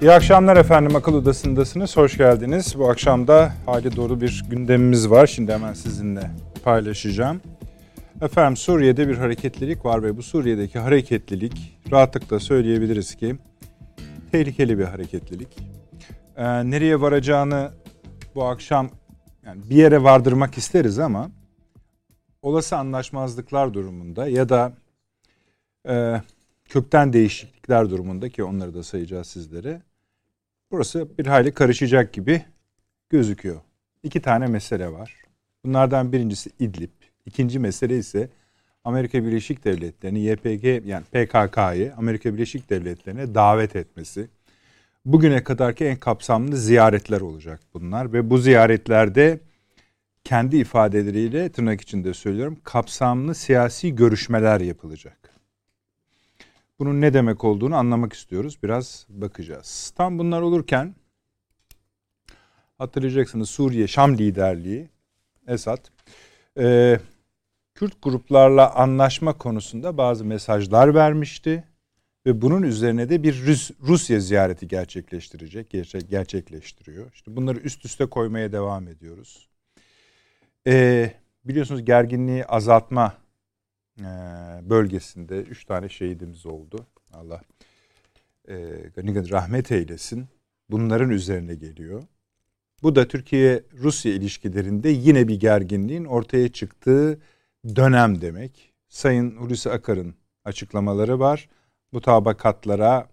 İyi akşamlar efendim. Akıl Odası'ndasınız. Hoş geldiniz. Bu akşam da hali dolu bir gündemimiz var. Şimdi hemen sizinle paylaşacağım. Efendim Suriye'de bir hareketlilik var ve bu Suriye'deki hareketlilik rahatlıkla söyleyebiliriz ki tehlikeli bir hareketlilik. Ee, nereye varacağını bu akşam yani bir yere vardırmak isteriz ama olası anlaşmazlıklar durumunda ya da e, kökten değişiklikler durumunda ki onları da sayacağız sizlere. Burası bir hayli karışacak gibi gözüküyor. İki tane mesele var. Bunlardan birincisi İdlib. İkinci mesele ise Amerika Birleşik Devletleri'ni YPG yani PKK'yı Amerika Birleşik Devletleri'ne davet etmesi. Bugüne kadarki en kapsamlı ziyaretler olacak bunlar ve bu ziyaretlerde kendi ifadeleriyle tırnak içinde söylüyorum kapsamlı siyasi görüşmeler yapılacak. Bunun ne demek olduğunu anlamak istiyoruz. Biraz bakacağız. Tam bunlar olurken hatırlayacaksınız Suriye Şam liderliği Esad e, Kürt gruplarla anlaşma konusunda bazı mesajlar vermişti ve bunun üzerine de bir Rus, Rusya ziyareti gerçekleştirecek, gerçek, gerçekleştiriyor. İşte bunları üst üste koymaya devam ediyoruz. E, biliyorsunuz gerginliği azaltma bölgesinde üç tane şehidimiz oldu. Allah e, gani rahmet eylesin. Bunların üzerine geliyor. Bu da Türkiye-Rusya ilişkilerinde yine bir gerginliğin ortaya çıktığı dönem demek. Sayın Hulusi Akar'ın açıklamaları var. Bu tabakatlara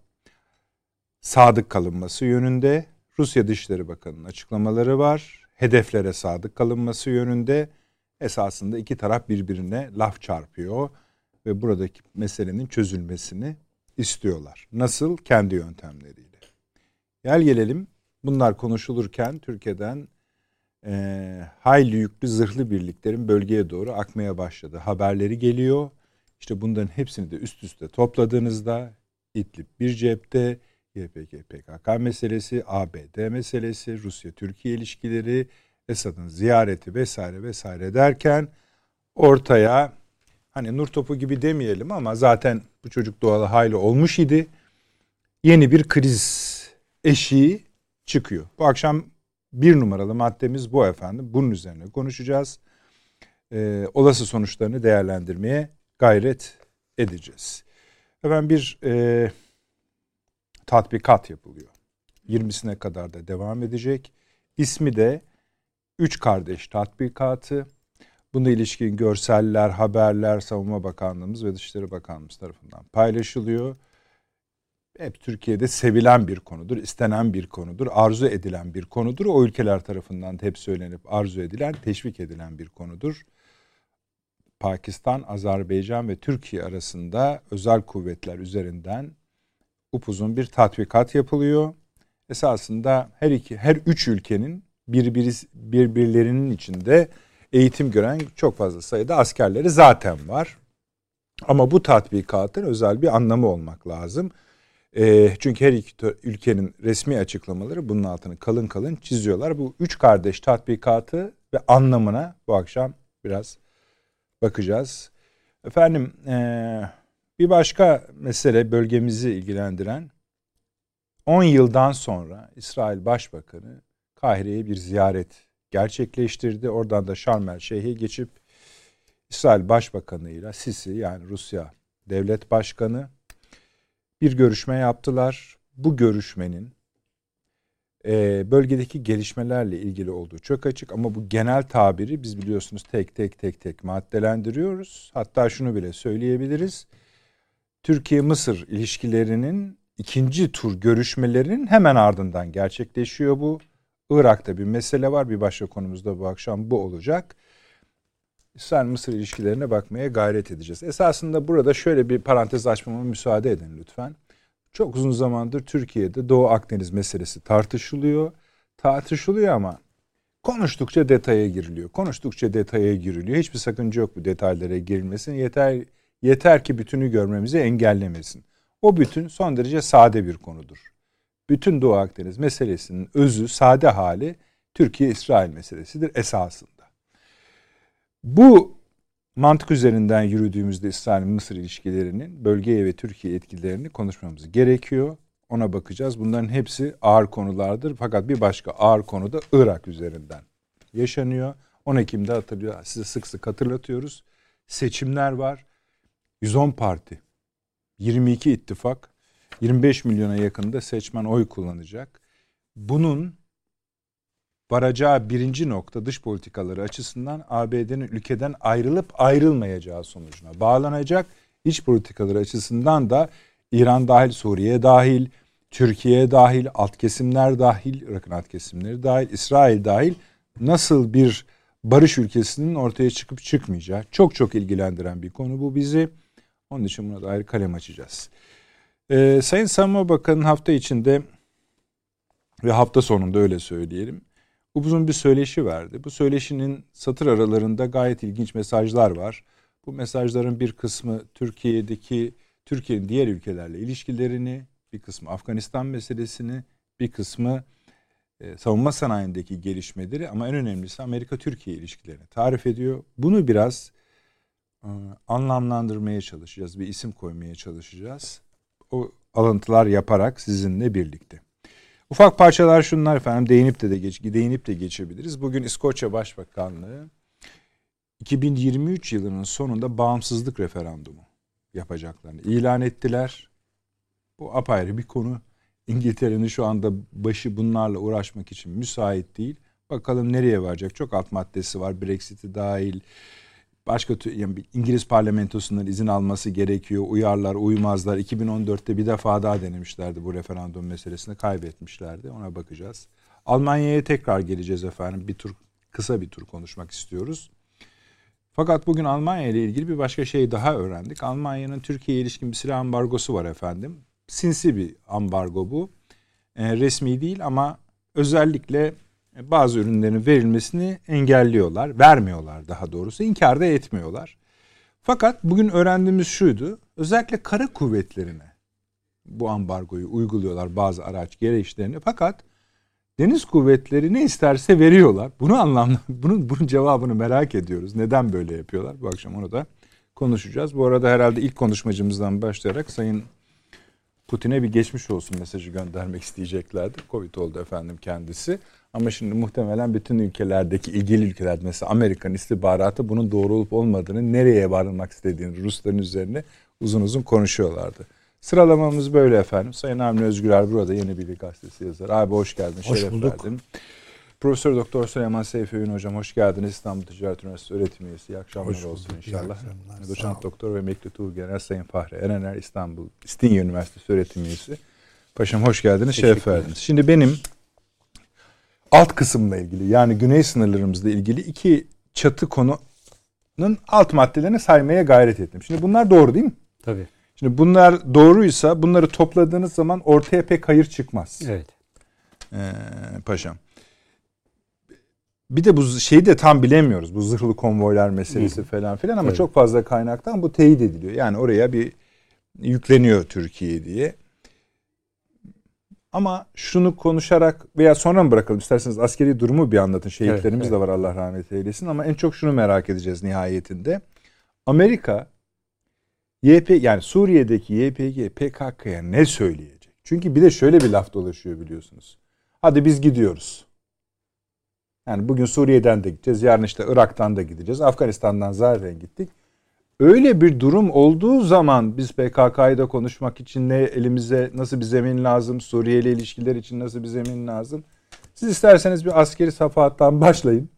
sadık kalınması yönünde. Rusya Dışişleri Bakanı'nın açıklamaları var. Hedeflere sadık kalınması yönünde. Esasında iki taraf birbirine laf çarpıyor ve buradaki meselenin çözülmesini istiyorlar. Nasıl? Kendi yöntemleriyle. Gel gelelim bunlar konuşulurken Türkiye'den e, hayli yüklü zırhlı birliklerin bölgeye doğru akmaya başladı. Haberleri geliyor. İşte bunların hepsini de üst üste topladığınızda İdlib bir cepte, YPG PKK meselesi, ABD meselesi, Rusya-Türkiye ilişkileri, Esad'ın ziyareti vesaire vesaire derken ortaya hani nur topu gibi demeyelim ama zaten bu çocuk doğalı hayli olmuş idi. Yeni bir kriz eşiği çıkıyor. Bu akşam bir numaralı maddemiz bu efendim. Bunun üzerine konuşacağız. Ee, olası sonuçlarını değerlendirmeye gayret edeceğiz. Efendim bir e, tatbikat yapılıyor. 20'sine kadar da devam edecek. İsmi de Üç Kardeş Tatbikatı. Buna ilişkin görseller, haberler Savunma Bakanlığımız ve Dışişleri Bakanlığımız tarafından paylaşılıyor. Hep Türkiye'de sevilen bir konudur, istenen bir konudur, arzu edilen bir konudur. O ülkeler tarafından hep söylenip arzu edilen, teşvik edilen bir konudur. Pakistan, Azerbaycan ve Türkiye arasında özel kuvvetler üzerinden upuzun bir tatbikat yapılıyor. Esasında her iki, her üç ülkenin birbiri, birbirlerinin içinde eğitim gören çok fazla sayıda askerleri zaten var. Ama bu tatbikatın özel bir anlamı olmak lazım. E, çünkü her iki ülkenin resmi açıklamaları bunun altını kalın kalın çiziyorlar. Bu üç kardeş tatbikatı ve anlamına bu akşam biraz bakacağız. Efendim e, bir başka mesele bölgemizi ilgilendiren 10 yıldan sonra İsrail Başbakanı Kahire'ye bir ziyaret gerçekleştirdi. Oradan da Şarm el Şeyh'e geçip İsrail Başbakanı ile Sisi yani Rusya Devlet Başkanı bir görüşme yaptılar. Bu görüşmenin e, bölgedeki gelişmelerle ilgili olduğu çok açık ama bu genel tabiri biz biliyorsunuz tek tek tek tek maddelendiriyoruz. Hatta şunu bile söyleyebiliriz. Türkiye-Mısır ilişkilerinin ikinci tur görüşmelerinin hemen ardından gerçekleşiyor bu. Irak'ta bir mesele var. Bir başka konumuzda bu akşam bu olacak. İsrail-Mısır ilişkilerine bakmaya gayret edeceğiz. Esasında burada şöyle bir parantez açmama müsaade edin lütfen. Çok uzun zamandır Türkiye'de Doğu Akdeniz meselesi tartışılıyor. Tartışılıyor ama konuştukça detaya giriliyor. Konuştukça detaya giriliyor. Hiçbir sakınca yok bu detaylara girilmesin. Yeter yeter ki bütünü görmemizi engellemesin. O bütün son derece sade bir konudur bütün Doğu Akdeniz meselesinin özü, sade hali Türkiye-İsrail meselesidir esasında. Bu mantık üzerinden yürüdüğümüzde İsrail-Mısır ilişkilerinin bölgeye ve Türkiye etkilerini konuşmamız gerekiyor. Ona bakacağız. Bunların hepsi ağır konulardır. Fakat bir başka ağır konu da Irak üzerinden yaşanıyor. 10 Ekim'de hatırlıyor. Size sık sık hatırlatıyoruz. Seçimler var. 110 parti, 22 ittifak, 25 milyona yakında seçmen oy kullanacak. Bunun varacağı birinci nokta dış politikaları açısından ABD'nin ülkeden ayrılıp ayrılmayacağı sonucuna bağlanacak. İç politikaları açısından da İran dahil, Suriye dahil, Türkiye dahil, alt kesimler dahil, Irak'ın alt kesimleri dahil, İsrail dahil nasıl bir barış ülkesinin ortaya çıkıp çıkmayacağı çok çok ilgilendiren bir konu bu bizi. Onun için buna da ayrı kalem açacağız. Ee, Sayın Savunma Bakanı hafta içinde ve hafta sonunda öyle söyleyelim. Uzun bir söyleşi verdi. Bu söyleşinin satır aralarında gayet ilginç mesajlar var. Bu mesajların bir kısmı Türkiye'deki Türkiye'nin diğer ülkelerle ilişkilerini, bir kısmı Afganistan meselesini, bir kısmı e, savunma sanayindeki gelişmeleri ama en önemlisi Amerika-Türkiye ilişkilerini tarif ediyor. Bunu biraz e, anlamlandırmaya çalışacağız, bir isim koymaya çalışacağız. O alıntılar yaparak sizinle birlikte. Ufak parçalar şunlar efendim değinip de de geç, değinip de geçebiliriz. Bugün İskoçya Başbakanlığı 2023 yılının sonunda bağımsızlık referandumu yapacaklarını ilan ettiler. Bu apayrı bir konu. İngiltere'nin şu anda başı bunlarla uğraşmak için müsait değil. Bakalım nereye varacak? Çok alt maddesi var. Brexit'i dahil. Başka yani İngiliz parlamentosundan izin alması gerekiyor. Uyarlar, uymazlar. 2014'te bir defa daha denemişlerdi bu referandum meselesini. Kaybetmişlerdi. Ona bakacağız. Almanya'ya tekrar geleceğiz efendim. Bir tur kısa bir tur konuşmak istiyoruz. Fakat bugün Almanya ile ilgili bir başka şey daha öğrendik. Almanya'nın Türkiye'ye ilişkin bir silah ambargosu var efendim. Sinsi bir ambargo bu. E, resmi değil ama özellikle bazı ürünlerin verilmesini engelliyorlar. Vermiyorlar daha doğrusu. İnkar da etmiyorlar. Fakat bugün öğrendiğimiz şuydu. Özellikle kara kuvvetlerine bu ambargoyu uyguluyorlar bazı araç gereçlerini. Fakat Deniz kuvvetleri ne isterse veriyorlar. Bunu anlamlı, bunun, bunun cevabını merak ediyoruz. Neden böyle yapıyorlar? Bu akşam onu da konuşacağız. Bu arada herhalde ilk konuşmacımızdan başlayarak Sayın Putin'e bir geçmiş olsun mesajı göndermek isteyeceklerdi. Covid oldu efendim kendisi. Ama şimdi muhtemelen bütün ülkelerdeki ilgili ülkeler mesela Amerikan istihbaratı bunun doğru olup olmadığını, nereye varılmak istediğini Rusların üzerine uzun uzun konuşuyorlardı. Sıralamamız böyle efendim. Sayın Avni Özgürer burada Yeni Bilgi Gazetesi yazar. Abi hoş geldin. Hoş şeref bulduk. verdin. Profesör Doktor Süleyman Seyfi Ün hocam hoş geldiniz. İstanbul Ticaret Üniversitesi öğretim üyesi. İyi akşamlar hoş olsun bulduk. inşallah. Doçent Doktor ve Emekli Tuğ Genel Sayın Fahri Erener İstanbul İstinye Üniversitesi öğretim üyesi. Paşam hoş geldiniz. Şeref verdiniz. Şimdi benim alt kısımla ilgili yani güney sınırlarımızla ilgili iki çatı konunun alt maddelerini saymaya gayret ettim. Şimdi bunlar doğru değil mi? Tabii. Şimdi bunlar doğruysa bunları topladığınız zaman ortaya pek hayır çıkmaz. Evet. Ee, paşam. Bir de bu şeyi de tam bilemiyoruz. Bu zırhlı konvoylar meselesi Hı. falan filan ama evet. çok fazla kaynaktan bu teyit ediliyor. Yani oraya bir yükleniyor Türkiye diye. Ama şunu konuşarak veya sonra mı bırakalım isterseniz askeri durumu bir anlatın. Şehitlerimiz evet, evet. de var Allah rahmet eylesin ama en çok şunu merak edeceğiz nihayetinde. Amerika YP yani Suriye'deki YPG PKK'ya ne söyleyecek? Çünkü bir de şöyle bir laf dolaşıyor biliyorsunuz. Hadi biz gidiyoruz. Yani bugün Suriye'den de gideceğiz. Yarın işte Irak'tan da gideceğiz. Afganistan'dan zaten gittik. Öyle bir durum olduğu zaman biz PKK'yı da konuşmak için ne elimize nasıl bir zemin lazım? Suriye ile ilişkiler için nasıl bir zemin lazım? Siz isterseniz bir askeri safahattan başlayın.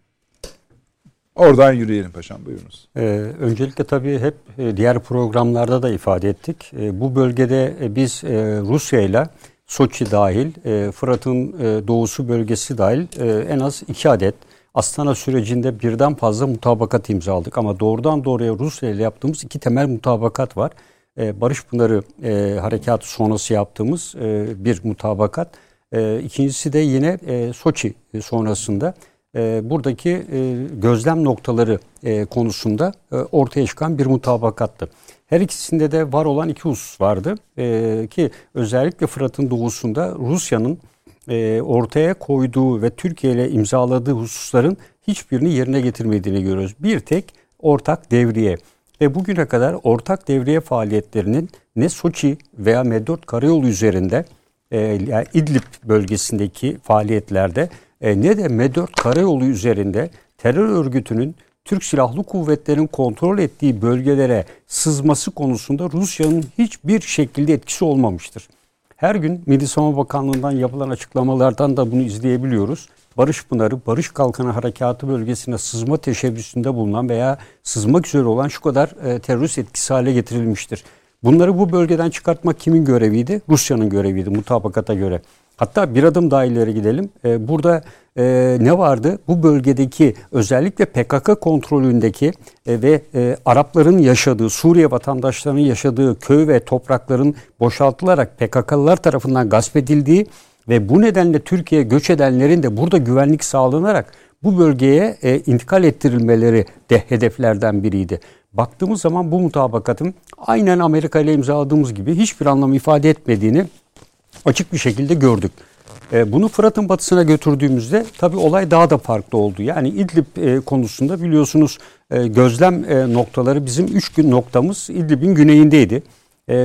Oradan yürüyelim paşam buyurunuz. Ee, öncelikle tabii hep e, diğer programlarda da ifade ettik. E, bu bölgede e, biz Rusya ile Soçi dahil, Fırat'ın doğusu bölgesi dahil en az iki adet Astana sürecinde birden fazla mutabakat imzaladık. Ama doğrudan doğruya Rusya ile yaptığımız iki temel mutabakat var. E, Barış Pınarı e, harekatı sonrası yaptığımız e, bir mutabakat. E, ikincisi de yine e, Soçi sonrasında e, buradaki e, gözlem noktaları e, konusunda e, ortaya çıkan bir mutabakattı. Her ikisinde de var olan iki husus vardı e, ki özellikle Fırat'ın doğusunda Rusya'nın e, ortaya koyduğu ve Türkiye ile imzaladığı hususların hiçbirini yerine getirmediğini görüyoruz. Bir tek ortak devriye ve bugüne kadar ortak devriye faaliyetlerinin ne Soçi veya Medot Karayolu üzerinde e, yani İdlib bölgesindeki faaliyetlerde e, ne de M4 karayolu üzerinde terör örgütünün Türk Silahlı Kuvvetleri'nin kontrol ettiği bölgelere sızması konusunda Rusya'nın hiçbir şekilde etkisi olmamıştır. Her gün Milli Savunma Bakanlığı'ndan yapılan açıklamalardan da bunu izleyebiliyoruz. Barış Pınarı, Barış Kalkanı Harekatı bölgesine sızma teşebbüsünde bulunan veya sızmak üzere olan şu kadar e, terörist etkisi hale getirilmiştir. Bunları bu bölgeden çıkartmak kimin göreviydi? Rusya'nın göreviydi mutabakata göre. Hatta bir adım daha ileri gidelim. Ee, burada e, ne vardı? Bu bölgedeki özellikle PKK kontrolündeki e, ve e, Arapların yaşadığı, Suriye vatandaşlarının yaşadığı köy ve toprakların boşaltılarak PKK'lılar tarafından gasp edildiği ve bu nedenle Türkiye'ye göç edenlerin de burada güvenlik sağlanarak bu bölgeye intikal ettirilmeleri de hedeflerden biriydi. Baktığımız zaman bu mutabakatın aynen Amerika ile imzaladığımız gibi hiçbir anlam ifade etmediğini açık bir şekilde gördük. E, bunu Fırat'ın batısına götürdüğümüzde tabii olay daha da farklı oldu. Yani İdlib e, konusunda biliyorsunuz e, gözlem noktaları bizim üç gün noktamız İdlib'in güneyindeydi.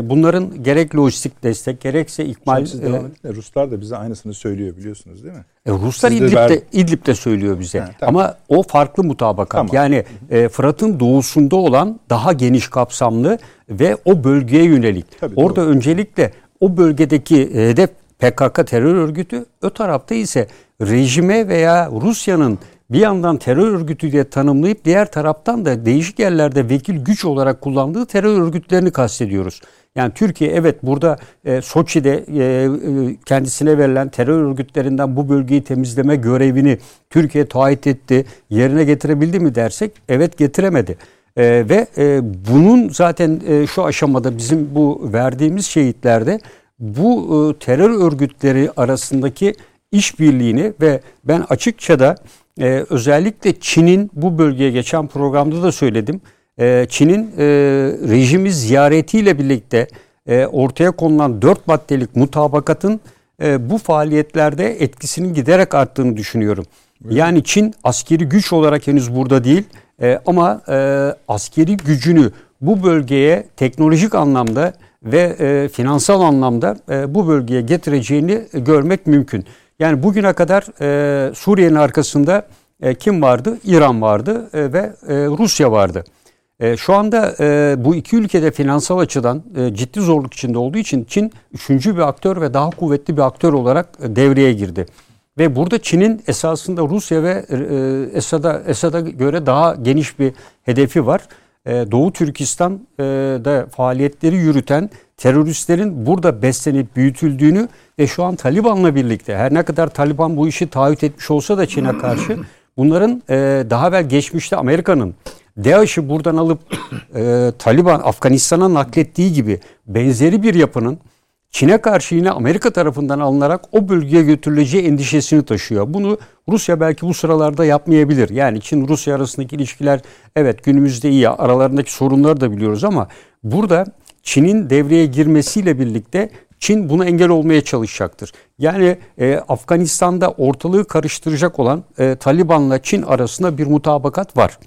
Bunların gerek lojistik destek gerekse ikmal... Siz devam edin Ruslar da bize aynısını söylüyor biliyorsunuz değil mi? E, Ruslar Siz İdlib'de, ver... İdlib'de söylüyor bize. Ha, tamam. Ama o farklı mutabakat. Tamam. Yani e, Fırat'ın doğusunda olan daha geniş kapsamlı ve o bölgeye yönelik. Tabii, Orada doğru. öncelikle o bölgedeki hedef PKK terör örgütü, o tarafta ise rejime veya Rusya'nın bir yandan terör örgütü diye tanımlayıp diğer taraftan da değişik yerlerde vekil güç olarak kullandığı terör örgütlerini kastediyoruz. Yani Türkiye evet burada e, Soçi'de e, e, kendisine verilen terör örgütlerinden bu bölgeyi temizleme görevini Türkiye taahhüt etti. Yerine getirebildi mi dersek evet getiremedi. E, ve e, bunun zaten e, şu aşamada bizim bu verdiğimiz şehitlerde bu e, terör örgütleri arasındaki işbirliğini ve ben açıkça da e, özellikle Çin'in bu bölgeye geçen programda da söyledim. E, Çin'in e, rejimi ziyaretiyle birlikte e, ortaya konulan dört maddelik mutabakatın e, bu faaliyetlerde etkisinin giderek arttığını düşünüyorum. Yani Çin askeri güç olarak henüz burada değil e, ama e, askeri gücünü bu bölgeye teknolojik anlamda ve e, finansal anlamda e, bu bölgeye getireceğini görmek mümkün. Yani bugüne kadar e, Suriye'nin arkasında e, kim vardı? İran vardı e, ve e, Rusya vardı. E, şu anda e, bu iki ülkede finansal açıdan e, ciddi zorluk içinde olduğu için Çin üçüncü bir aktör ve daha kuvvetli bir aktör olarak e, devreye girdi. Ve burada Çin'in esasında Rusya ve e, Esad'a Esad'a göre daha geniş bir hedefi var. E, Doğu Türkistan'da e, faaliyetleri yürüten teröristlerin burada beslenip büyütüldüğünü ve şu an Taliban'la birlikte her ne kadar Taliban bu işi taahhüt etmiş olsa da Çin'e karşı bunların e, daha evvel geçmişte Amerika'nın DAEŞ'i buradan alıp Taliban Afganistan'a naklettiği gibi benzeri bir yapının Çin'e karşı yine Amerika tarafından alınarak o bölgeye götürüleceği endişesini taşıyor. Bunu Rusya belki bu sıralarda yapmayabilir. Yani Çin-Rusya arasındaki ilişkiler evet günümüzde iyi. Aralarındaki sorunları da biliyoruz ama burada Çin'in devreye girmesiyle birlikte Çin buna engel olmaya çalışacaktır. Yani e, Afganistan'da ortalığı karıştıracak olan e, Taliban'la Çin arasında bir mutabakat var.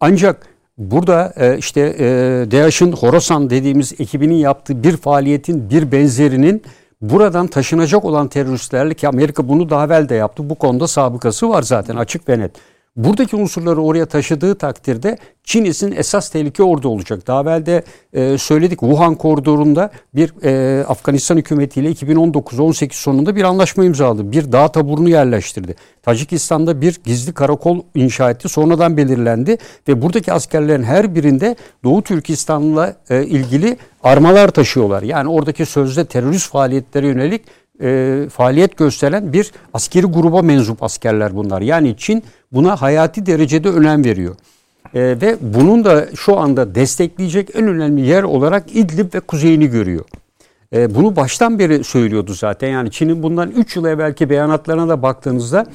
Ancak Burada e, işte e, DAEŞ'in Horasan dediğimiz ekibinin yaptığı bir faaliyetin bir benzerinin buradan taşınacak olan teröristlerle ki Amerika bunu daha evvel de yaptı. Bu konuda sabıkası var zaten açık ve net. Buradaki unsurları oraya taşıdığı takdirde Çin için esas tehlike orada olacak. Daha evvel de e, söyledik Wuhan koridorunda bir e, Afganistan hükümetiyle 2019-18 sonunda bir anlaşma imzaladı. Bir dağ taburunu yerleştirdi. Tacikistan'da bir gizli karakol inşa etti. Sonradan belirlendi ve buradaki askerlerin her birinde Doğu Türkistan'la e, ilgili armalar taşıyorlar. Yani oradaki sözde terörist faaliyetlere yönelik e, faaliyet gösteren bir askeri gruba mensup askerler bunlar. Yani Çin buna hayati derecede önem veriyor. E, ve bunun da şu anda destekleyecek en önemli yer olarak İdlib ve kuzeyini görüyor. E, bunu baştan beri söylüyordu zaten. Yani Çin'in bundan 3 yıl evvelki beyanatlarına da baktığınızda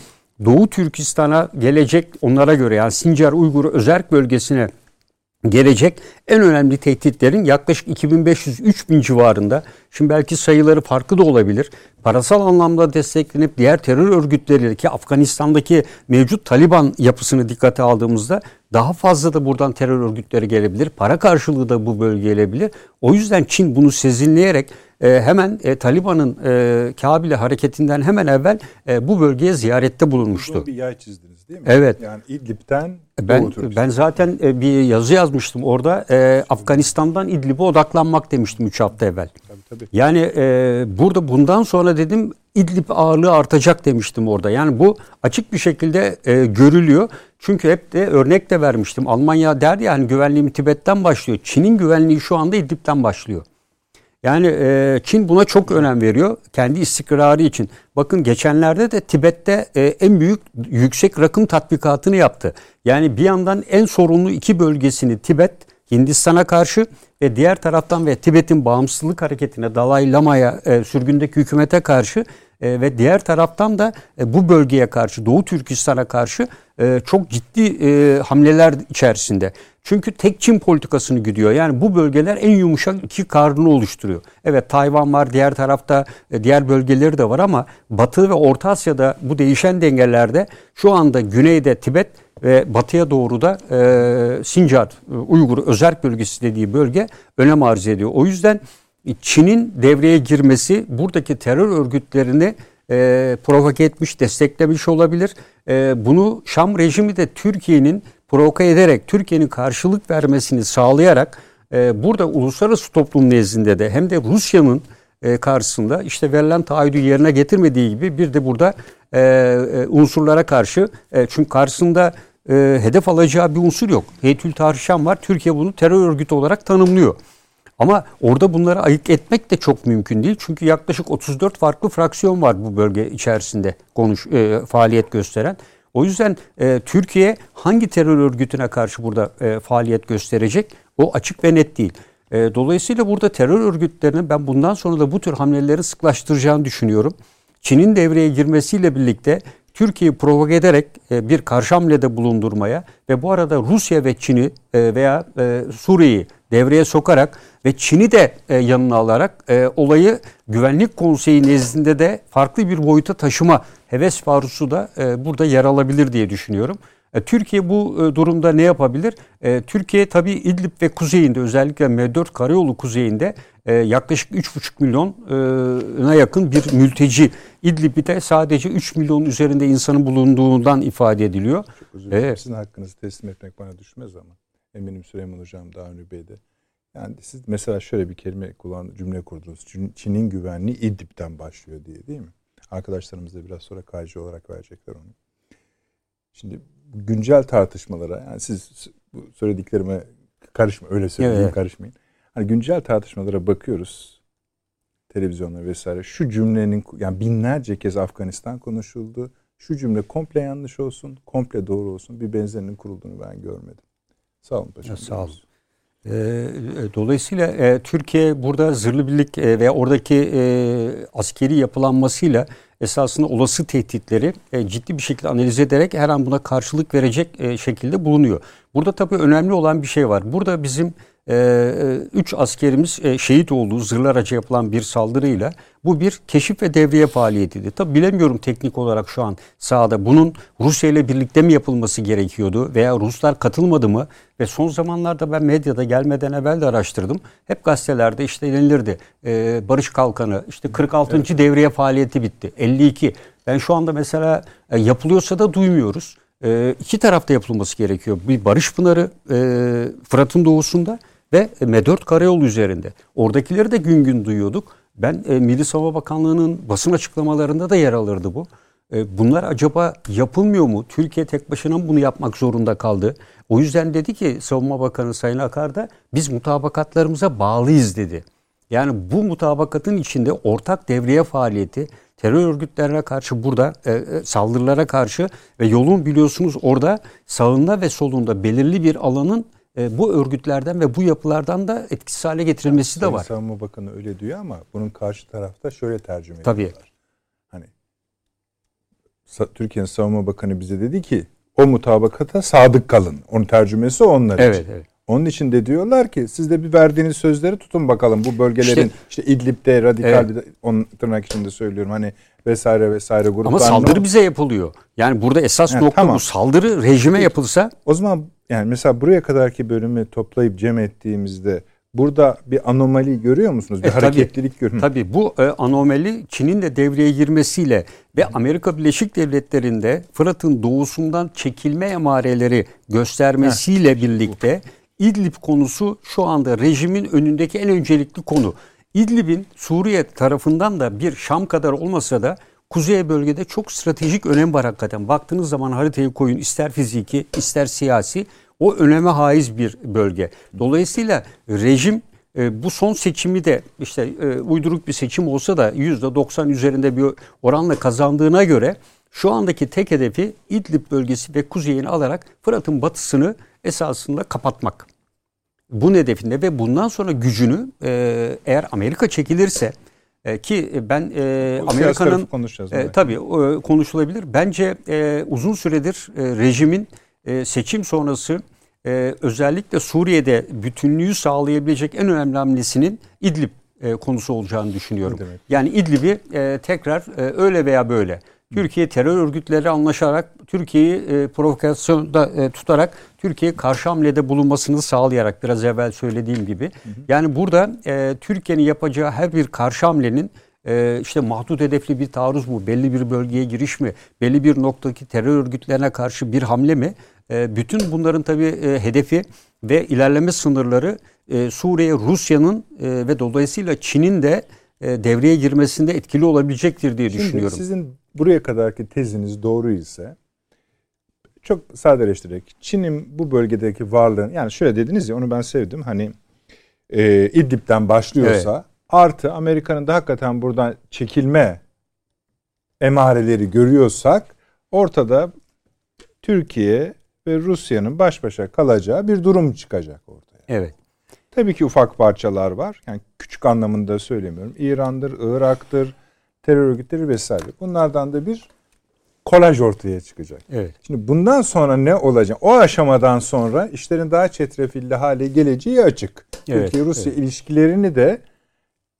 Doğu Türkistan'a gelecek onlara göre yani Sincar Uygur Özerk bölgesine gelecek en önemli tehditlerin yaklaşık 2500-3000 civarında. Şimdi belki sayıları farklı da olabilir. Parasal anlamda desteklenip diğer terör örgütleriyle ki Afganistan'daki mevcut Taliban yapısını dikkate aldığımızda daha fazla da buradan terör örgütleri gelebilir. Para karşılığı da bu bölgeye gelebilir. O yüzden Çin bunu sezinleyerek e, hemen e, Taliban'ın e, Kabil'e hareketinden hemen evvel e, bu bölgeye ziyarette bulunmuştu. Bir yay çizdiniz değil mi? Evet. Yani İdlib'den ben ben zaten e, bir yazı yazmıştım orada. E, Afganistan'dan İdlib'e odaklanmak demiştim 3 hafta evvel. Tabii, tabii. Yani e, burada bundan sonra dedim İdlib ağırlığı artacak demiştim orada. Yani bu açık bir şekilde e, görülüyor. Çünkü hep de örnek de vermiştim. Almanya der ya hani güvenliğim Tibet'ten başlıyor. Çin'in güvenliği şu anda İdlib'den başlıyor. Yani e, Çin buna çok önem veriyor kendi istikrarı için. Bakın geçenlerde de Tibet'te e, en büyük yüksek rakım tatbikatını yaptı. Yani bir yandan en sorunlu iki bölgesini Tibet, Hindistan'a karşı ve diğer taraftan ve Tibet'in bağımsızlık hareketine, Dalai Lama'ya, e, sürgündeki hükümete karşı e, ve diğer taraftan da e, bu bölgeye karşı, Doğu Türkistan'a karşı e, çok ciddi e, hamleler içerisinde. Çünkü tek Çin politikasını gidiyor. Yani bu bölgeler en yumuşak iki karnını oluşturuyor. Evet Tayvan var, diğer tarafta e, diğer bölgeleri de var ama Batı ve Orta Asya'da bu değişen dengelerde şu anda güneyde Tibet ve batıya doğru da e, Sincar, e, Uygur özerk bölgesi dediği bölge önem arz ediyor. O yüzden Çin'in devreye girmesi buradaki terör örgütlerini e, provoke etmiş, desteklemiş olabilir. E, bunu Şam rejimi de Türkiye'nin provoke ederek, Türkiye'nin karşılık vermesini sağlayarak e, burada uluslararası toplum nezdinde de hem de Rusya'nın e, karşısında işte verilen taahhüdü yerine getirmediği gibi bir de burada e, e, unsurlara karşı e, çünkü karşısında e, hedef alacağı bir unsur yok. Heytül Tarihşam var. Türkiye bunu terör örgütü olarak tanımlıyor. Ama orada bunları ayık etmek de çok mümkün değil. Çünkü yaklaşık 34 farklı fraksiyon var bu bölge içerisinde konuş e, faaliyet gösteren. O yüzden e, Türkiye hangi terör örgütüne karşı burada e, faaliyet gösterecek? O açık ve net değil. E, dolayısıyla burada terör örgütlerinin ben bundan sonra da bu tür hamleleri sıklaştıracağını düşünüyorum. Çin'in devreye girmesiyle birlikte Türkiye'yi provoke ederek e, bir karşı hamlede bulundurmaya ve bu arada Rusya ve Çin'i e, veya e, Suriye'yi devreye sokarak ve Çin'i de yanına alarak olayı Güvenlik Konseyi nezdinde de farklı bir boyuta taşıma heves varusu da burada yer alabilir diye düşünüyorum. Türkiye bu durumda ne yapabilir? Türkiye tabii İdlib ve kuzeyinde özellikle M4 karayolu kuzeyinde e, yaklaşık 3,5 milyona yakın bir mülteci. İdlib'de sadece 3 milyon üzerinde insanın bulunduğundan ifade ediliyor. Çok özür dilerim. Evet. Sizin hakkınızı teslim etmek bana düşmez ama eminim Süleyman Hocam daha Avni Bey de. Yani siz mesela şöyle bir kelime kullan cümle kurdunuz. Çin'in güvenliği İdlib'den başlıyor diye değil mi? Arkadaşlarımız da biraz sonra KC olarak verecekler onu. Şimdi güncel tartışmalara yani siz bu söylediklerime karışma öyle söyleyeyim evet. karışmayın. Hani güncel tartışmalara bakıyoruz. Televizyonda vesaire. Şu cümlenin yani binlerce kez Afganistan konuşuldu. Şu cümle komple yanlış olsun, komple doğru olsun. Bir benzerinin kurulduğunu ben görmedim. Sağ olun paşam. Sağ olun. Ee, e, dolayısıyla e, Türkiye burada zırhlı birlik e, ve oradaki e, askeri yapılanmasıyla esasında olası tehditleri e, ciddi bir şekilde analiz ederek her an buna karşılık verecek e, şekilde bulunuyor. Burada tabii önemli olan bir şey var. Burada bizim ee, üç askerimiz e, şehit olduğu zırhlı araca yapılan bir saldırıyla bu bir keşif ve devriye faaliyetiydi. Tabi bilemiyorum teknik olarak şu an sahada bunun Rusya ile birlikte mi yapılması gerekiyordu veya Ruslar katılmadı mı? Ve son zamanlarda ben medyada gelmeden evvel de araştırdım. Hep gazetelerde işte denilirdi. Ee, Barış Kalkanı işte 46. Evet. devriye faaliyeti bitti. 52. Ben şu anda mesela e, yapılıyorsa da duymuyoruz. E, iki tarafta yapılması gerekiyor. Bir Barış Pınarı e, Fırat'ın doğusunda ve M4 karayolu üzerinde. Oradakileri de gün gün duyuyorduk. Ben e, Milli Savunma Bakanlığı'nın basın açıklamalarında da yer alırdı bu. E, bunlar acaba yapılmıyor mu? Türkiye tek başına mı bunu yapmak zorunda kaldı? O yüzden dedi ki Savunma Bakanı Sayın Akar da biz mutabakatlarımıza bağlıyız dedi. Yani bu mutabakatın içinde ortak devriye faaliyeti terör örgütlerine karşı burada e, e, saldırılara karşı ve yolun biliyorsunuz orada sağında ve solunda belirli bir alanın e, bu örgütlerden ve bu yapılardan da etkisiz hale getirilmesi yani, de var. Savunma Bakanı öyle diyor ama bunun karşı tarafta şöyle tercüme Tabii. ediyorlar. Hani Türkiye'nin Savunma Bakanı bize dedi ki o mutabakata sadık kalın. Onun tercümesi onlar evet, için. Evet. Onun için de diyorlar ki siz de bir verdiğiniz sözleri tutun bakalım bu bölgelerin işte, işte İdlib'de radikal evet. bir on tırnak içinde söylüyorum hani vesaire vesaire gruplar. Ama saldırı bize yapılıyor. Yani burada esas yani, nokta tamam. bu saldırı rejime yapılsa. O zaman yani mesela buraya kadarki bölümü toplayıp cem ettiğimizde Burada bir anomali görüyor musunuz? Bir e, hareketlilik görüyor musunuz? Tabii bu e, anomali Çin'in de devreye girmesiyle ve Amerika Birleşik Devletleri'nde Fırat'ın doğusundan çekilme emareleri göstermesiyle Heh. birlikte İdlib konusu şu anda rejimin önündeki en öncelikli konu. İdlib'in Suriye tarafından da bir Şam kadar olmasa da Kuzey bölgede çok stratejik önem var hakikaten. Baktığınız zaman haritayı koyun ister fiziki ister siyasi o öneme haiz bir bölge. Dolayısıyla rejim e, bu son seçimi de işte e, uyduruk bir seçim olsa da %90 üzerinde bir oranla kazandığına göre şu andaki tek hedefi İdlib bölgesi ve kuzeyini alarak Fırat'ın batısını esasında kapatmak. Bu hedefinde ve bundan sonra gücünü e, eğer Amerika çekilirse e, ki ben e, Amerika'nın e, tabii e, konuşulabilir. Bence e, uzun süredir e, rejimin e, seçim sonrası e, özellikle Suriye'de bütünlüğü sağlayabilecek en önemli hamlesinin İdlib e, konusu olacağını düşünüyorum. Yani İdlib'i e, tekrar e, öyle veya böyle Türkiye terör örgütleri anlaşarak Türkiye'yi e, provokasyonda e, tutarak Türkiye karşı hamlede bulunmasını sağlayarak biraz evvel söylediğim gibi. Hı hı. Yani burada e, Türkiye'nin yapacağı her bir karşı hamlenin e, işte mahdut hedefli bir taarruz mu, belli bir bölgeye giriş mi, belli bir noktadaki terör örgütlerine karşı bir hamle mi? E, bütün bunların tabii e, hedefi ve ilerleme sınırları e, Suriye, Rusya'nın e, ve dolayısıyla Çin'in de devreye girmesinde etkili olabilecektir diye Şimdi düşünüyorum. Sizin buraya kadarki teziniz doğru ise çok sadeleştirerek Çin'in bu bölgedeki varlığın yani şöyle dediniz ya onu ben sevdim hani e, İdlib'den başlıyorsa evet. artı Amerika'nın da hakikaten buradan çekilme emareleri görüyorsak ortada Türkiye ve Rusya'nın baş başa kalacağı bir durum çıkacak ortaya. Evet. Tabii ki ufak parçalar var. Yani küçük anlamında söylemiyorum. İran'dır, Irak'tır, terör örgütleri vesaire. Bunlardan da bir kolaj ortaya çıkacak. Evet. Şimdi bundan sonra ne olacak? O aşamadan sonra işlerin daha çetrefilli hale geleceği açık. Evet, Türkiye-Rusya evet. ilişkilerini de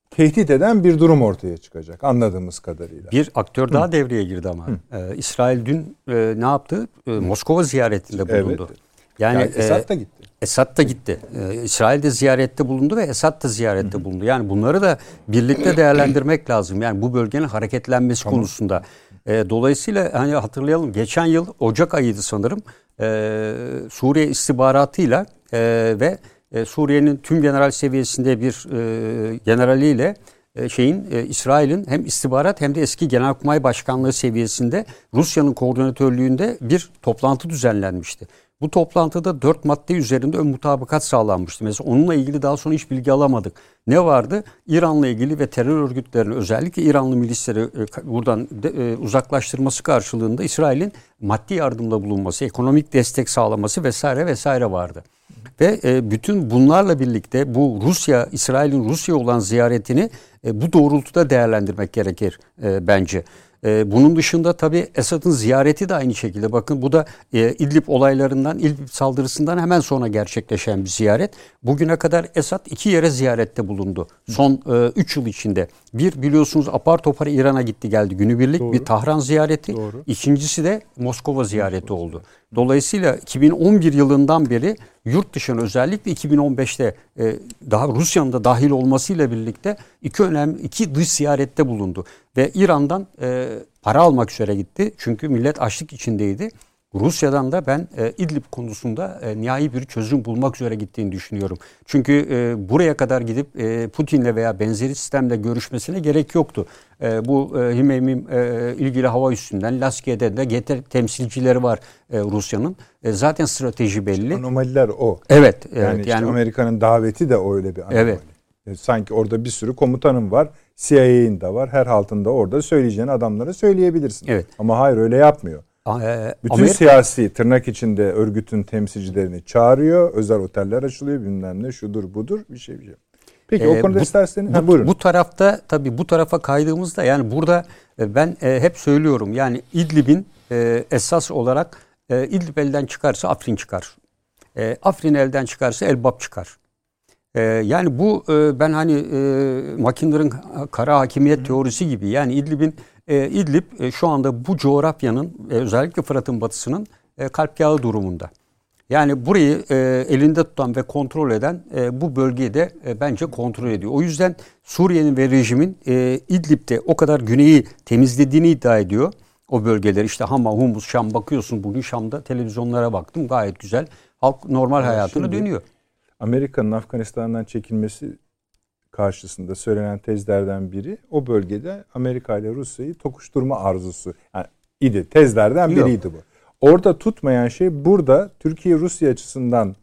tehdit eden bir durum ortaya çıkacak anladığımız kadarıyla. Bir aktör daha Hı. devreye girdi ama. Ee, İsrail dün e, ne yaptı? E, Moskova ziyaretinde bulundu. Evet. Yani, yani Esad da gitti. Esad da gitti. Ee, İsrail de ziyarette bulundu ve Esad da ziyarette bulundu. Yani bunları da birlikte değerlendirmek lazım. Yani bu bölgenin hareketlenmesi tamam. konusunda. E, dolayısıyla hani hatırlayalım geçen yıl Ocak ayıydı sanırım. E, Suriye istihbaratıyla e, ve e, Suriye'nin tüm general seviyesinde bir e, generaliyle e, şeyin e, İsrail'in hem istihbarat hem de eski Genelkurmay Başkanlığı seviyesinde Rusya'nın koordinatörlüğünde bir toplantı düzenlenmişti. Bu toplantıda dört madde üzerinde ön mutabakat sağlanmıştı. Mesela onunla ilgili daha sonra hiç bilgi alamadık. Ne vardı? İran'la ilgili ve terör örgütlerinin özellikle İranlı milisleri e, buradan e, uzaklaştırması karşılığında İsrail'in maddi yardımda bulunması, ekonomik destek sağlaması vesaire vesaire vardı. Ve e, bütün bunlarla birlikte bu Rusya, İsrail'in Rusya olan ziyaretini bu doğrultuda değerlendirmek gerekir bence. Ee, bunun dışında tabii Esad'ın ziyareti de aynı şekilde. Bakın bu da e, İdlib olaylarından, İdlib saldırısından hemen sonra gerçekleşen bir ziyaret. Bugüne kadar Esad iki yere ziyarette bulundu. Son 3 e, yıl içinde. Bir biliyorsunuz apar topar İran'a gitti geldi günübirlik Doğru. bir Tahran ziyareti. Doğru. İkincisi de Moskova ziyareti oldu. Dolayısıyla 2011 yılından beri yurt dışına özellikle 2015'te e, daha Rusya'nın da dahil olmasıyla birlikte iki önemli iki dış ziyarette bulundu ve İran'dan e, para almak üzere gitti. Çünkü millet açlık içindeydi. Rusya'dan da ben e, İdlib konusunda e, nihai bir çözüm bulmak üzere gittiğini düşünüyorum. Çünkü e, buraya kadar gidip e, Putin'le veya benzeri sistemle görüşmesine gerek yoktu. E, bu e, Himeyim e, ilgili hava üstünden Laskiye'de de getir temsilcileri var e, Rusya'nın. E, zaten strateji belli. Anomaliler o. Evet. Yani, evet, işte yani Amerika'nın daveti de öyle bir anomali. Evet. E, sanki orada bir sürü komutanım var. CIA'in de var. Her altında orada söyleyeceğin adamları söyleyebilirsin. Evet. Ama hayır öyle yapmıyor. E, Bütün Amerika... siyasi tırnak içinde örgütün temsilcilerini çağırıyor. Özel oteller açılıyor bilmem ne şudur budur bir şey bir şey. Peki ee, o konuda bu, isterseniz bu, buyurun. Bu tarafta tabii bu tarafa kaydığımızda yani burada e, ben e, hep söylüyorum yani İdlib'in e, esas olarak e, İdlib elden çıkarsa Afrin çıkar. E, Afrin elden çıkarsa Elbap çıkar. E, yani bu e, ben hani e, Makinder'ın kara hakimiyet Hı. teorisi gibi yani İdlib'in e, İdlib e, şu anda bu coğrafyanın e, özellikle Fırat'ın batısının e, kalp yağı durumunda. Yani burayı e, elinde tutan ve kontrol eden e, bu bölgeyi de e, bence kontrol ediyor. O yüzden Suriye'nin ve rejimin e, İdlib'de o kadar güneyi temizlediğini iddia ediyor. O bölgeler işte Hama, Humus, Şam bakıyorsun. Bugün Şam'da televizyonlara baktım gayet güzel. Halk normal hayatına dönüyor. Amerika'nın Afganistan'dan çekilmesi karşısında söylenen tezlerden biri o bölgede Amerika ile Rusya'yı tokuşturma arzusu. Yani idi. Tezlerden biriydi bu. Orada tutmayan şey burada Türkiye Rusya açısından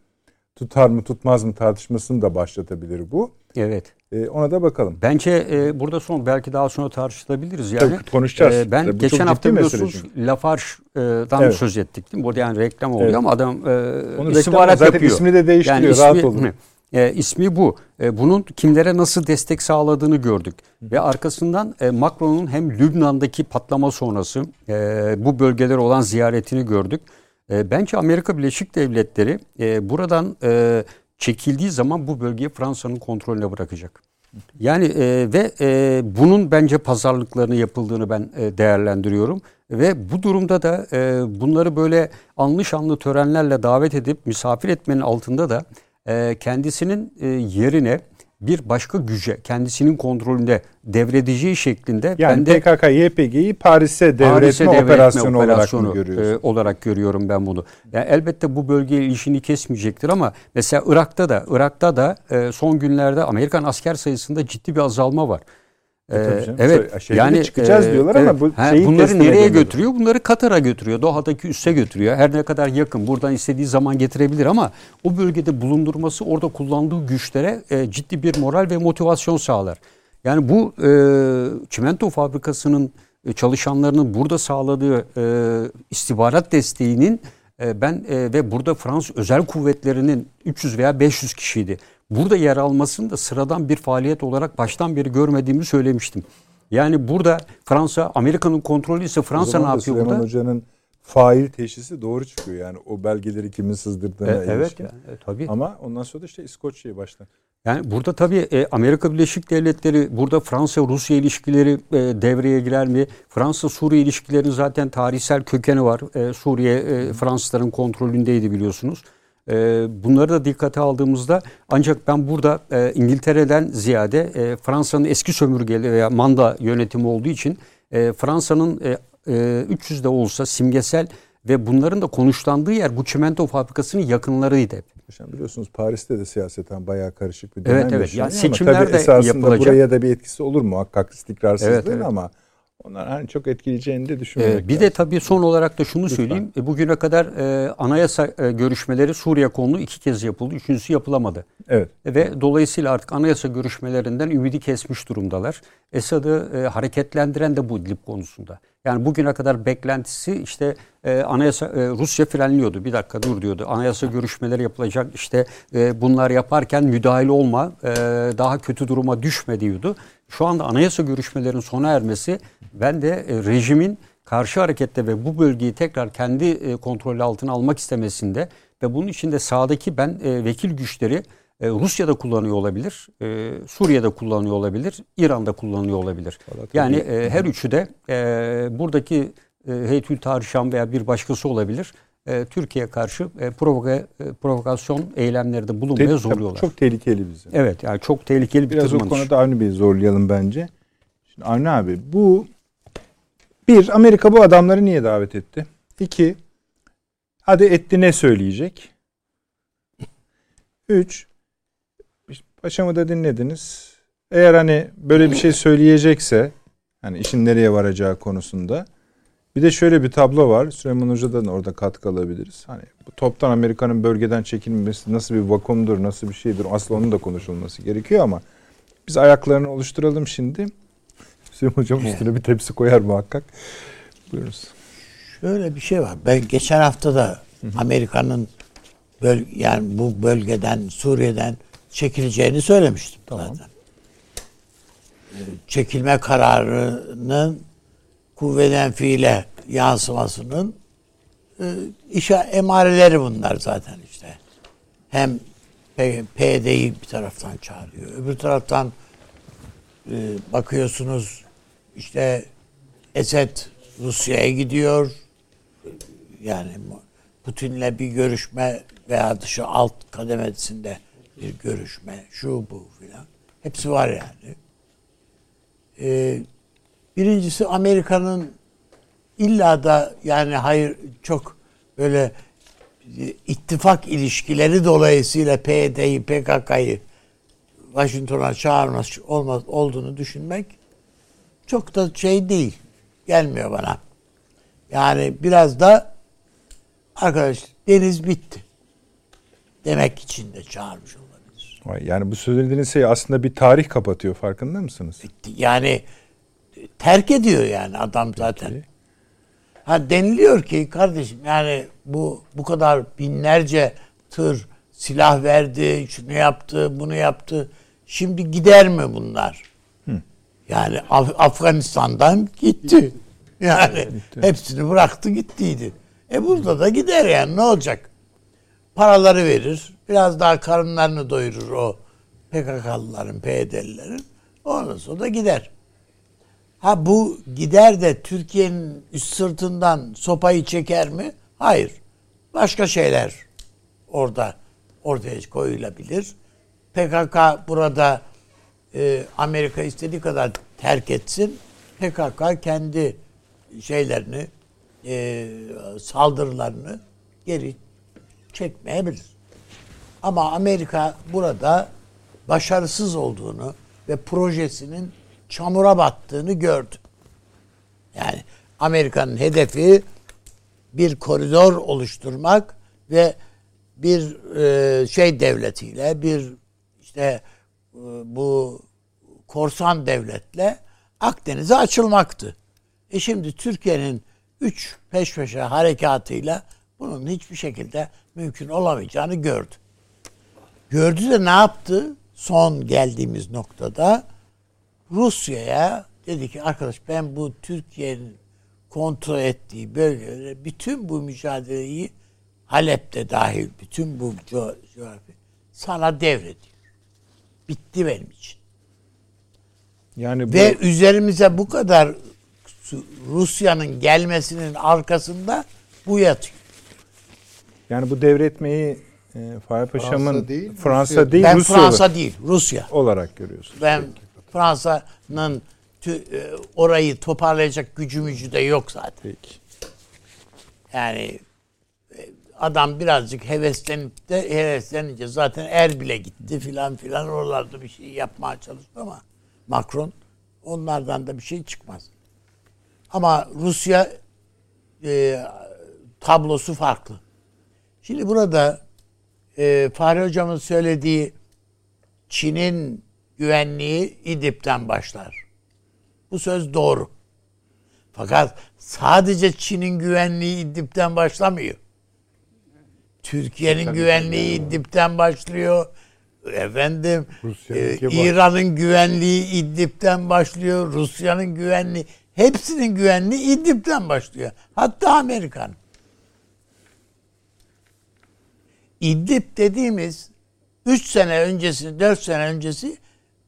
tutar mı tutmaz mı tartışmasını da başlatabilir bu. Evet. Ee, ona da bakalım. Bence e, burada son belki daha sonra tartışılabiliriz yani. Tabii konuşacağız. E, ben Tabii, geçen hafta biliyorsunuz Lafarge'dan evet. söz ettik değil mi? Burada yani reklam oluyor evet. ama adam e, Onu istihbarat zaten yapıyor. ismini de değiştiriyor yani ismi, rahat olun. E, ismi bu. E, bunun kimlere nasıl destek sağladığını gördük. Ve arkasından e, Macron'un hem Lübnan'daki patlama sonrası e, bu bölgeler olan ziyaretini gördük. E, bence Amerika Birleşik Devletleri e, buradan e, çekildiği zaman bu bölgeyi Fransa'nın kontrolüne bırakacak. Yani e, ve e, bunun bence pazarlıklarını yapıldığını ben e, değerlendiriyorum ve bu durumda da e, bunları böyle anlı şanlı törenlerle davet edip misafir etmenin altında da e, kendisinin e, yerine bir başka güce kendisinin kontrolünde devredeceği şeklinde yani ben de PKK YPG'yi Paris'e devretme, Paris'e devretme operasyonu, operasyonu olarak, mı e, olarak görüyorum ben bunu. Yani elbette bu bölgeye ilişini kesmeyecektir ama mesela Irak'ta da Irak'ta da e, son günlerde Amerikan asker sayısında ciddi bir azalma var. E, ee, evet Şeyleri yani çıkacağız e, diyorlar evet, ama bu şeyi bunları nereye götürüyor? Bunları Katar'a götürüyor. Doha'daki üsse götürüyor. Her ne kadar yakın buradan istediği zaman getirebilir ama o bölgede bulundurması orada kullandığı güçlere e, ciddi bir moral ve motivasyon sağlar. Yani bu e, çimento fabrikasının e, çalışanlarının burada sağladığı e, istihbarat desteğinin e, ben e, ve burada Fransız özel kuvvetlerinin 300 veya 500 kişiydi burada yer almasını da sıradan bir faaliyet olarak baştan beri görmediğimi söylemiştim. Yani burada Fransa, Amerika'nın kontrolü ise Fransa ne yapıyor Süleyman burada? Hoca'nın fail teşhisi doğru çıkıyor yani o belgeleri kimin sızdırdığına e, Evet yani, e, tabii. Ama ondan sonra da işte İskoçya'yı baştan. Yani burada tabii e, Amerika Birleşik Devletleri, burada Fransa-Rusya ilişkileri e, devreye girer mi? Fransa-Suriye ilişkilerinin zaten tarihsel kökeni var. E, Suriye e, Fransızların kontrolündeydi biliyorsunuz. Ee, bunları da dikkate aldığımızda ancak ben burada e, İngiltere'den ziyade e, Fransa'nın eski sömürgeli veya manda yönetimi olduğu için e, Fransa'nın 300'de olsa simgesel ve bunların da konuşlandığı yer bu çimento fabrikasının yakınlarıydı hep. Hocam biliyorsunuz Paris'te de siyaseten bayağı karışık bir dönem evet, evet. Yani seçimler ama tabii de esasında yapılacak. buraya da bir etkisi olur mu? Muhakkak istikrarsızlığın evet, evet. ama onlar hani çok etkileyeceğini de düşünmemek ee, Bir lazım. de tabii son olarak da şunu Lütfen. söyleyeyim. E, bugüne kadar e, anayasa e, görüşmeleri Suriye konulu iki kez yapıldı. Üçüncüsü yapılamadı. Evet. E, ve dolayısıyla artık anayasa görüşmelerinden ümidi kesmiş durumdalar. Esad'ı e, hareketlendiren de bu İdlib konusunda. Yani bugüne kadar beklentisi işte e, anayasa e, Rusya frenliyordu. Bir dakika dur diyordu. Anayasa görüşmeleri yapılacak. İşte e, bunlar yaparken müdahale olma, e, daha kötü duruma düşme diyordu. Şu anda anayasa görüşmelerinin sona ermesi ben de e, rejimin karşı harekette ve bu bölgeyi tekrar kendi e, kontrolü altına almak istemesinde ve bunun içinde sağdaki ben e, vekil güçleri e, Rusya'da kullanıyor olabilir, e, Suriye'de kullanıyor olabilir, İran'da kullanıyor olabilir. Yani e, her üçü de e, buradaki e, Heytül Tarşam veya bir başkası olabilir. E, Türkiye'ye karşı e, provoka, e, provokasyon eylemlerde bulunmaya Te- zorluyorlar. Çok tehlikeli bizim. Evet yani çok tehlikeli bir Biraz tırmanış. o konuda Avni Bey'i zorlayalım bence. Şimdi Avni abi bu bir Amerika bu adamları niye davet etti? İki hadi etti ne söyleyecek? Üç Paşamı da dinlediniz. Eğer hani böyle bir şey söyleyecekse hani işin nereye varacağı konusunda bir de şöyle bir tablo var. Süleyman Hoca'dan orada katkı alabiliriz. Hani bu toptan Amerika'nın bölgeden çekilmesi nasıl bir vakumdur, nasıl bir şeydir aslında onun da konuşulması gerekiyor ama biz ayaklarını oluşturalım şimdi. Süleyman Hocam üstüne bir tepsi koyar muhakkak. Buyurunuz. Şöyle bir şey var. Ben geçen hafta da Amerika'nın böl yani bu bölgeden Suriye'den çekileceğini söylemiştim tamam. zaten. Çekilme kararının kuvveden fiile yansımasının e, işe emareleri bunlar zaten işte. Hem PD'yi bir taraftan çağırıyor. Öbür taraftan e, bakıyorsunuz işte Esed Rusya'ya gidiyor. Yani Putin'le bir görüşme veya dışı alt kademesinde bir görüşme, şu bu filan. Hepsi var yani. Ee, birincisi Amerika'nın illa da yani hayır çok böyle ittifak ilişkileri dolayısıyla PYD'yi, PKK'yı Washington'a çağırmaz olmaz olduğunu düşünmek çok da şey değil. Gelmiyor bana. Yani biraz da arkadaş deniz bitti. Demek için de çağırmış olabilir. Yani bu söylediğiniz şey aslında bir tarih kapatıyor farkında mısınız? Bitti. Yani terk ediyor yani adam zaten. Peki. Ha deniliyor ki kardeşim yani bu bu kadar binlerce tır silah verdi, şunu yaptı, bunu yaptı. Şimdi gider mi bunlar? Hı. Yani Af- Afganistan'dan gitti. Yani gitti. hepsini bıraktı gittiydi. E burada da gider yani ne olacak? Paraları verir. Biraz daha karınlarını doyurur o PKK'lıların, PYD'lilerin. Ondan sonra da gider. Ha bu gider de Türkiye'nin üst sırtından sopayı çeker mi? Hayır. Başka şeyler orada ortaya koyulabilir. PKK burada e, Amerika istediği kadar terk etsin. PKK kendi şeylerini e, saldırılarını geri çekmeyebilir. Ama Amerika burada başarısız olduğunu ve projesinin çamura battığını gördü. Yani Amerika'nın hedefi bir koridor oluşturmak ve bir e, şey devletiyle bir işte e, bu korsan devletle Akdeniz'e açılmaktı. E şimdi Türkiye'nin üç peş peşe harekatıyla bunun hiçbir şekilde mümkün olamayacağını gördü. Gördü de ne yaptı? Son geldiğimiz noktada Rusya'ya dedi ki arkadaş ben bu Türkiye'nin kontrol ettiği bölgelere bütün bu mücadeleyi Halep'te dahil bütün bu coğrafya sana devrediyor. Bitti benim için. Yani bu... Ve üzerimize bu kadar Rusya'nın gelmesinin arkasında bu yatıyor. Yani bu devretmeyi e, Fahri Paşa'mın Fransa değil, Fransa Rusya. değil ben Rusya Fransa değil Rusya olarak görüyorsunuz. Ben Fransa'nın e, orayı toparlayacak gücü mücü de yok zaten. Peki. Yani e, adam birazcık heveslenip de heveslenince zaten Erbil'e gitti filan filan oralarda bir şey yapmaya çalıştı ama Macron onlardan da bir şey çıkmaz. Ama Rusya e, tablosu farklı. Şimdi burada e, Fahri Hocam'ın söylediği Çin'in güvenliği İdlib'den başlar. Bu söz doğru. Fakat sadece Çin'in güvenliği İdlib'den başlamıyor. Türkiye'nin güvenliği İdlib'den başlıyor. Efendim e, İran'ın güvenliği İdlib'den başlıyor. Rusya'nın güvenliği hepsinin güvenliği İdlib'den başlıyor. Hatta Amerikan. İdlib dediğimiz 3 sene öncesi, 4 sene öncesi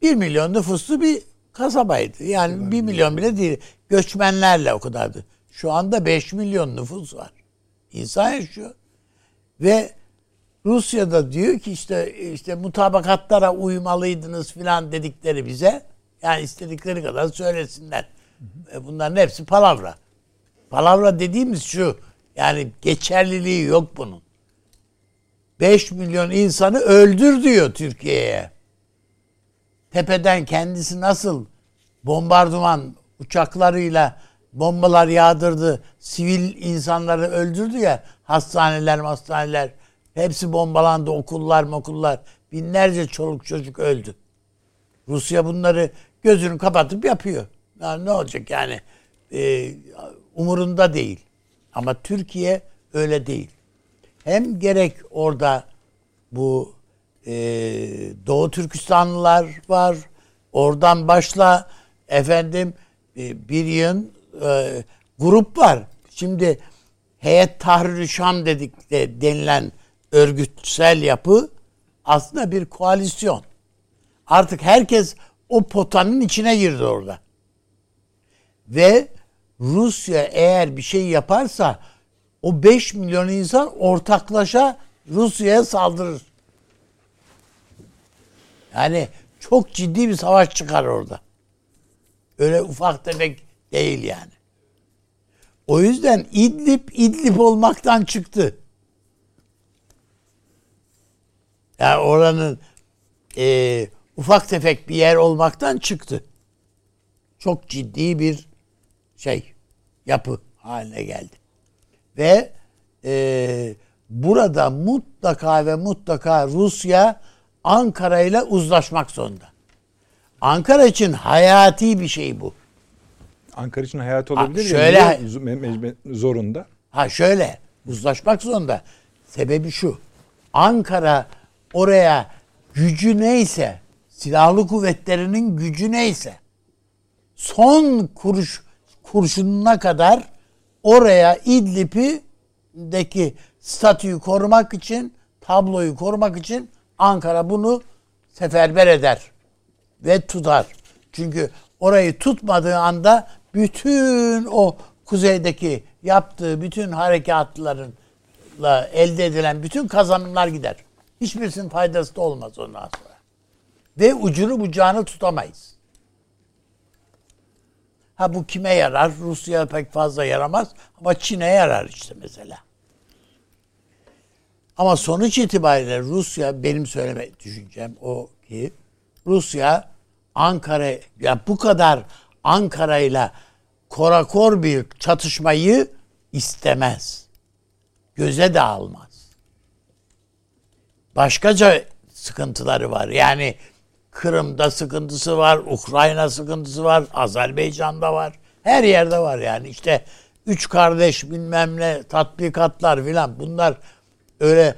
1 milyon nüfuslu bir kasabaydı. Yani 1 milyon bile değil. Göçmenlerle o kadardı. Şu anda 5 milyon nüfus var. İnsan yaşıyor. Ve Rusya'da diyor ki işte işte mutabakatlara uymalıydınız filan dedikleri bize. Yani istedikleri kadar söylesinler. Hı. Bunların hepsi palavra. Palavra dediğimiz şu. Yani geçerliliği yok bunun. 5 milyon insanı öldür diyor Türkiye'ye. Tepeden kendisi nasıl bombardıman uçaklarıyla bombalar yağdırdı, sivil insanları öldürdü ya, hastaneler, hastaneler hepsi bombalandı, okullar, okullar, binlerce çoluk çocuk öldü. Rusya bunları gözünü kapatıp yapıyor. Yani ne olacak yani? Ee, umurunda değil. Ama Türkiye öyle değil hem gerek orada bu e, Doğu Türkistanlılar var. Oradan başla efendim e, bir yığın e, grup var. Şimdi Heyet Tahrir Şam dedik de denilen örgütsel yapı aslında bir koalisyon. Artık herkes o potanın içine girdi orada. Ve Rusya eğer bir şey yaparsa o 5 milyon insan ortaklaşa Rusya'ya saldırır. Yani çok ciddi bir savaş çıkar orada. Öyle ufak tefek değil yani. O yüzden İdlib İdlib olmaktan çıktı. Yani oranın e, ufak tefek bir yer olmaktan çıktı. Çok ciddi bir şey yapı haline geldi. Ve e, burada mutlaka ve mutlaka Rusya Ankara ile uzlaşmak zorunda. Ankara için hayati bir şey bu. Ankara için hayat olabilir ha, şöyle, ya. Zorunda. Ha şöyle uzlaşmak zorunda. Sebebi şu. Ankara oraya gücü neyse, silahlı kuvvetlerinin gücü neyse son kuruş kurşununa kadar oraya İdlib'deki statüyü korumak için, tabloyu korumak için Ankara bunu seferber eder ve tutar. Çünkü orayı tutmadığı anda bütün o kuzeydeki yaptığı bütün harekatlarla elde edilen bütün kazanımlar gider. Hiçbirisinin faydası da olmaz ondan sonra. Ve ucunu bucağını tutamayız. Ha bu kime yarar? Rusya pek fazla yaramaz ama Çin'e yarar işte mesela. Ama sonuç itibariyle Rusya benim söyleme düşüncem o ki Rusya Ankara ya bu kadar Ankara ile korakor bir çatışmayı istemez. Göze de almaz. Başkaca sıkıntıları var. Yani Kırım'da sıkıntısı var, Ukrayna sıkıntısı var, Azerbaycan'da var. Her yerde var yani. İşte üç kardeş bilmem ne tatbikatlar filan bunlar öyle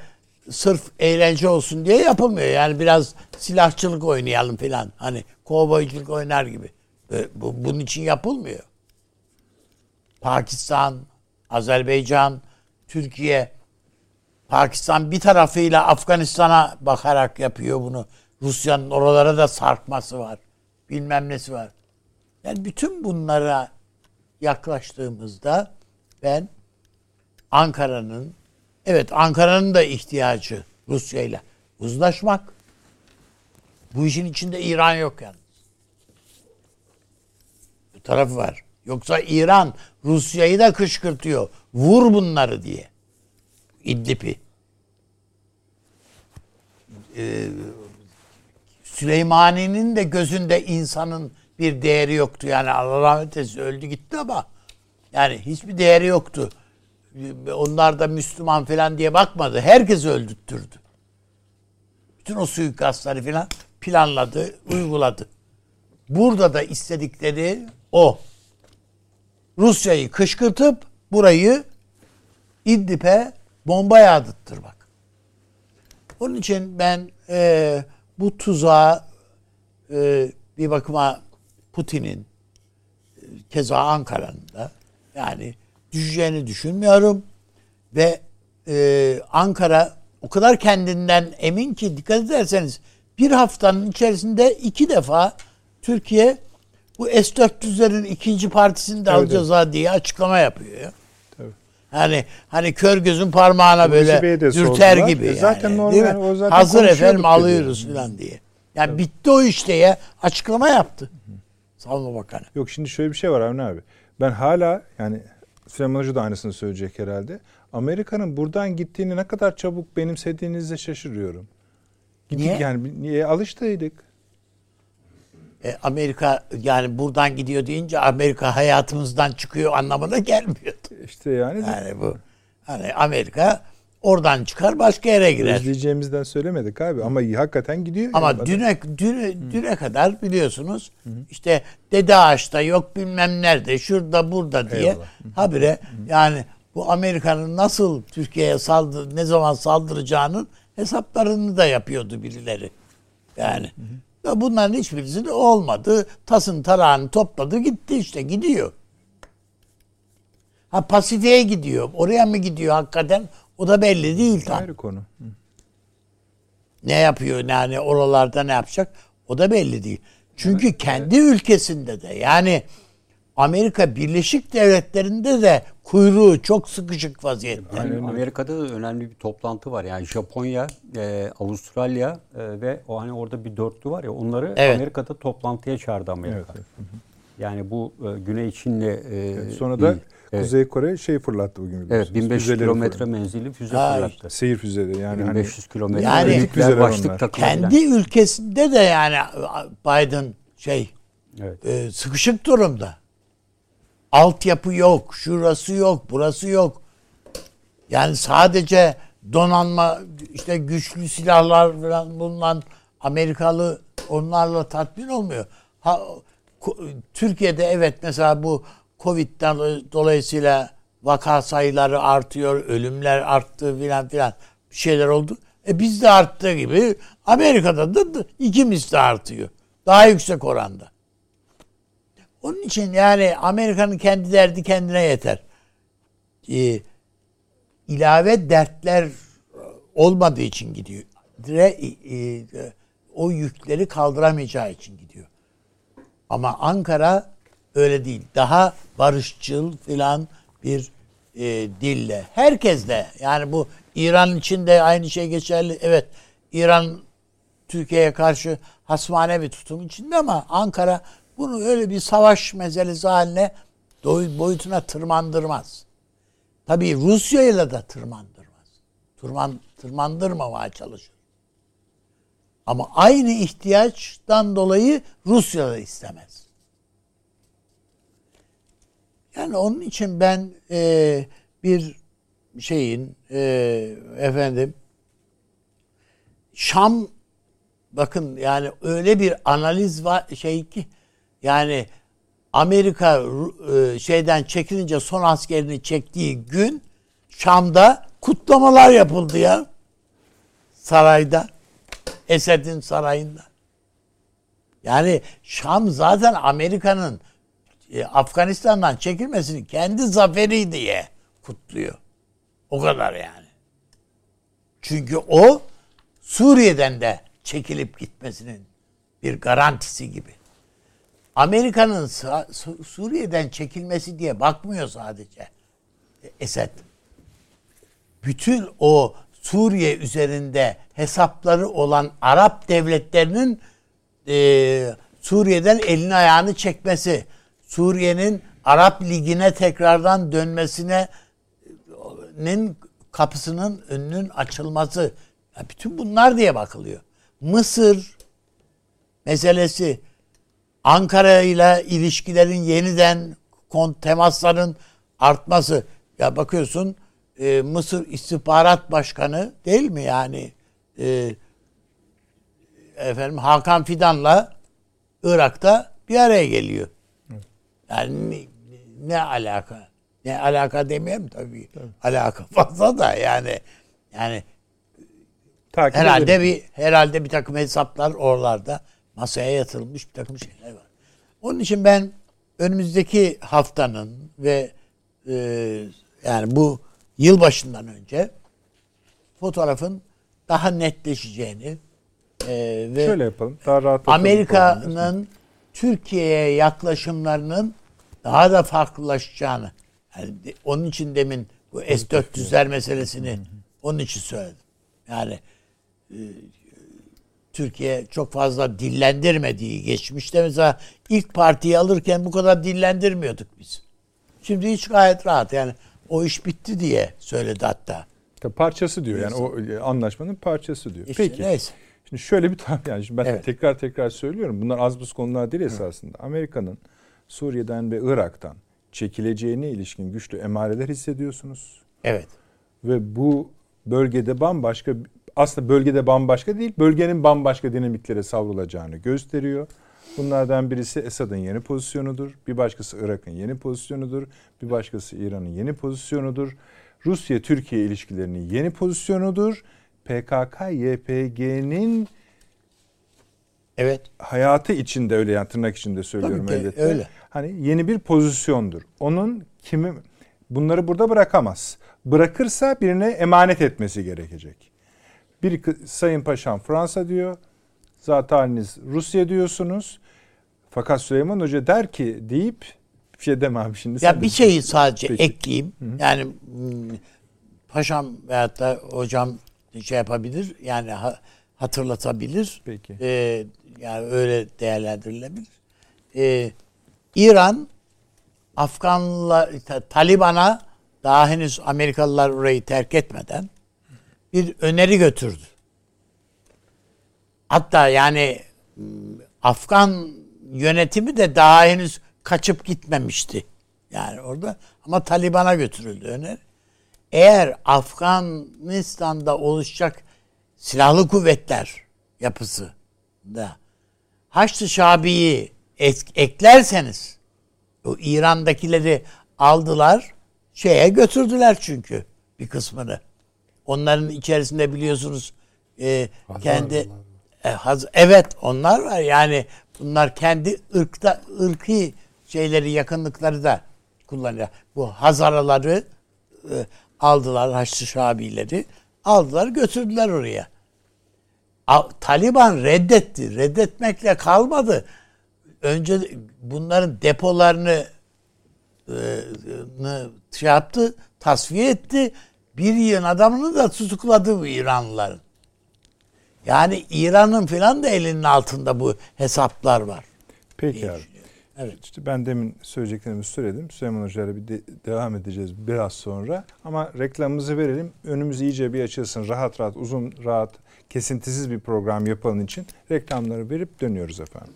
sırf eğlence olsun diye yapılmıyor. Yani biraz silahçılık oynayalım filan. Hani kovboyculuk oynar gibi. Bu, bunun için yapılmıyor. Pakistan, Azerbaycan, Türkiye, Pakistan bir tarafıyla Afganistan'a bakarak yapıyor bunu. Rusya'nın oralara da sarkması var. Bilmem nesi var. Yani bütün bunlara yaklaştığımızda ben Ankara'nın evet Ankara'nın da ihtiyacı Rusya ile uzlaşmak. Bu işin içinde İran yok yani. Bu tarafı var. Yoksa İran Rusya'yı da kışkırtıyor. Vur bunları diye. İdlib'i. Ee, Süleymani'nin de gözünde insanın bir değeri yoktu. Yani Allah rahmet eylesin öldü gitti ama yani hiçbir değeri yoktu. Onlar da Müslüman falan diye bakmadı. Herkesi öldürttürdü. Bütün o suikastları falan planladı, uyguladı. Burada da istedikleri o. Rusya'yı kışkırtıp burayı İdlib'e bomba yağdırttırmak. Onun için ben e, bu tuzağa e, bir bakıma Putin'in e, keza Ankara'nın da yani düşeceğini düşünmüyorum ve e, Ankara o kadar kendinden emin ki dikkat ederseniz bir haftanın içerisinde iki defa Türkiye bu S-400'lerin ikinci partisini de evet, alacağız evet. diye açıklama yapıyor ya. Hani hani kör gözün parmağına böyle dürter gibi. E zaten yani, normal o zaten Hazır efendim alıyoruz falan diye. Yani evet. bitti o işte ya. Açıklama yaptı. Savunma Bakanı. Yok şimdi şöyle bir şey var Avni abi. Ben hala yani Süleyman Hoca da aynısını söyleyecek herhalde. Amerika'nın buradan gittiğini ne kadar çabuk benimsediğinizde şaşırıyorum. Gittik Niye? Yani niye alıştıydık. E, Amerika yani buradan gidiyor deyince Amerika hayatımızdan çıkıyor anlamına gelmiyor. İşte yani. Yani bu hani Amerika oradan çıkar başka yere girer. Özleyeceğimizden söylemedik abi ama hakikaten gidiyor. Ama yani düne, düne, düne kadar biliyorsunuz Hı. işte Dede Ağaç'ta yok bilmem nerede şurada burada diye Eyvallah. habire Hı. yani bu Amerika'nın nasıl Türkiye'ye saldır ne zaman saldıracağının hesaplarını da yapıyordu birileri. Yani hı hı. Bunların hiçbirisi de olmadı. Tasın tarağını topladı gitti işte gidiyor. Ha Pasifik'e gidiyor. Oraya mı gidiyor hakikaten? O da belli değil tam. Ayrı konu. Hı. Ne yapıyor yani oralarda ne yapacak? O da belli değil. Çünkü evet, kendi evet. ülkesinde de yani Amerika Birleşik Devletleri'nde de kuyruğu çok sıkışık vaziyette. Yani Amerika'da da önemli bir toplantı var. Yani Japonya, e, Avustralya e, ve o hani orada bir dörtlü var ya onları evet. Amerika'da toplantıya çağırdı Amerika. Evet, evet. Yani bu e, Güney Çin'le e, evet, sonra da evet. Kuzey Kore şey fırlattı bugün. Evet 1500 kilometre menzilli füze ha, fırlattı. Seyir füzeleri yani 1500 hani, kilometre. Yani başlık kendi ülkesinde de yani Biden şey evet. e, sıkışık durumda. Altyapı yok, şurası yok, burası yok. Yani sadece donanma işte güçlü silahlar falan bulunan Amerikalı onlarla tatmin olmuyor. Ha, Türkiye'de evet mesela bu Covid'den dolayısıyla vaka sayıları artıyor, ölümler arttı filan filan bir şeyler oldu. E bizde arttığı gibi Amerika'da da iki misli artıyor. Daha yüksek oranda. Onun için yani Amerika'nın kendi derdi kendine yeter. Ee, ilave dertler olmadığı için gidiyor. Dire, e, e, o yükleri kaldıramayacağı için gidiyor. Ama Ankara öyle değil. Daha barışçıl filan bir e, dille. Herkes de yani bu İran için de aynı şey geçerli. Evet İran Türkiye'ye karşı hasmane bir tutum içinde ama Ankara bunu öyle bir savaş meselesi haline boyutuna tırmandırmaz. Tabii Rusya ile de tırmandırmaz. Tırman, tırmandırmamaya çalışır. Ama aynı ihtiyaçtan dolayı Rusya da istemez. Yani onun için ben e, bir şeyin e, efendim Şam bakın yani öyle bir analiz var şey ki yani Amerika e, şeyden çekilince son askerini çektiği gün Şam'da kutlamalar yapıldı ya. Sarayda. Esed'in sarayında. Yani Şam zaten Amerika'nın e, Afganistan'dan çekilmesini kendi zaferi diye kutluyor. O kadar yani. Çünkü o Suriye'den de çekilip gitmesinin bir garantisi gibi. Amerika'nın Suriye'den çekilmesi diye bakmıyor sadece Esed. Bütün o Suriye üzerinde hesapları olan Arap devletlerinin e, Suriye'den elini ayağını çekmesi, Suriye'nin Arap Ligi'ne tekrardan dönmesine nin kapısının önünün açılması. Ya bütün bunlar diye bakılıyor. Mısır meselesi Ankara ile ilişkilerin yeniden temasların artması. Ya bakıyorsun e, Mısır İstihbarat Başkanı değil mi yani e, efendim Hakan Fidan'la Irak'ta bir araya geliyor. Yani ne, ne alaka? Ne alaka demeyeyim tabii. tabii. Alaka fazla da yani yani Takip herhalde edelim. bir herhalde bir takım hesaplar oralarda masaya yatırılmış bir takım şeyler var. Onun için ben önümüzdeki haftanın ve e, yani bu yılbaşından önce fotoğrafın daha netleşeceğini e, ve şöyle yapalım. Daha rahat Amerika'nın Türkiye'ye yaklaşımlarının daha da farklılaşacağını yani onun için demin bu S-400'ler meselesini onun için söyledim. Yani e, Türkiye çok fazla dillendirmediği geçmişte mesela ilk partiyi alırken bu kadar dillendirmiyorduk biz. Şimdi hiç gayet rahat yani o iş bitti diye söyledi hatta. Parçası diyor yani o e, anlaşmanın parçası diyor. İşte Peki. Neyse. Şimdi şöyle bir tam yani şimdi ben evet. tekrar tekrar söylüyorum. Bunlar az buz konular değil esasında. Amerika'nın Suriye'den ve Irak'tan çekileceğine ilişkin güçlü emareler hissediyorsunuz. Evet. Ve bu bölgede bambaşka aslında bölgede bambaşka değil, bölgenin bambaşka dinamiklere savrulacağını gösteriyor. Bunlardan birisi Esad'ın yeni pozisyonudur. Bir başkası Irak'ın yeni pozisyonudur. Bir başkası İran'ın yeni pozisyonudur. Rusya-Türkiye ilişkilerinin yeni pozisyonudur. PKK-YPG'nin Evet. Hayatı içinde öyle yani tırnak içinde söylüyorum Tabii ki, elbette. Öyle. Hani yeni bir pozisyondur. Onun kimi bunları burada bırakamaz. Bırakırsa birine emanet etmesi gerekecek. Bir Sayın Paşam Fransa diyor. Zaten haliniz Rusya diyorsunuz. Fakat Süleyman Hoca der ki deyip Bir şey deme abi şimdi. Ya bir şeyi sadece Peki. ekleyeyim. Yani hmm, paşam veyahut da hocam şey yapabilir. Yani ha- hatırlatabilir. Peki. Ee, yani öyle değerlendirilebilir. Ee, İran Afganlar Ta- Taliban'a daha henüz Amerikalılar orayı terk etmeden bir öneri götürdü. Hatta yani hmm, Afgan yönetimi de daha henüz kaçıp gitmemişti. Yani orada ama Taliban'a götürüldü öneri. Eğer Afganistan'da oluşacak silahlı kuvvetler yapısı da Haçlı Şabi'yi eklerseniz o İran'dakileri aldılar şeye götürdüler çünkü bir kısmını. Onların içerisinde biliyorsunuz e, kendi e, haz- evet onlar var yani bunlar kendi ırkta ırkı şeyleri yakınlıkları da kullanıyor. Bu Hazaraları e, aldılar Haçlı Şabileri aldılar götürdüler oraya. Taliban reddetti. Reddetmekle kalmadı. Önce bunların depolarını nı şey yaptı, tasfiye etti. Bir yığın adamını da tutukladı bu İranlıların. Yani İran'ın filan da elinin altında bu hesaplar var. Peki abi. Evet. İşte ben demin söyleyeceklerimi söyledim. Süleyman Hoca'yla bir de- devam edeceğiz biraz sonra. Ama reklamımızı verelim. Önümüz iyice bir açılsın. Rahat rahat, uzun, rahat, kesintisiz bir program yapalım için reklamları verip dönüyoruz efendim.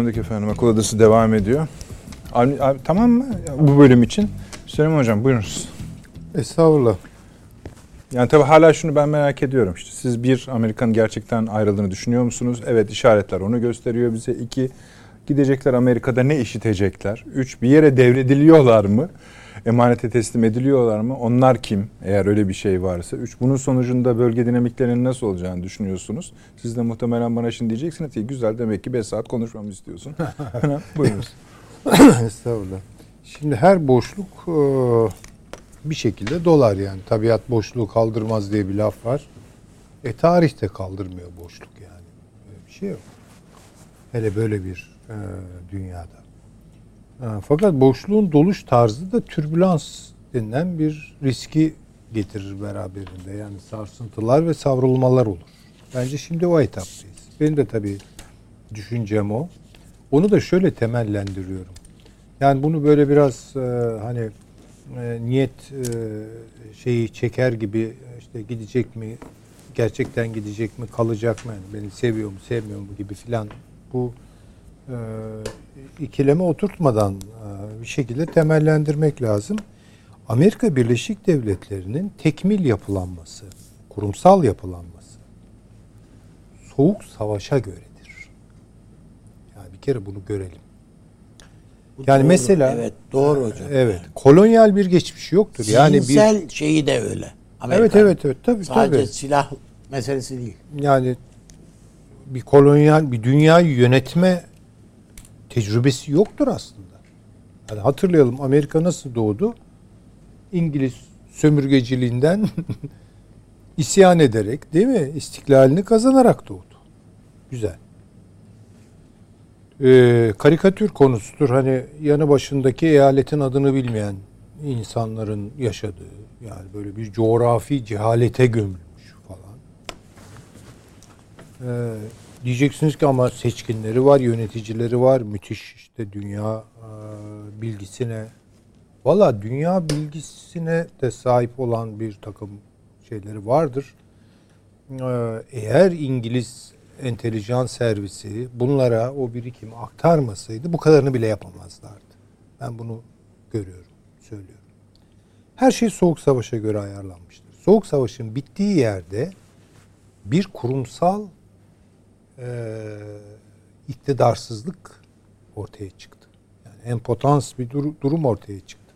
Döndük efendim. Akıl Odası devam ediyor. Abi, abi, tamam mı bu bölüm için? Süleyman Hocam buyurunuz. Estağfurullah. Yani tabii hala şunu ben merak ediyorum. İşte siz bir Amerika'nın gerçekten ayrıldığını düşünüyor musunuz? Evet işaretler onu gösteriyor bize. İki gidecekler Amerika'da ne işitecekler? Üç bir yere devrediliyorlar mı? Emanete teslim ediliyorlar mı? Onlar kim? Eğer öyle bir şey varsa. Üç bunun sonucunda bölge dinamiklerinin nasıl olacağını düşünüyorsunuz? Siz de muhtemelen bana şimdi diyeceksiniz ki güzel demek ki 5 saat konuşmamı istiyorsun. Buyurunuz. Estağfurullah. Şimdi her boşluk e, bir şekilde dolar yani. Tabiat boşluğu kaldırmaz diye bir laf var. E tarih de kaldırmıyor boşluk yani. Böyle bir şey yok. Hele böyle bir e, dünyada. E, fakat boşluğun doluş tarzı da türbülans denilen bir riski getirir beraberinde. Yani sarsıntılar ve savrulmalar olur. Bence şimdi o etaptayız. Benim de tabii düşüncem o. Onu da şöyle temellendiriyorum. Yani bunu böyle biraz e, hani e, niyet e, şeyi çeker gibi işte gidecek mi, gerçekten gidecek mi, kalacak mı, yani beni seviyor mu, sevmiyor mu gibi filan bu e, ikileme oturtmadan e, bir şekilde temellendirmek lazım. Amerika Birleşik Devletleri'nin tekmil yapılanması, kurumsal yapılanması soğuk savaşa göredir. Yani bir kere bunu görelim. Bu Yani doğru. mesela- evet doğru hocam. Evet. Kolonyal bir geçmiş yoktur. Yani bir Zihinsel şeyi de öyle. Evet Amerika'nın. evet evet tabii Sadece tabii. silah meselesi değil. Yani bir kolonyal bir dünyayı yönetme tecrübesi yoktur aslında. Hani hatırlayalım Amerika nasıl doğdu? İngiliz sömürgeciliğinden isyan ederek değil mi? İstiklalini kazanarak doğdu. Güzel. Ee, karikatür konusudur. Hani yanı başındaki eyaletin adını bilmeyen insanların yaşadığı yani böyle bir coğrafi cehalete gömülmüş falan. Ee, diyeceksiniz ki ama seçkinleri var, yöneticileri var, müthiş işte dünya e, bilgisine. Valla dünya bilgisine de sahip olan bir takım şeyleri vardır. Ee, eğer İngiliz entelijans servisi bunlara o birikimi aktarmasaydı bu kadarını bile yapamazlardı. Ben bunu görüyorum, söylüyorum. Her şey Soğuk Savaş'a göre ayarlanmıştır. Soğuk Savaş'ın bittiği yerde bir kurumsal e, iktidarsızlık ortaya çıktı. Yani empotans bir dur- durum ortaya çıktı.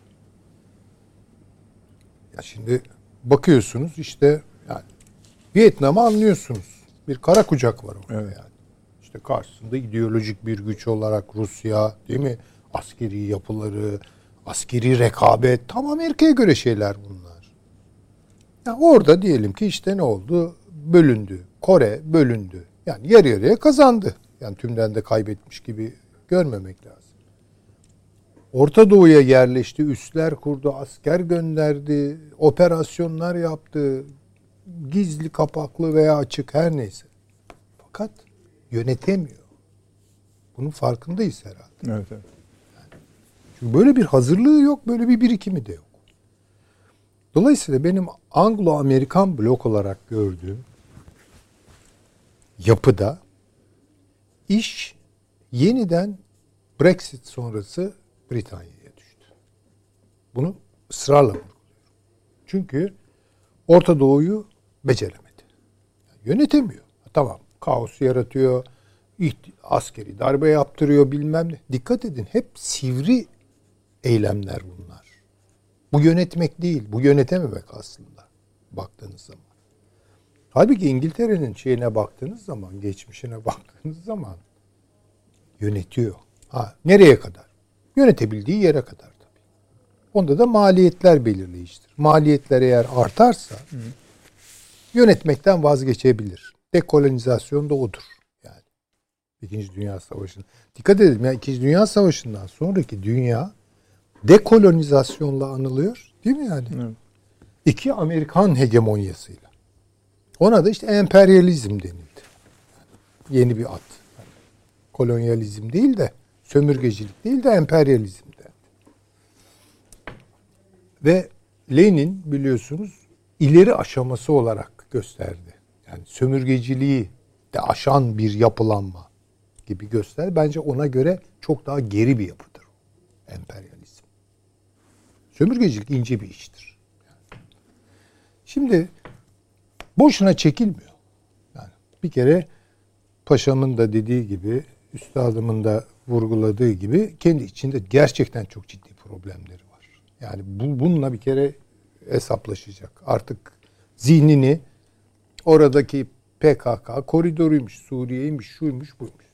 Ya şimdi bakıyorsunuz işte yani Vietnam'ı anlıyorsunuz. Bir kara kucak var orada Evet. yani. İşte karşısında ideolojik bir güç olarak Rusya değil mi? Askeri yapıları, askeri rekabet tam Amerika'ya göre şeyler bunlar. Ya orada diyelim ki işte ne oldu? Bölündü. Kore bölündü. Yani yarı yarıya kazandı. Yani tümden de kaybetmiş gibi görmemek lazım. Orta Doğu'ya yerleşti, üsler kurdu, asker gönderdi, operasyonlar yaptı. Gizli, kapaklı veya açık her neyse. Fakat yönetemiyor. Bunun farkındayız herhalde. Evet, evet. Çünkü böyle bir hazırlığı yok, böyle bir birikimi de yok. Dolayısıyla benim Anglo-Amerikan blok olarak gördüğüm yapıda iş yeniden Brexit sonrası Britanya'ya düştü. Bunu ısrarla vurguluyorum. Çünkü Orta Doğu'yu beceremedi. Yönetemiyor. Tamam kaos yaratıyor, askeri darbe yaptırıyor bilmem ne. Dikkat edin hep sivri eylemler bunlar. Bu yönetmek değil, bu yönetememek aslında baktığınız zaman. Halbuki İngiltere'nin şeyine baktığınız zaman, geçmişine baktığınız zaman yönetiyor. Ha, nereye kadar? Yönetebildiği yere kadar tabii. Onda da maliyetler belirleyicidir. Maliyetler eğer artarsa yönetmekten vazgeçebilir. Dekolonizasyon da odur. Yani İkinci Dünya Savaşı'nın. Dikkat edin ya İkinci Dünya Savaşı'ndan sonraki dünya dekolonizasyonla anılıyor. Değil mi yani? Evet. İki Amerikan hegemonyasıyla. Ona da işte emperyalizm denildi. Yeni bir ad. Yani kolonyalizm değil de sömürgecilik değil de emperyalizm dendi. Ve Lenin biliyorsunuz ileri aşaması olarak gösterdi. Yani sömürgeciliği de aşan bir yapılanma gibi göster. Bence ona göre çok daha geri bir yapıdır emperyalizm. Sömürgecilik ince bir iştir. Şimdi boşuna çekilmiyor. Yani bir kere paşamın da dediği gibi, üstadımın da vurguladığı gibi kendi içinde gerçekten çok ciddi problemleri var. Yani bu bununla bir kere hesaplaşacak. Artık zihnini oradaki PKK koridoruymuş, Suriye'ymiş, şuymuş, buymuş.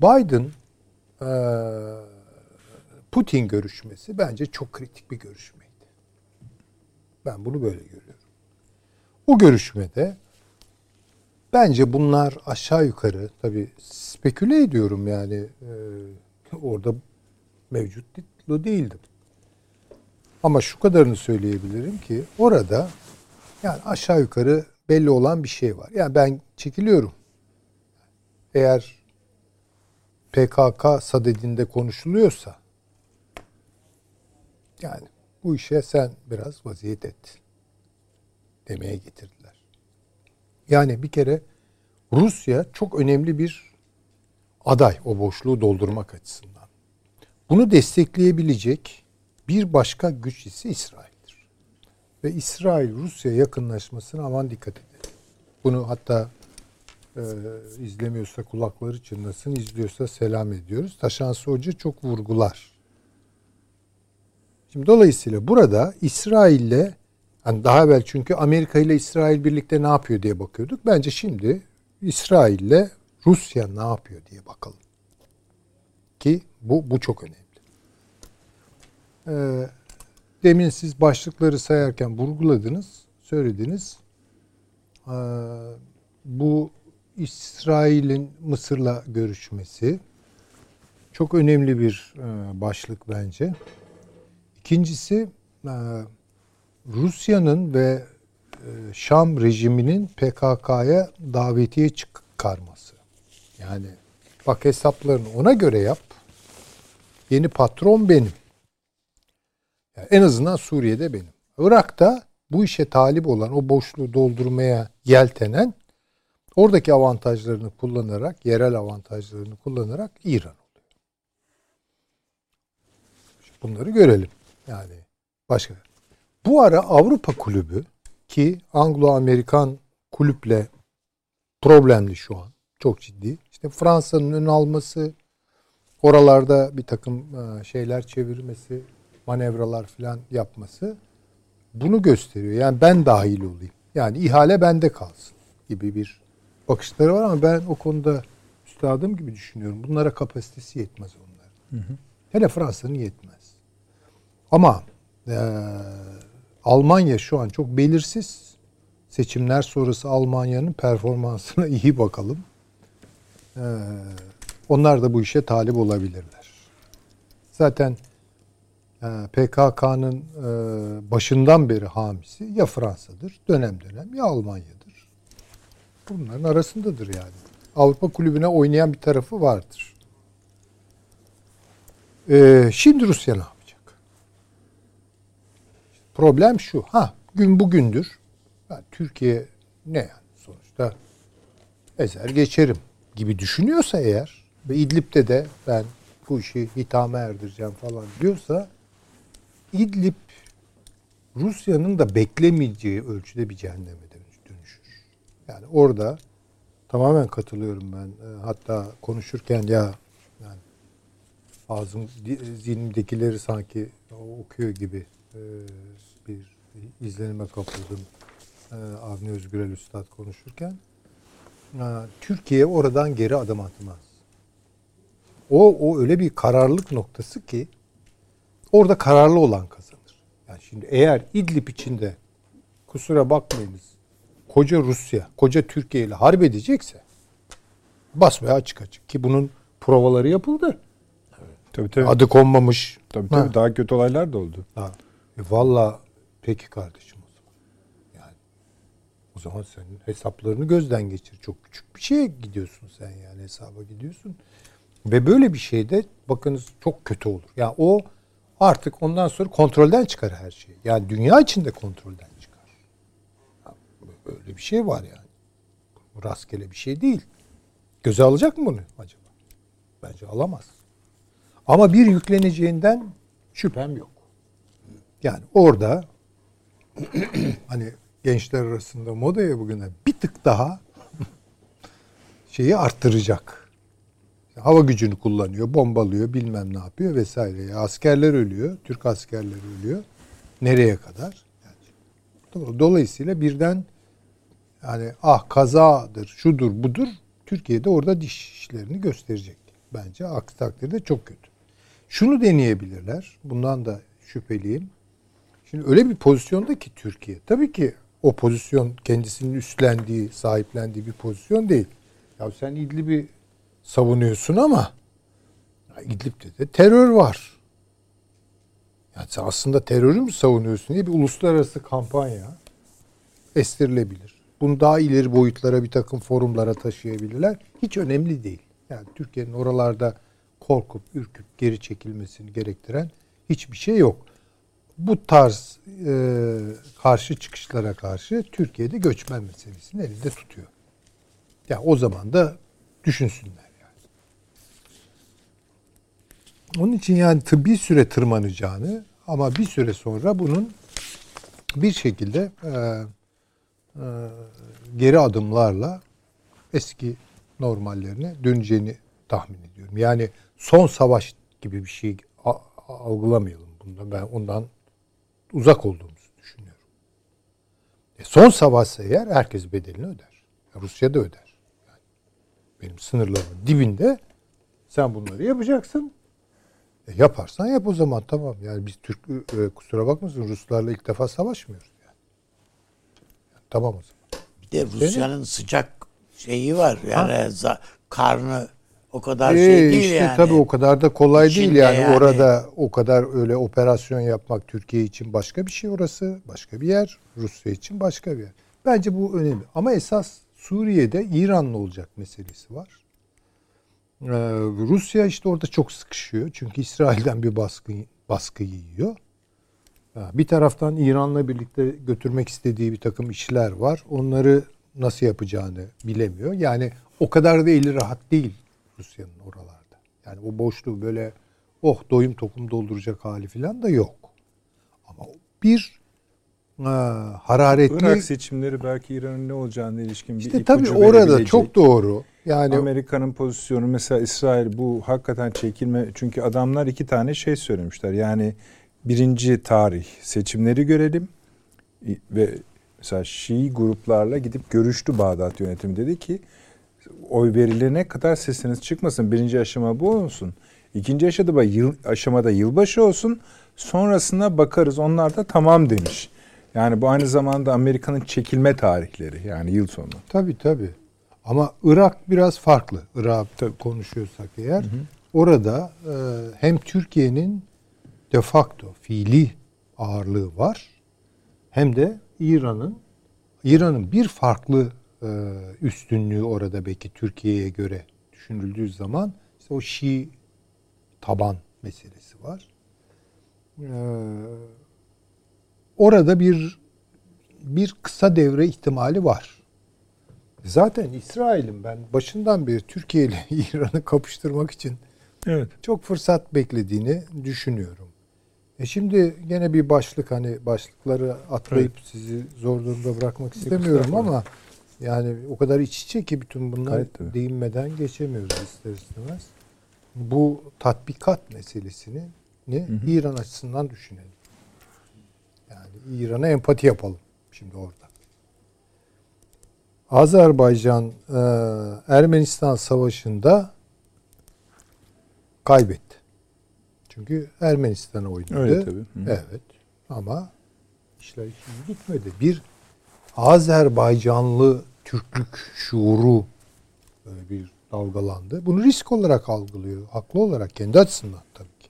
Biden Putin görüşmesi bence çok kritik bir görüşmeydi. Ben bunu böyle görüyorum. O görüşmede bence bunlar aşağı yukarı tabi speküle ediyorum yani e, orada mevcut değildim. Ama şu kadarını söyleyebilirim ki orada yani aşağı yukarı belli olan bir şey var. Yani ben çekiliyorum. Eğer PKK sadedinde konuşuluyorsa yani bu işe sen biraz vaziyet et demeye getirdiler. Yani bir kere Rusya çok önemli bir aday o boşluğu doldurmak açısından. Bunu destekleyebilecek bir başka güç ise İsrail'dir. Ve İsrail Rusya yakınlaşmasına aman dikkat edelim. Bunu hatta e, izlemiyorsa kulakları çınlasın, izliyorsa selam ediyoruz. Taşansı Hoca çok vurgular. Şimdi dolayısıyla burada İsrail'le hani daha evvel çünkü Amerika ile İsrail birlikte ne yapıyor diye bakıyorduk. Bence şimdi İsrail ile Rusya ne yapıyor diye bakalım. Ki bu bu çok önemli. Ee, demin siz başlıkları sayarken vurguladınız, söylediniz. Ee, bu İsrail'in Mısır'la görüşmesi çok önemli bir e, başlık bence. İkincisi e, Rusya'nın ve e, Şam rejiminin PKK'ya davetiye çıkarması. Yani bak hesaplarını ona göre yap. Yeni patron benim. Yani en azından Suriye'de benim. Irak'ta bu işe talip olan, o boşluğu doldurmaya yeltenen oradaki avantajlarını kullanarak, yerel avantajlarını kullanarak İran oluyor. Bunları görelim. Yani başka. Bu ara Avrupa kulübü ki Anglo-Amerikan kulüple problemli şu an. Çok ciddi. İşte Fransa'nın ön alması, oralarda bir takım e, şeyler çevirmesi, manevralar falan yapması bunu gösteriyor. Yani ben dahil olayım. Yani ihale bende kalsın gibi bir bakışları var ama ben o konuda üstadım gibi düşünüyorum. Bunlara kapasitesi yetmez onlar. Hı hı. Hele Fransa'nın yetmez. Ama e, Almanya şu an çok belirsiz. Seçimler sonrası Almanya'nın performansına iyi bakalım. E, onlar da bu işe talip olabilirler. Zaten e, PKK'nın e, başından beri hamisi ya Fransa'dır dönem dönem ya Almanya'dır. Bunların arasındadır yani. Avrupa Kulübü'ne oynayan bir tarafı vardır. Ee, şimdi Rusya ne yapacak? Problem şu. Ha gün bugündür. Yani Türkiye ne yani sonuçta ezer geçerim gibi düşünüyorsa eğer ve İdlib'de de ben bu işi hitame erdireceğim falan diyorsa İdlib Rusya'nın da beklemeyeceği ölçüde bir cehenneme dönüşür. Yani orada tamamen katılıyorum ben. Hatta konuşurken ya ağzım zihnimdekileri sanki okuyor gibi e, bir izlenime kapıldım e, Avni Özgürel Üstad konuşurken. Türkiye oradan geri adım atmaz. O, o öyle bir kararlılık noktası ki orada kararlı olan kazanır. Yani şimdi eğer İdlib içinde kusura bakmayınız koca Rusya, koca Türkiye ile harp edecekse basmaya açık açık ki bunun provaları yapıldı. Tabii, tabii. Adı konmamış. Tabii tabii ha. daha kötü olaylar da oldu. Ha. E, Valla peki kardeşim o zaman. Yani o zaman senin hesaplarını gözden geçir. Çok küçük bir şeye gidiyorsun sen yani hesaba gidiyorsun. Ve böyle bir şeyde bakınız çok kötü olur. Yani o artık ondan sonra kontrolden çıkar her şey. Yani dünya içinde kontrolden çıkar. Böyle bir şey var yani. Rastgele bir şey değil. Göze alacak mı bunu acaba? Bence alamaz. Ama bir yükleneceğinden şüphem yok. Yani orada hani gençler arasında modaya bugüne bir tık daha şeyi arttıracak. Hava gücünü kullanıyor, bombalıyor, bilmem ne yapıyor vesaire. Askerler ölüyor, Türk askerleri ölüyor. Nereye kadar? Dolayısıyla birden yani ah kazadır, şudur, budur. Türkiye'de orada dişlerini gösterecek. Bence aksi takdirde çok kötü. Şunu deneyebilirler. Bundan da şüpheliyim. Şimdi öyle bir pozisyonda ki Türkiye. Tabii ki o pozisyon kendisinin üstlendiği, sahiplendiği bir pozisyon değil. Ya sen İdlib'i savunuyorsun ama İdlib'de de terör var. Yani sen aslında terörü mü savunuyorsun diye bir uluslararası kampanya estirilebilir. Bunu daha ileri boyutlara bir takım forumlara taşıyabilirler. Hiç önemli değil. Yani Türkiye'nin oralarda korkup ürküp geri çekilmesini gerektiren hiçbir şey yok. Bu tarz e, karşı çıkışlara karşı Türkiye'de göçmen meselesini elinde tutuyor. Ya yani o zaman da düşünsünler yani. Onun için yani tıbbi süre tırmanacağını ama bir süre sonra bunun bir şekilde e, e, geri adımlarla eski normallerine döneceğini tahmin ediyorum. Yani son savaş gibi bir şey algılamayalım bunda. Ben ondan uzak olduğumuzu düşünüyorum. E son savaşsa eğer herkes bedelini öder. Rusya da öder. Yani benim sınırlarımın dibinde sen bunları yapacaksın. E yaparsan yap o zaman tamam. Yani biz Türk e, kusura bakmasın Ruslarla ilk defa savaşmıyoruz yani. yani tamam o zaman. Bir de Rusya'nın sıcak şeyi var. Yani ha? karnı o kadar şey ee, değil işte yani. Tabii o kadar da kolay İçinde değil yani. yani. Orada o kadar öyle operasyon yapmak Türkiye için başka bir şey orası. Başka bir yer. Rusya için başka bir yer. Bence bu önemli. Ama esas Suriye'de İran'la olacak meselesi var. Ee, Rusya işte orada çok sıkışıyor. Çünkü İsrail'den bir baskı, baskı yiyor. Bir taraftan İran'la birlikte götürmek istediği bir takım işler var. Onları nasıl yapacağını bilemiyor. Yani o kadar da eli rahat değil Rusya'nın oralarda. Yani o boşluğu böyle oh doyum tokum dolduracak hali falan da yok. Ama bir e, hararetli... Irak seçimleri belki İran'ın ne olacağına ilişkin bir işte tabii orada çok doğru. Yani Amerika'nın pozisyonu mesela İsrail bu hakikaten çekilme çünkü adamlar iki tane şey söylemişler. Yani birinci tarih seçimleri görelim ve mesela Şii gruplarla gidip görüştü Bağdat yönetimi dedi ki oy verilene kadar sesiniz çıkmasın. Birinci aşama bu olsun. İkinci aşamada, yıl, aşamada yılbaşı olsun. Sonrasına bakarız. Onlar da tamam demiş. Yani bu aynı zamanda Amerika'nın çekilme tarihleri. Yani yıl sonu. Tabii tabii. Ama Irak biraz farklı. Irak konuşuyorsak eğer. Hı hı. Orada e, hem Türkiye'nin de facto fiili ağırlığı var. Hem de İran'ın İran'ın bir farklı üstünlüğü orada belki Türkiye'ye göre düşünüldüğü zaman işte o Şii taban meselesi var. Ee, orada bir bir kısa devre ihtimali var. Zaten İsrail'in ben başından beri Türkiye ile İran'ı kapıştırmak için evet. çok fırsat beklediğini düşünüyorum. E şimdi gene bir başlık hani başlıkları atlayıp evet. sizi zor durumda bırakmak istemiyorum ama yani o kadar iç içe ki bütün bunlar değinmeden geçemiyoruz ister istemez. Bu tatbikat meselesini ne hı hı. İran açısından düşünelim. Yani İran'a empati yapalım şimdi orada. Azerbaycan e, Ermenistan savaşında kaybetti. Çünkü Ermenistan'a oynadı. Öyle tabii. Hı. Evet. Ama işler hiç gitmedi. Bir Azerbaycanlı Türklük şuuru böyle bir dalgalandı. Bunu risk olarak algılıyor. Haklı olarak kendi açısından tabii ki.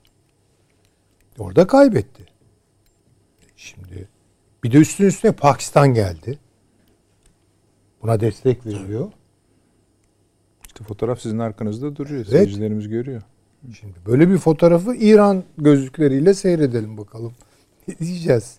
Orada kaybetti. Şimdi bir de üstüne üstüne Pakistan geldi. Buna destek veriyor. İşte fotoğraf sizin arkanızda duruyor. Evet. Seyircilerimiz görüyor. Şimdi böyle bir fotoğrafı İran gözlükleriyle seyredelim bakalım. Ne diyeceğiz?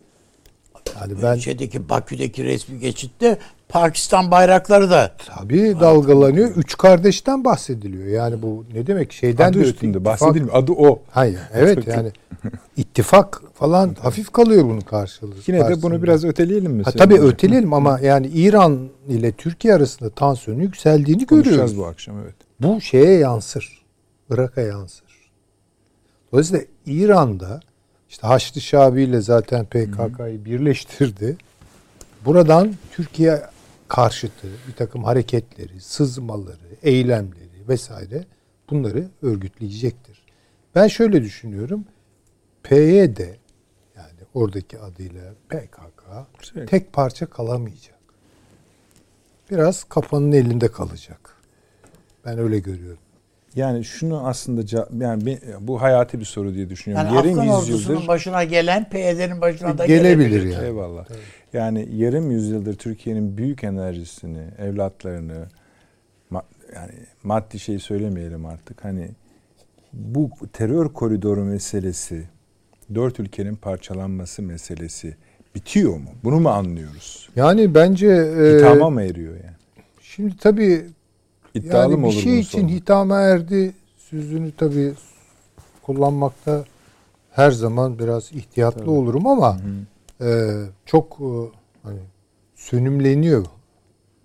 Yani ben şeydeki Bakü'deki resmi geçitte Pakistan bayrakları da tabii dalgalanıyor. Üç kardeşten bahsediliyor. Yani bu ne demek? Şeyden adı de üstünde bahsedilmiyor. Adı o. Hayır. Evet yani ittifak falan hafif kalıyor bunun karşılığı. Yine karşısında. de bunu biraz öteleyelim mi? Ha, tabii öteleyelim ama yani İran ile Türkiye arasında tansiyonun yükseldiğini görüyoruz. bu akşam evet. Bu şeye yansır. Irak'a yansır. Dolayısıyla İran'da işte Haçlı Şabi ile zaten PKK'yı birleştirdi. Buradan Türkiye karşıtı bir takım hareketleri, sızmaları, eylemleri vesaire bunları örgütleyecektir. Ben şöyle düşünüyorum. PYD yani oradaki adıyla PKK şey. tek parça kalamayacak. Biraz kafanın elinde kalacak. Ben öyle görüyorum. Yani şunu aslında yani bu hayati bir soru diye düşünüyorum. Yani yarım Afgan yüzyıldır başına gelen PYD'nin başına da gelebilir, gelebilir yani. Eyvallah. Evet. Yani yarım yüzyıldır Türkiye'nin büyük enerjisini, evlatlarını yani maddi şey söylemeyelim artık. Hani bu terör koridoru meselesi, dört ülkenin parçalanması meselesi bitiyor mu? Bunu mu anlıyoruz? Yani bence e, hitama mı eriyor yani? Şimdi tabii İddialı yani bir şey için sonra? hitama erdi sözünü tabii kullanmakta her zaman biraz ihtiyatlı tabii. olurum ama e, çok e, hani sönümleniyor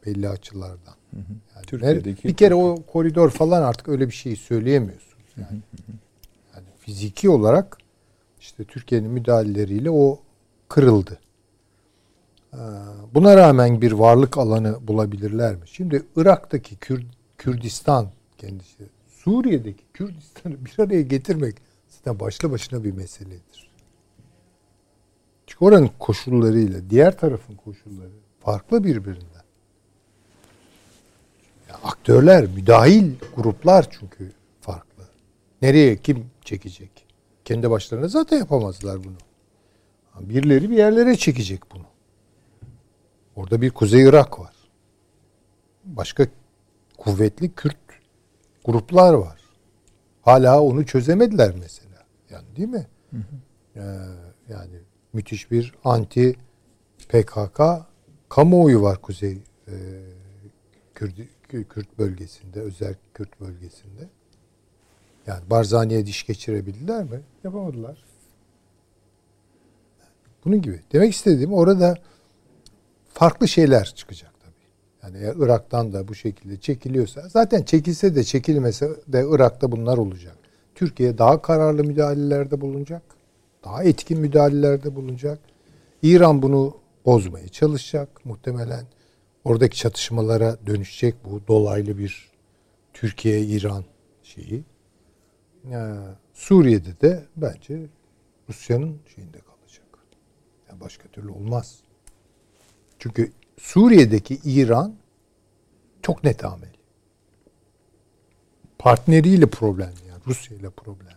belli açılardan. Hı hı. Yani Türkiye'deki bir kere o koridor falan artık öyle bir şey söyleyemiyorsun. Yani, yani fiziki olarak işte Türkiye'nin müdahaleleriyle o kırıldı. E, buna rağmen bir varlık alanı bulabilirler mi? Şimdi Irak'taki Kürt Kürdistan kendisi, Suriye'deki Kürdistan'ı bir araya getirmek zaten başlı başına bir meseledir. Çünkü oranın koşullarıyla diğer tarafın koşulları farklı birbirinden. Yani aktörler, müdahil gruplar çünkü farklı. Nereye kim çekecek? Kendi başlarına zaten yapamazlar bunu. Birileri bir yerlere çekecek bunu. Orada bir Kuzey Irak var. Başka kuvvetli Kürt gruplar var. Hala onu çözemediler mesela. Yani değil mi? Hı hı. Ee, yani müthiş bir anti PKK kamuoyu var Kuzey e, Kürt, Kürt bölgesinde, özel Kürt bölgesinde. Yani Barzani'ye diş geçirebildiler mi? Yapamadılar. Bunun gibi. Demek istediğim orada farklı şeyler çıkacak tabii. Yani eğer Irak'tan da bu şekilde çekiliyorsa zaten çekilse de çekilmese de Irak'ta bunlar olacak. Türkiye daha kararlı müdahalelerde bulunacak. Daha etkin müdahalelerde bulunacak. İran bunu bozmaya çalışacak muhtemelen. Oradaki çatışmalara dönüşecek bu dolaylı bir Türkiye-İran şeyi. Ee, Suriye'de de bence Rusya'nın şeyinde kalacak. Yani başka türlü olmaz. Çünkü Suriye'deki İran çok net amel. Partneriyle problemli yani Rusya ile problemli.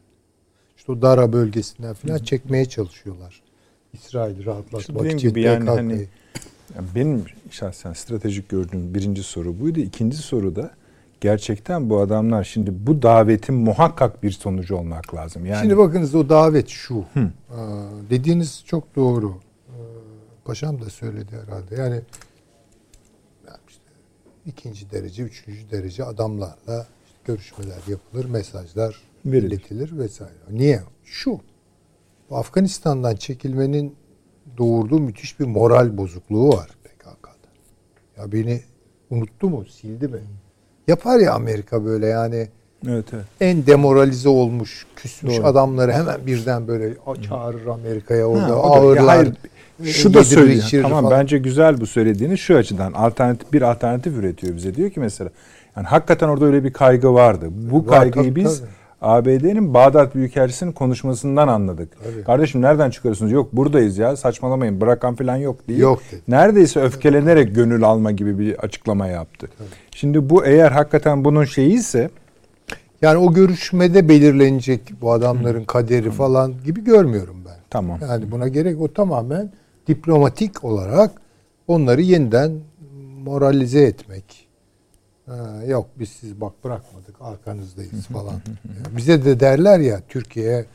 İşte o Dara bölgesinden falan çekmeye çalışıyorlar. İsrail'i rahatlatmak İşte için gibi yani PKK'yı. hani yani benim şahsen stratejik gördüğüm birinci soru buydu. İkinci soru da gerçekten bu adamlar şimdi bu davetin muhakkak bir sonucu olmak lazım. Yani Şimdi bakınız o davet şu. Aa, dediğiniz çok doğru. Ee, Paşam da söyledi herhalde. Yani, yani işte ikinci derece, üçüncü derece adamlarla işte görüşmeler yapılır, mesajlar Verilir. iletilir vesaire. Niye? Şu. Afganistan'dan çekilmenin doğurduğu müthiş bir moral bozukluğu var PKK'da. Ya beni unuttu mu, sildi mi? Yapar ya Amerika böyle yani evet evet. en demoralize olmuş, küsmüş Doğru. adamları hemen birden böyle çağırır Amerika'ya orada Ha, ağırlar. hayır, şu da söylüyor. Tamam falan. bence güzel bu söylediğiniz şu açıdan alternatif bir alternatif üretiyor bize. Diyor ki mesela yani hakikaten orada öyle bir kaygı vardı. Bu Var, kaygıyı tabii, biz tabii. ABD'nin Bağdat Büyükelçisi'nin konuşmasından anladık. Tabii. Kardeşim nereden çıkarıyorsunuz? Yok buradayız ya saçmalamayın bırakan falan yok değil. Yok dedi. Neredeyse öfkelenerek gönül alma gibi bir açıklama yaptı. Şimdi bu eğer hakikaten bunun şeyi ise Yani o görüşmede belirlenecek bu adamların kaderi falan gibi görmüyorum ben. tamam. Yani buna gerek o tamamen diplomatik olarak onları yeniden moralize etmek. Ha, yok biz siz bak bırakmadık arkanızdayız falan. Bize de derler ya Türkiye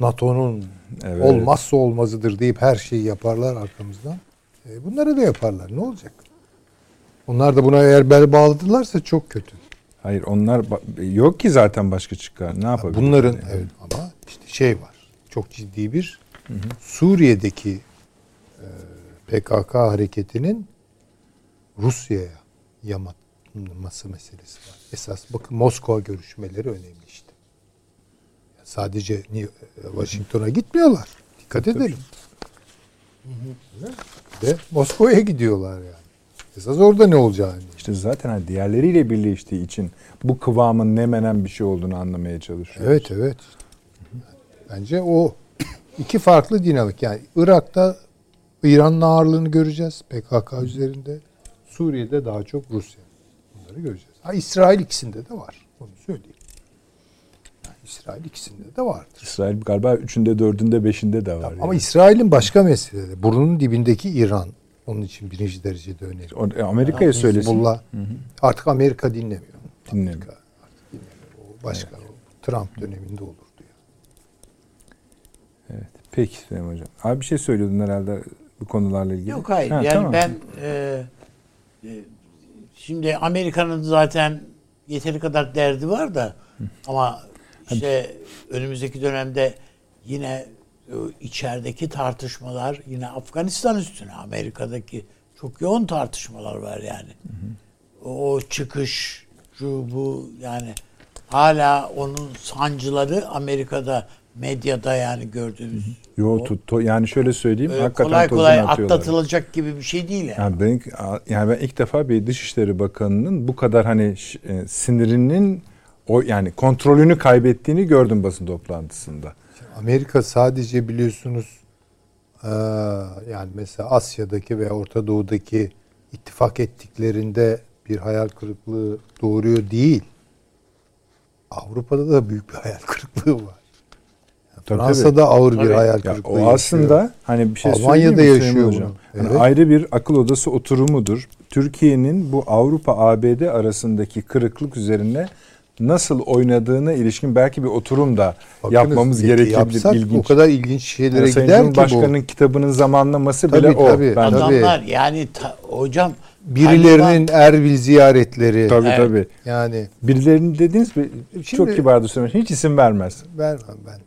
NATO'nun Evet. olmazsa olmazıdır deyip her şeyi yaparlar arkamızdan. E, bunları da yaparlar. Ne olacak? Onlar da buna eğer bel bağladılarsa çok kötü. Hayır onlar yok ki zaten başka çıkar. Ne yapabilir? Bunların yani? evet ama işte şey var. Çok ciddi bir Suriye'deki e, PKK hareketinin Rusya'ya yamanması meselesi var. Esas bakın Moskova görüşmeleri önemli işte. Sadece New- Washington'a gitmiyorlar. Dikkat edelim. Bir de Moskova'ya gidiyorlar yani. Esas orada ne olacağını. İşte zaten hani diğerleriyle birleştiği için bu kıvamın ne menen bir şey olduğunu anlamaya çalışıyor. Evet evet. Bence o iki farklı dinamik. Yani Irak'ta İran'ın ağırlığını göreceğiz PKK üzerinde. Suriye'de daha çok Rusya. Bunları göreceğiz. Ha İsrail ikisinde de var. Onu söyleyeyim. Yani İsrail ikisinde de vardır. İsrail galiba üçünde, dördünde, beşinde de var. Ama yani. İsrail'in başka meseleleri. Burnunun dibindeki İran. Onun için birinci derecede önemli. E, Amerika'ya söylesin. Hizbullah. Artık Amerika dinlemiyor. Dinlemiyor. Amerika artık dinlemiyor. O başka. o Trump döneminde olur diyor. Evet. Peki Süleyman Hocam. Abi bir şey söylüyordun herhalde bu konularla ilgili. Yok hayır. Ha, yani tamam. ben e, e, şimdi Amerika'nın zaten yeteri kadar derdi var da ama işte önümüzdeki dönemde yine içerideki tartışmalar yine Afganistan üstüne Amerika'daki çok yoğun tartışmalar var yani. O çıkış şu bu yani hala onun sancıları Amerika'da medyada yani gördüğümüz Yo, o- tut, to- yani şöyle söyleyeyim. Öyle hakikaten kolay kolay atıyorlar. atlatılacak gibi bir şey değil yani. Yani ben, yani ben ilk defa bir Dışişleri Bakanı'nın bu kadar hani e, sinirinin o yani kontrolünü kaybettiğini gördüm basın toplantısında. Amerika sadece biliyorsunuz eee, yani mesela Asya'daki ve Orta Doğu'daki ittifak ettiklerinde bir hayal kırıklığı doğuruyor değil. Avrupa'da da büyük bir hayal kırıklığı var. Yani Tabii, Fransa'da ağır bir Tabii. hayal Ya kırıklığı o yaşıyor. aslında hani bir şey Almanya'da mi yaşıyor Hocam? Hani Evet. ayrı bir akıl odası oturumudur. Türkiye'nin bu Avrupa ABD arasındaki kırıklık üzerine nasıl oynadığına ilişkin belki bir oturum da Bakınız, yapmamız gerekebilir. yapsak İlginç. O kadar ilginç şeylere Yani Sayın gider ki bu. Cumhurbaşkanı'nın kitabının zamanlaması Tabii, bile o. tabii. Ben Tabii. Adamlar yani ta- hocam Birilerinin Erbil ziyaretleri. tabii Evet. tabii. Yani Birilerinin dediğiniz bir çok Şimdi- kibardır söylemiş. Hiç isim vermez. vermem ben.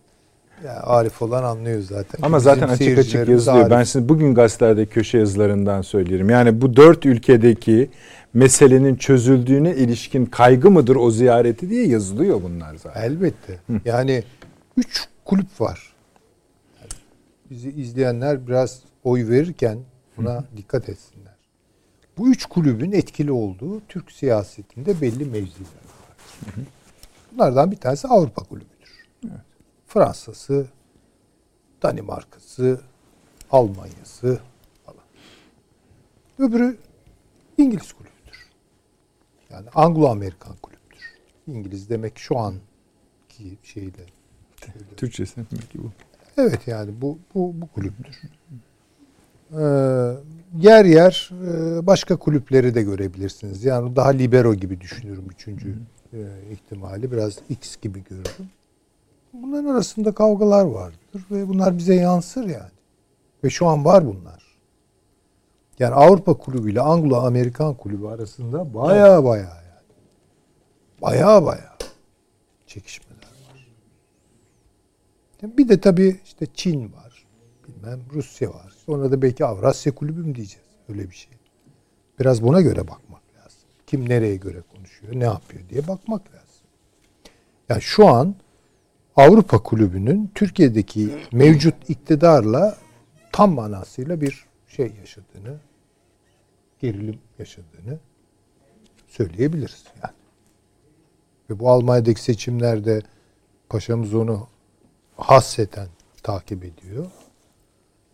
Ya Arif olan anlıyor zaten. Ama Bizim zaten açık açık yazılıyor. Ben Arif. size bugün gazetelerde köşe yazılarından söylerim. Yani bu dört ülkedeki meselenin çözüldüğüne ilişkin kaygı mıdır o ziyareti diye yazılıyor bunlar zaten. Elbette. Yani üç kulüp var. Yani bizi izleyenler biraz oy verirken buna dikkat etsinler. Bu üç kulübün etkili olduğu Türk siyasetinde belli mevziler var. Bunlardan bir tanesi Avrupa kulübüdür. Fransa'sı, Danimarka'sı, Almanya'sı falan. Öbürü İngiliz kulübüdür. Yani Anglo-Amerikan kulüptür. İngiliz demek şu anki şeyle. Türkçesi belki bu. Evet yani bu bu, bu kulüptür. Ee, yer yer e, başka kulüpleri de görebilirsiniz. Yani daha libero gibi düşünüyorum üçüncü e, ihtimali. Biraz X gibi görürüm. Bunların arasında kavgalar vardır ve bunlar bize yansır yani. Ve şu an var bunlar. Yani Avrupa kulübü ile Anglo-Amerikan kulübü arasında baya baya yani. Baya baya çekişmeler var. Bir de tabii işte Çin var. Bilmem Rusya var. Sonra da belki Avrasya kulübü mü diyeceğiz. Öyle bir şey. Biraz buna göre bakmak lazım. Kim nereye göre konuşuyor, ne yapıyor diye bakmak lazım. Yani şu an Avrupa Kulübü'nün Türkiye'deki mevcut iktidarla tam manasıyla bir şey yaşadığını, gerilim yaşadığını söyleyebiliriz yani. Ve bu Almanya'daki seçimlerde paşamız onu hasseten takip ediyor.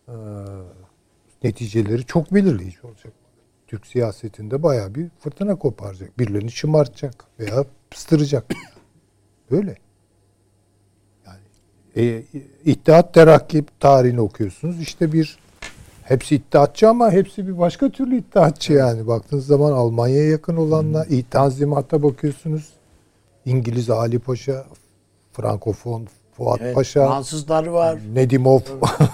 Ee, neticeleri çok belirleyici olacak. Türk siyasetinde bayağı bir fırtına koparacak. Birilerini şımartacak veya pıstıracak. Böyle. E, İttihat Terakki tarihini okuyorsunuz. İşte bir hepsi iddiatçı ama hepsi bir başka türlü iddiatçı yani. Baktığınız zaman Almanya'ya yakın olanlar, hmm. Tanzimat'a bakıyorsunuz. İngiliz Ali Paşa, Frankofon Fuat Evet, Paşa, Fransızlar var. Nedimov,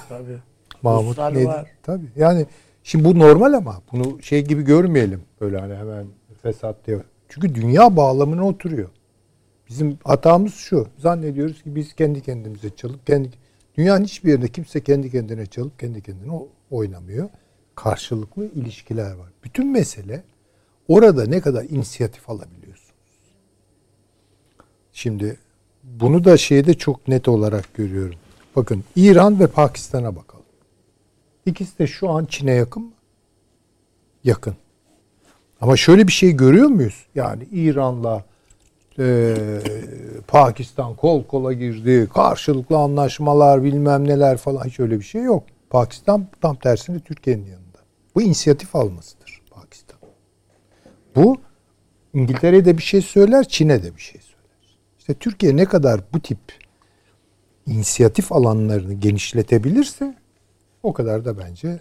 Tabii. Mahmut Ruslar Nedim. var. Tabii. Yani şimdi bu normal ama bunu şey gibi görmeyelim. Böyle hani hemen fesat diye. Çünkü dünya bağlamına oturuyor. Bizim hatamız şu. Zannediyoruz ki biz kendi kendimize çalıp kendi dünyanın hiçbir yerinde kimse kendi kendine çalıp kendi kendine oynamıyor. Karşılıklı ilişkiler var. Bütün mesele orada ne kadar inisiyatif alabiliyorsunuz. Şimdi bunu da şeyde çok net olarak görüyorum. Bakın İran ve Pakistan'a bakalım. İkisi de şu an Çin'e yakın mı? Yakın. Ama şöyle bir şey görüyor muyuz? Yani İran'la e, Pakistan kol kola girdi. Karşılıklı anlaşmalar bilmem neler falan hiç öyle bir şey yok. Pakistan tam tersine Türkiye'nin yanında. Bu inisiyatif almasıdır Pakistan. Bu İngiltere'ye de bir şey söyler, Çin'e de bir şey söyler. İşte Türkiye ne kadar bu tip inisiyatif alanlarını genişletebilirse o kadar da bence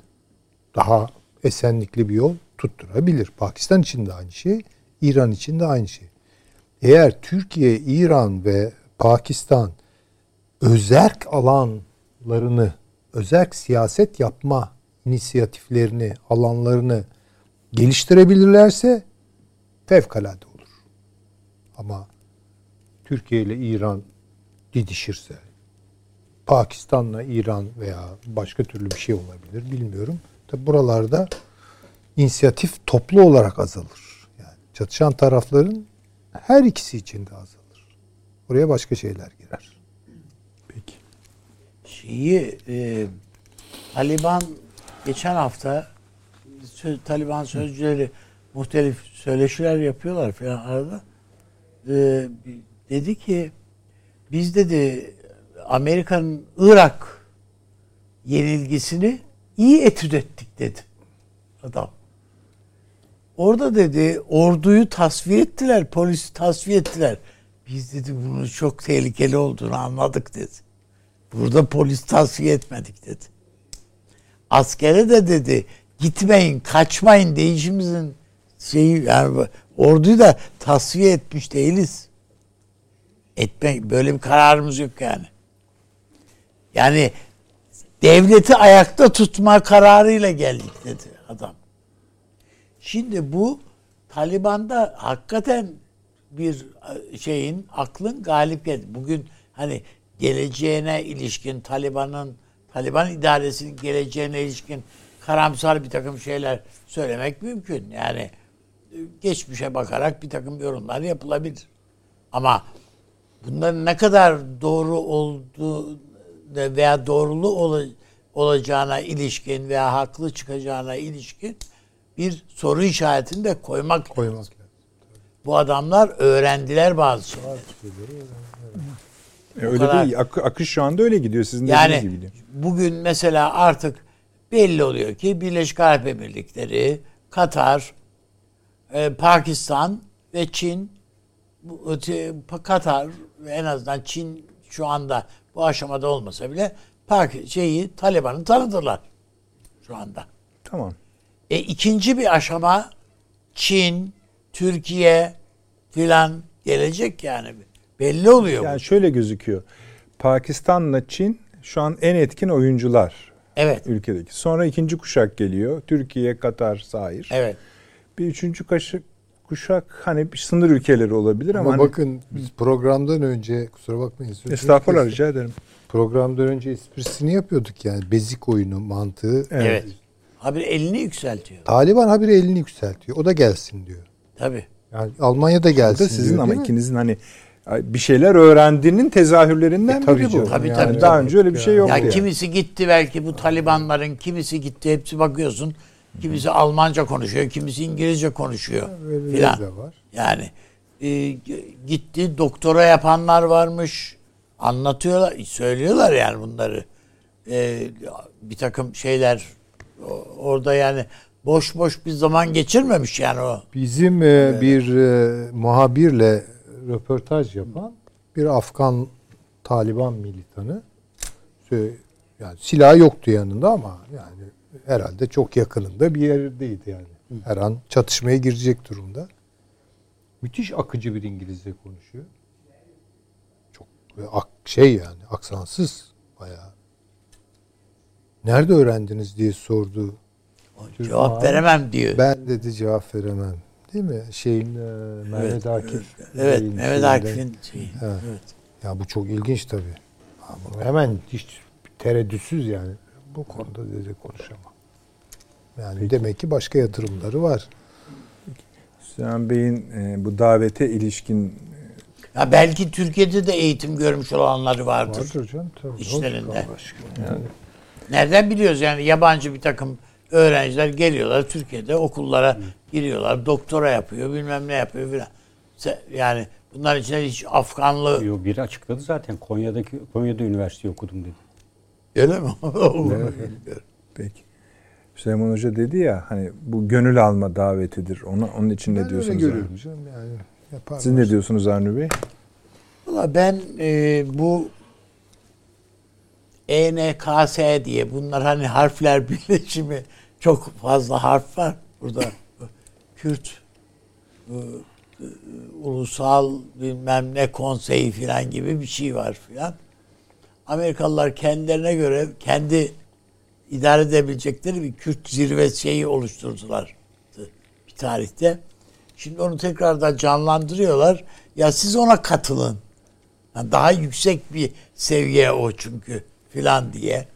daha esenlikli bir yol tutturabilir. Pakistan için de aynı şey, İran için de aynı şey. Eğer Türkiye, İran ve Pakistan özerk alanlarını, özerk siyaset yapma inisiyatiflerini, alanlarını geliştirebilirlerse fevkalade olur. Ama Türkiye ile İran didişirse, Pakistan'la İran veya başka türlü bir şey olabilir bilmiyorum. Tabi buralarda inisiyatif toplu olarak azalır. Yani çatışan tarafların her ikisi için de azalır. Buraya başka şeyler girer. Peki. Şeyi e, Taliban geçen hafta sö- Taliban sözcüleri muhtelif söyleşiler yapıyorlar falan arada. E, dedi ki biz dedi Amerika'nın Irak yenilgisini iyi etüt ettik dedi adam. Orada dedi orduyu tasfiye ettiler, polisi tasfiye ettiler. Biz dedi bunun çok tehlikeli olduğunu anladık dedi. Burada polis tasfiye etmedik dedi. Askere de dedi gitmeyin, kaçmayın değişimizin şeyi yani orduyu da tasfiye etmiş değiliz. Etme böyle bir kararımız yok yani. Yani devleti ayakta tutma kararıyla geldik dedi adam. Şimdi bu Taliban'da hakikaten bir şeyin aklın galip geldi. Bugün hani geleceğine ilişkin Taliban'ın Taliban idaresinin geleceğine ilişkin karamsar bir takım şeyler söylemek mümkün. Yani e, geçmişe bakarak bir takım yorumlar yapılabilir. Ama bunların ne kadar doğru olduğu veya doğrulu ol- olacağına ilişkin veya haklı çıkacağına ilişkin bir soru işaretini de koymak Koymak lazım. bu adamlar öğrendiler bazı şeyleri. E, öyle kadar- değil. Ak- akış şu anda öyle gidiyor. Sizin Yani dediğiniz gibi. gidiyor. bugün mesela artık belli oluyor ki Birleşik Arap Emirlikleri, Katar, e, Pakistan ve Çin bu, öte- Katar ve en azından Çin şu anda bu aşamada olmasa bile Pak şeyi Taliban'ı tanıdılar şu anda. Tamam. E ikinci bir aşama Çin, Türkiye filan gelecek yani. Belli oluyor bu. Yani şöyle gözüküyor. Pakistan'la Çin şu an en etkin oyuncular Evet. ülkedeki. Sonra ikinci kuşak geliyor. Türkiye, Katar, Sair. Evet. Bir üçüncü kaşık kuşak hani bir sınır ülkeleri olabilir ama, Ama hani- bakın biz programdan önce kusura bakmayın. estağfurullah rica ederim. Programdan önce esprisini yapıyorduk yani. Bezik oyunu mantığı. Evet. Habire elini yükseltiyor. Taliban habire elini yükseltiyor. O da gelsin diyor. Tabii. Yani Almanya da Bu gelsin da sizin diyor, ama ikinizin hani bir şeyler öğrendiğinin tezahürlerinden E, tabii biri bu. canım. Tabii, Yani tabii, daha tabii. önce öyle bir şey yoktu. Ya yani. kimisi gitti belki bu Talibanların kimisi gitti hepsi bakıyorsun. Kimisi Almanca konuşuyor, kimisi İngilizce konuşuyor Öyle filan. Yani e, gitti doktora yapanlar varmış. Anlatıyorlar, söylüyorlar yani bunları. E, bir takım şeyler orada yani boş boş bir zaman geçirmemiş yani o. Bizim e, bir e, muhabirle röportaj yapan bir Afgan Taliban militanı yani silah yoktu yanında ama yani herhalde çok yakınında bir yerdeydi yani. Her an çatışmaya girecek durumda. Müthiş akıcı bir İngilizce konuşuyor. Çok e, şey yani aksansız bayağı. Nerede öğrendiniz diye sordu. Cevap muhabir. veremem diyor. Ben dedi cevap veremem. Değil mi? Şeyin e, Mehmet Akif. evet, Mehmet. Akif'in şeyi. Evet. Evet. Ya bu çok ilginç tabii. Ama hemen hiç tereddütsüz yani. Bu konuda dedi konuşamam. Yani demek ki başka yatırımları var. Süleyman Bey'in e, bu davete ilişkin Ya belki Türkiye'de de eğitim görmüş olanları vardır. Vardır canım tabii. İşlerinde. Yani. Nereden biliyoruz yani yabancı bir takım öğrenciler geliyorlar Türkiye'de okullara giriyorlar, doktora yapıyor, bilmem ne yapıyor filan. Se- Yani bunların içinde hiç Afganlı Yo, biri açıkladı zaten Konya'daki Konya'da üniversite okudum dedi. öyle mi? peki. Süleyman Hoca dedi ya hani bu gönül alma davetidir. Ona onun için Ben ne öyle diyorsunuz? Avni? görüyorum canım yani. Siz ne diyorsunuz Avni Bey? Valla ben e, bu ENKS diye bunlar hani harfler birleşimi çok fazla harf var burada. Kürt e, e, ulusal bilmem ne konseyi filan gibi bir şey var filan. Amerikalılar kendilerine göre kendi idare edebilecekleri bir Kürt zirve şeyi oluşturdular bir tarihte. Şimdi onu tekrardan canlandırıyorlar. Ya siz ona katılın. Yani daha yüksek bir seviye o çünkü filan diye.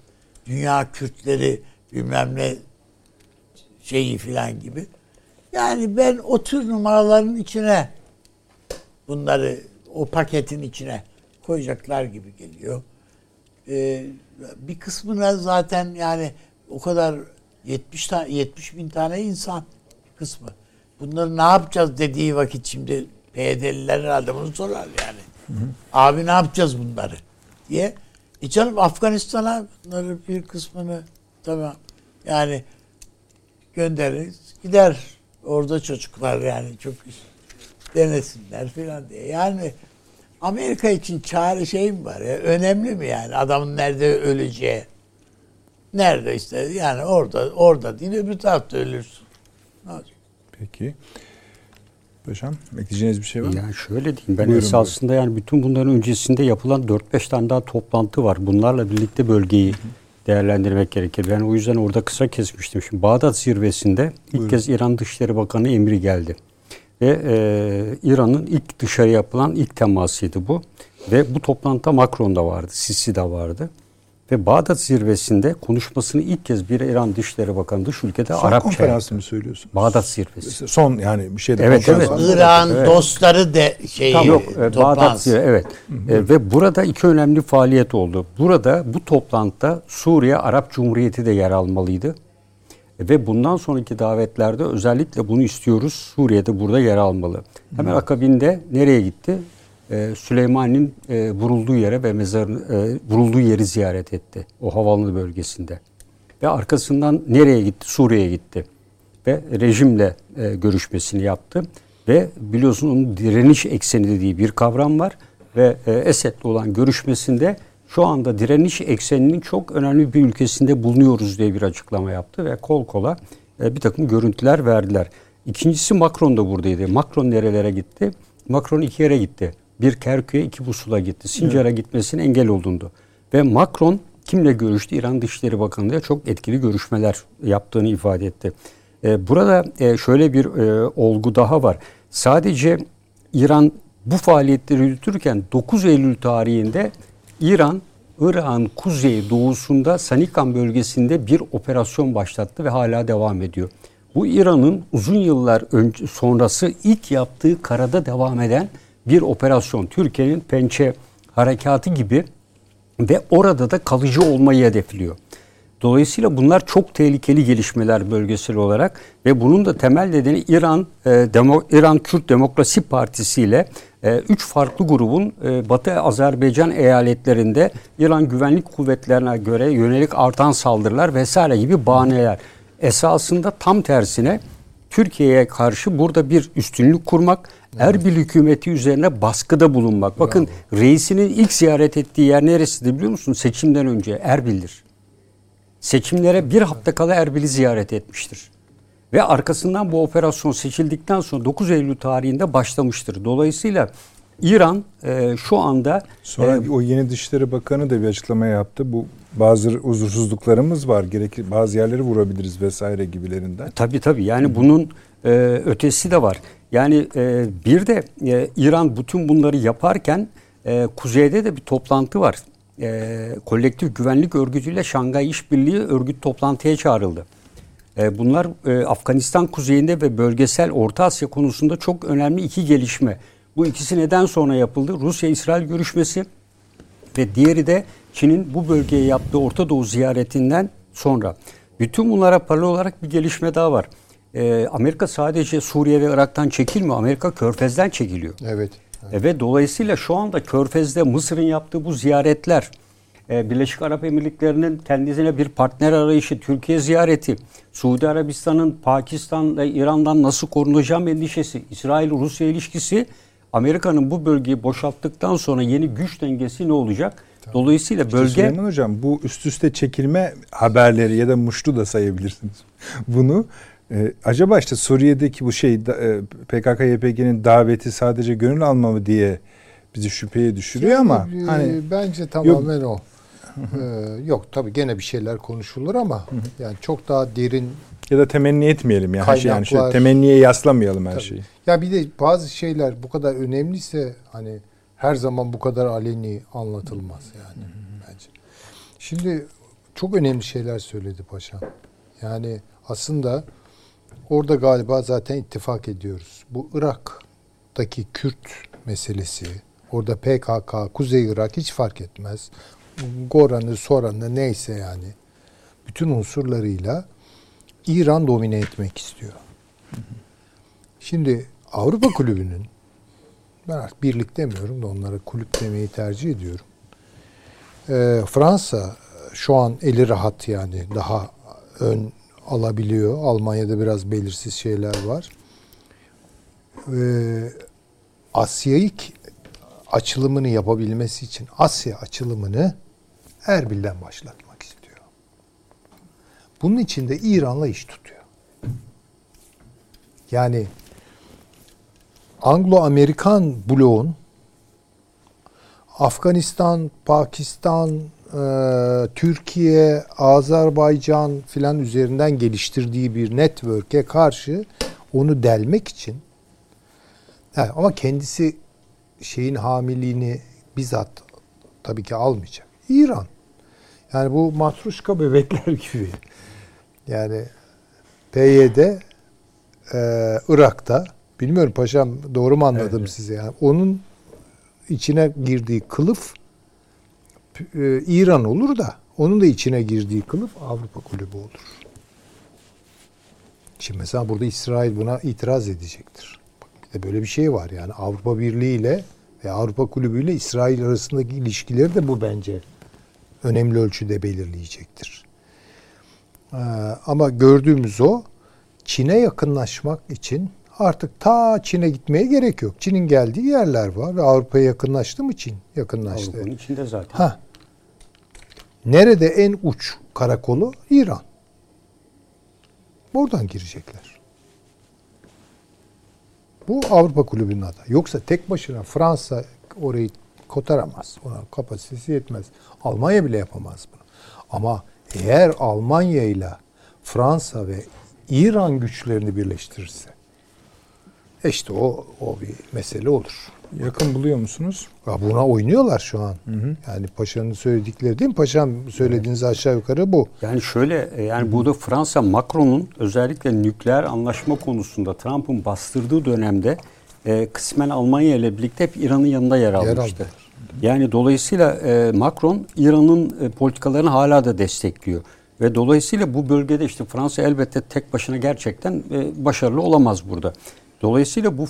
Dünya Kürtleri bilmem ne şeyi filan gibi. Yani ben o tür numaraların içine bunları o paketin içine koyacaklar gibi geliyor. Ee, bir kısmına zaten yani o kadar 70 tane 70 bin tane insan kısmı. Bunları ne yapacağız dediği vakit şimdi PYD'liler herhalde bunu sorar yani. Abi ne yapacağız bunları diye. E canım Afganistan'a bunları bir kısmını tamam yani göndeririz. Gider orada çocuklar yani çok denesinler filan diye. Yani Amerika için çare şey mi var ya? Önemli mi yani? Adamın nerede öleceği? Nerede işte yani orada orada değil öbür tarafta ölürsün. Ne? Peki. Paşam ekleyeceğiniz bir şey var mı? Yani şöyle diyeyim ben Buyurun, esasında yani bütün bunların öncesinde yapılan 4-5 tane daha toplantı var. Bunlarla birlikte bölgeyi değerlendirmek gerekir. Ben o yüzden orada kısa kesmiştim. Şimdi Bağdat zirvesinde ilk Buyurun. kez İran Dışişleri Bakanı emri geldi. Ve e, İran'ın ilk dışarı yapılan ilk temasıydı bu. Ve bu toplantıda Macron da vardı, Sisi de vardı. Ve Bağdat zirvesinde konuşmasını ilk kez bir İran Dışişleri Bakanı dış ülkede Son Arapça. konferansı mı söylüyorsun? Bağdat zirvesi. Son yani bir şeyde Evet, evet. İran Evet. dostları de şeyi yok. e, Bağdat toplantısı. zirve, evet. E, ve burada iki önemli faaliyet oldu. Burada bu toplantıda Suriye Arap Cumhuriyeti de yer almalıydı. E, ve bundan sonraki davetlerde özellikle bunu istiyoruz. Suriye'de burada yer almalı. Hemen akabinde nereye gitti? E, Süleyman'ın e, vurulduğu yere ve mezarını e, vurulduğu yeri ziyaret etti. O havalı bölgesinde. Ve arkasından nereye gitti? Suriye'ye gitti. Ve rejimle görüşmesini yaptı. Ve biliyorsun onun direniş ekseni dediği bir kavram var. Ve Esed'le olan görüşmesinde şu anda direniş ekseninin çok önemli bir ülkesinde bulunuyoruz diye bir açıklama yaptı. Ve kol kola bir takım görüntüler verdiler. İkincisi Macron da buradaydı. Macron nerelere gitti? Macron iki yere gitti. Bir Kerkük'e, iki Busul'a gitti. Sincar'a gitmesine engel olundu. Ve Macron kimle görüştü? İran Dışişleri Bakanı'yla çok etkili görüşmeler yaptığını ifade etti. Ee, Burada e, şöyle bir e, olgu daha var. Sadece İran bu faaliyetleri yürütürken 9 Eylül tarihinde İran Irak'ın kuzey doğusunda Sanikan bölgesinde bir operasyon başlattı ve hala devam ediyor. Bu İran'ın uzun yıllar önce sonrası ilk yaptığı karada devam eden bir operasyon. Türkiye'nin Pençe harekatı gibi ve orada da kalıcı olmayı hedefliyor. Dolayısıyla bunlar çok tehlikeli gelişmeler bölgesel olarak ve bunun da temel nedeni İran e, Demo, İran Kürt Demokrasi Partisi ile e, üç farklı grubun e, Batı Azerbaycan eyaletlerinde İran güvenlik kuvvetlerine göre yönelik artan saldırılar vesaire gibi bahaneler. Esasında tam tersine Türkiye'ye karşı burada bir üstünlük kurmak, Erbil hükümeti üzerine baskıda bulunmak. Bakın reisinin ilk ziyaret ettiği yer neresidir biliyor musun? Seçimden önce Erbil'dir. Seçimlere bir hafta kala Erbil'i ziyaret etmiştir. Ve arkasından bu operasyon seçildikten sonra 9 Eylül tarihinde başlamıştır. Dolayısıyla İran e, şu anda Sonra e, o yeni Dışişleri Bakanı da bir açıklama yaptı. Bu bazı huzursuzluklarımız var. Gerekir bazı yerleri vurabiliriz vesaire gibilerinden. Tabii tabii yani bunun e, ötesi de var. Yani e, bir de e, İran bütün bunları yaparken e, kuzeyde de bir toplantı var. E, Kolektif Güvenlik Örgütü ile Şangay İşbirliği örgüt toplantıya çağrıldı. E, bunlar e, Afganistan kuzeyinde ve bölgesel Orta Asya konusunda çok önemli iki gelişme. Bu ikisi neden sonra yapıldı? Rusya-İsrail görüşmesi ve diğeri de Çin'in bu bölgeye yaptığı Orta Doğu ziyaretinden sonra. Bütün bunlara paralel olarak bir gelişme daha var. Ee, Amerika sadece Suriye ve Irak'tan çekilmiyor. Amerika Körfez'den çekiliyor. Evet. E, Ve dolayısıyla şu anda Körfez'de Mısır'ın yaptığı bu ziyaretler, e, Birleşik Arap Emirlikleri'nin kendisine bir partner arayışı, Türkiye ziyareti, Suudi Arabistan'ın Pakistan ve İran'dan nasıl korunacağım endişesi, İsrail-Rusya ilişkisi, Amerika'nın bu bölgeyi boşalttıktan sonra yeni güç dengesi ne olacak? Dolayısıyla İşte bölge Süleyman Hocam bu üst üste çekilme haberleri ya da muştu da sayabilirsiniz. Bunu e, acaba işte Suriye'deki bu şey e, PKK-YPG'nin daveti sadece gönül alma mı diye bizi şüpheye düşürüyor ama Yani, e, hani bence tamamen o. Ee, yok tabii gene bir şeyler konuşulur ama yani çok daha derin ya da temenni etmeyelim ya her şey yani temenniye yaslamayalım her Tabii. şeyi. Ya bir de bazı şeyler bu kadar önemliyse hani her zaman bu kadar aleni anlatılmaz yani bence. Şimdi çok önemli şeyler söyledi paşam. Yani aslında orada galiba zaten ittifak ediyoruz. Bu Irak'taki Kürt meselesi, orada PKK, Kuzey Irak hiç fark etmez. Goran'ı, Soran'ı neyse yani. Bütün unsurlarıyla İran domine etmek istiyor. Şimdi Avrupa Kulübü'nün ben artık birlik demiyorum da onlara kulüp demeyi tercih ediyorum. Ee, Fransa şu an eli rahat yani daha ön alabiliyor. Almanya'da biraz belirsiz şeyler var. Ee, Asya'yı ki- açılımını yapabilmesi için Asya açılımını Erbil'den başlatmak istiyor. Bunun için de İran'la iş tutuyor. Yani Anglo-Amerikan bloğun Afganistan, Pakistan, e, Türkiye, Azerbaycan filan üzerinden geliştirdiği bir network'e karşı onu delmek için yani ama kendisi şeyin hamiliğini bizzat tabii ki almayacak. İran. Yani bu matruşka bebekler gibi. Yani PYD e, Irak'ta bilmiyorum paşam doğru mu anladım evet, size yani onun içine girdiği kılıf e, İran olur da onun da içine girdiği kılıf Avrupa Kulübü olur. Şimdi mesela burada İsrail buna itiraz edecektir. Bir de böyle bir şey var yani Avrupa Birliği ile ve Avrupa Kulübü ile İsrail arasındaki ilişkileri de bu bence önemli ölçüde belirleyecektir. Ee, ama gördüğümüz o Çin'e yakınlaşmak için artık ta Çin'e gitmeye gerek yok. Çin'in geldiği yerler var Avrupa'ya yakınlaştı mı Çin? Yakınlaştı. Avrupa'nın içinde zaten. Ha. Nerede en uç karakolu? İran. Oradan girecekler. Bu Avrupa Kulübü'nün adı. Yoksa tek başına Fransa orayı kotaramaz. Ona kapasitesi yetmez. Almanya bile yapamaz bunu. Ama eğer Almanya ile Fransa ve İran güçlerini birleştirirse işte o o bir mesele olur. Yakın buluyor musunuz? Ya buna oynuyorlar şu an. Hı hı. Yani paşanın söyledikleri değil mi? Paşam söylediğiniz aşağı yukarı bu. Yani şöyle e, yani burada Fransa Macron'un özellikle nükleer anlaşma konusunda Trump'ın bastırdığı dönemde e, kısmen Almanya ile birlikte hep İran'ın yanında yer almıştı. Yer yani dolayısıyla e, Macron İran'ın e, politikalarını hala da destekliyor. Ve dolayısıyla bu bölgede işte Fransa elbette tek başına gerçekten e, başarılı olamaz burada. Dolayısıyla bu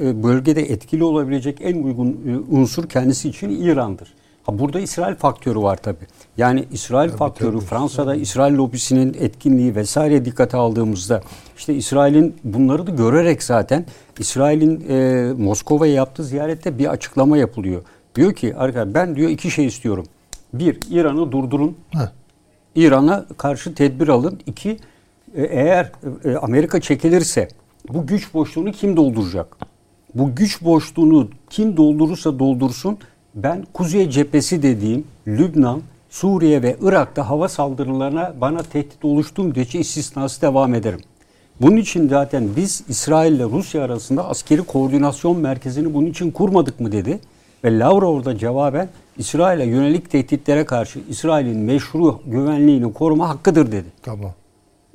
e, bölgede etkili olabilecek en uygun e, unsur kendisi için İran'dır. Ha burada İsrail faktörü var tabi. Yani İsrail tabii, faktörü tabii. Fransa'da İsrail lobisinin etkinliği vesaire dikkate aldığımızda işte İsrail'in bunları da görerek zaten İsrail'in e, Moskova'ya yaptığı ziyarette bir açıklama yapılıyor. Diyor ki arkadaşlar ben diyor iki şey istiyorum. Bir İran'ı durdurun. İran'a karşı tedbir alın. İki e, eğer e, Amerika çekilirse bu güç boşluğunu kim dolduracak? Bu güç boşluğunu kim doldurursa doldursun ben Kuzey cephesi dediğim Lübnan, Suriye ve Irak'ta hava saldırılarına bana tehdit oluştuğum müddetçe istisnası devam ederim. Bunun için zaten biz İsrail ile Rusya arasında askeri koordinasyon merkezini bunun için kurmadık mı dedi. Ve Lavrov da cevaben İsrail'e yönelik tehditlere karşı İsrail'in meşru güvenliğini koruma hakkıdır dedi. Tamam.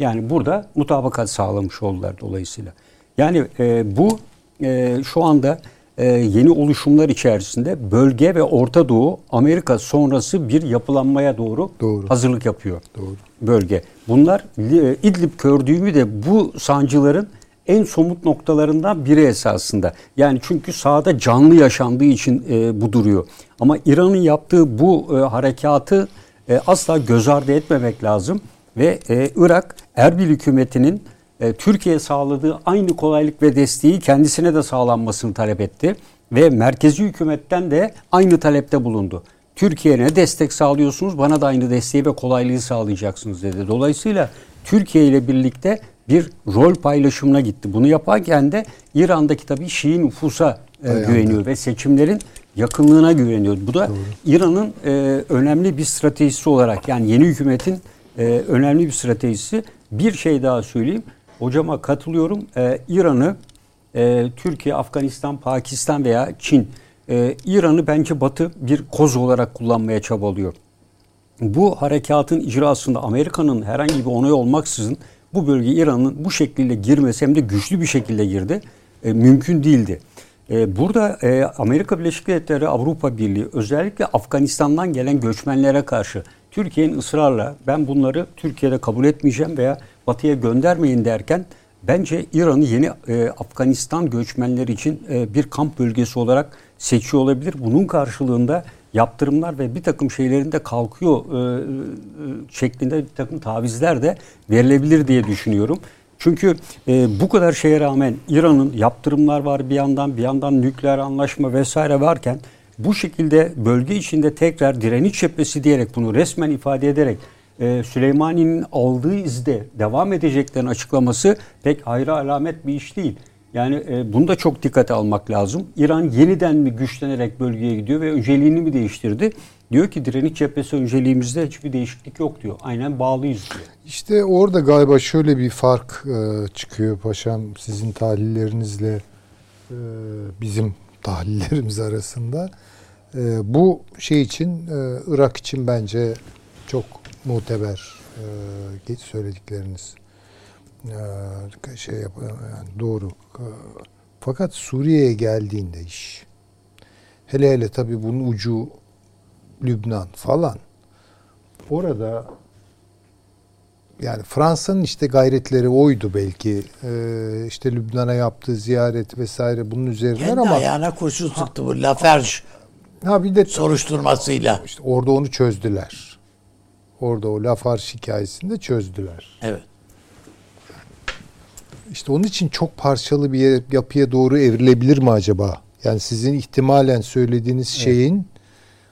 Yani burada mutabakat sağlamış oldular dolayısıyla. Yani e, bu e, şu anda e, yeni oluşumlar içerisinde bölge ve Orta Doğu Amerika sonrası bir yapılanmaya doğru, doğru. hazırlık yapıyor. Doğru. Bölge. Bunlar e, İdlib gördüğümü de bu sancıların en somut noktalarından biri esasında. Yani çünkü sahada canlı yaşandığı için e, bu duruyor. Ama İran'ın yaptığı bu e, harekatı e, asla göz ardı etmemek lazım. Ve e, Irak Erbil hükümetinin e, Türkiye sağladığı aynı kolaylık ve desteği kendisine de sağlanmasını talep etti. Ve merkezi hükümetten de aynı talepte bulundu. Türkiye'ye ne destek sağlıyorsunuz bana da aynı desteği ve kolaylığı sağlayacaksınız dedi. Dolayısıyla Türkiye ile birlikte bir rol paylaşımına gitti. Bunu yaparken de İran'daki tabii Şii nüfusa e, güveniyor ve seçimlerin yakınlığına güveniyor. Bu da İran'ın e, önemli bir stratejisi olarak yani yeni hükümetin e, önemli bir stratejisi. Bir şey daha söyleyeyim. Hocama katılıyorum. E, İran'ı e, Türkiye, Afganistan, Pakistan veya Çin e, İran'ı bence Batı bir koz olarak kullanmaya çabalıyor. Bu harekatın icrasında Amerika'nın herhangi bir onay olmaksızın bu bölge İran'ın bu şekilde girmesi hem de güçlü bir şekilde girdi. E, mümkün değildi. E, burada e, Amerika Birleşik Devletleri, Avrupa Birliği özellikle Afganistan'dan gelen göçmenlere karşı Türkiye'nin ısrarla ben bunları Türkiye'de kabul etmeyeceğim veya Batı'ya göndermeyin derken bence İran'ı yeni e, Afganistan göçmenleri için e, bir kamp bölgesi olarak seçiyor olabilir. Bunun karşılığında yaptırımlar ve bir takım şeylerin de kalkıyor e, e, şeklinde bir takım tavizler de verilebilir diye düşünüyorum. Çünkü e, bu kadar şeye rağmen İran'ın yaptırımlar var bir yandan bir yandan nükleer anlaşma vesaire varken bu şekilde bölge içinde tekrar direniş cephesi diyerek bunu resmen ifade ederek e, Süleymani'nin aldığı izde devam edeceklerin açıklaması pek hayra alamet bir iş değil. Yani e, bunu da çok dikkate almak lazım. İran yeniden mi güçlenerek bölgeye gidiyor ve önceliğini mi değiştirdi? Diyor ki direniş cephesi önceliğimizde hiçbir değişiklik yok diyor. Aynen bağlıyız diyor. İşte orada galiba şöyle bir fark e, çıkıyor paşam sizin tahlillerinizle e, bizim tahlillerimiz arasında. E, bu şey için e, Irak için bence çok muteber e, söyledikleriniz. E, şey yap yani doğru. E, fakat Suriye'ye geldiğinde iş hele hele tabii bunun ucu Lübnan falan orada yani Fransa'nın işte gayretleri oydu belki. Ee, işte Lübnan'a yaptığı ziyaret vesaire bunun üzerinden Kendi ama ayağına kurşun sıktı bu Laferge ha bir de soruşturmasıyla. işte orada onu çözdüler. Orada o Lafarge hikayesini de çözdüler. Evet. İşte onun için çok parçalı bir yapıya doğru evrilebilir mi acaba? Yani sizin ihtimalen söylediğiniz şeyin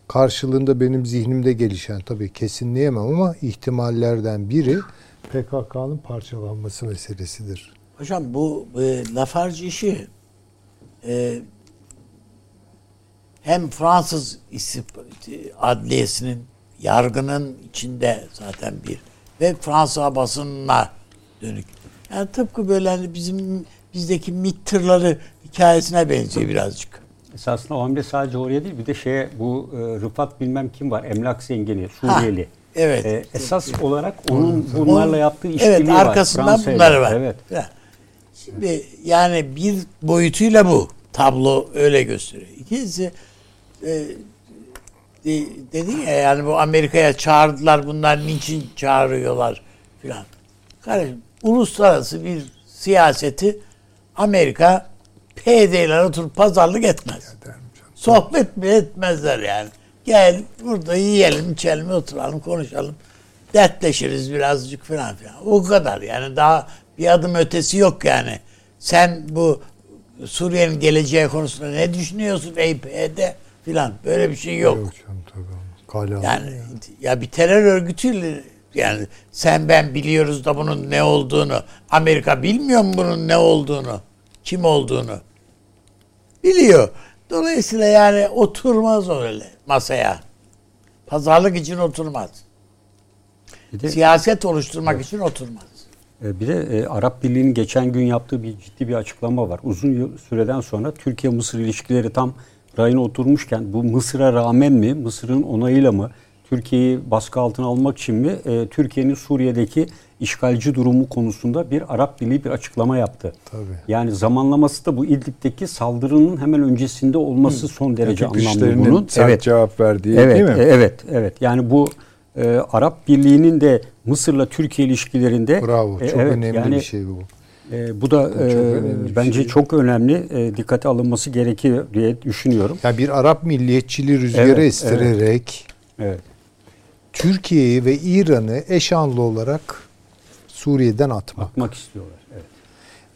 karşılığında benim zihnimde gelişen tabii kesinleyemem ama ihtimallerden biri PKK'nın parçalanması meselesidir. Hocam bu e, Lafarge işi e, hem Fransız adliyesinin yargının içinde zaten bir ve Fransa basınına dönük. Yani tıpkı böyle hani bizim bizdeki MİT tırları hikayesine benziyor birazcık. Esasında o hamle sadece oraya değil bir de şeye bu e, Rıfat bilmem kim var emlak zengini Suriyeli. Ha, evet. E, esas olarak onun bunlarla yaptığı işbirliği evet, var. arkasından Fransa'yla. bunları var. Evet. Şimdi yani bir boyutuyla bu tablo öyle gösteriyor. İkincisi e, de, dedin ya yani bu Amerika'ya çağırdılar bunlar niçin çağırıyorlar filan. Kardeşim uluslararası bir siyaseti Amerika PYD'ler oturup pazarlık etmez. Sohbet bile etmezler yani. Gel burada yiyelim, içelim, oturalım, konuşalım. Dertleşiriz birazcık falan filan. O kadar yani daha bir adım ötesi yok yani. Sen bu Suriye'nin geleceği konusunda ne düşünüyorsun EYP'de filan böyle bir şey yok. Yok canım tabii. Kale Yani ya bir terör örgütüyle yani sen ben biliyoruz da bunun ne olduğunu. Amerika bilmiyor mu bunun ne olduğunu? Kim olduğunu? Biliyor. Dolayısıyla yani oturmaz öyle masaya. Pazarlık için oturmaz. Bir de, Siyaset oluşturmak için oturmaz. e, bir de e, Arap Birliği'nin geçen gün yaptığı bir ciddi bir açıklama var. Uzun süreden sonra Türkiye-Mısır ilişkileri tam rayına oturmuşken bu Mısır'a rağmen mi, Mısır'ın onayıyla mı, Türkiye'yi baskı altına almak için mi e, Türkiye'nin Suriye'deki işgalci durumu konusunda bir Arap Birliği bir açıklama yaptı. Tabii. Yani zamanlaması da bu İdlib'deki saldırının hemen öncesinde olması son derece Türk anlamlı bunun. sert cevap verdiği Evet, değil mi? e, evet, evet. Yani bu e, Arap Birliği'nin de Mısır'la Türkiye ilişkilerinde Bravo. e, Çok evet, önemli yani, bir şey bu. e, bu da e, bence şey. çok önemli. E, dikkate alınması gerekiyor diye düşünüyorum. Yani bir Arap milliyetçiliği rüzgarı Evet, estirerek Evet. Türkiye'yi ve İran'ı eşanlı olarak Suriye'den atmak. Bakmak istiyorlar. Evet.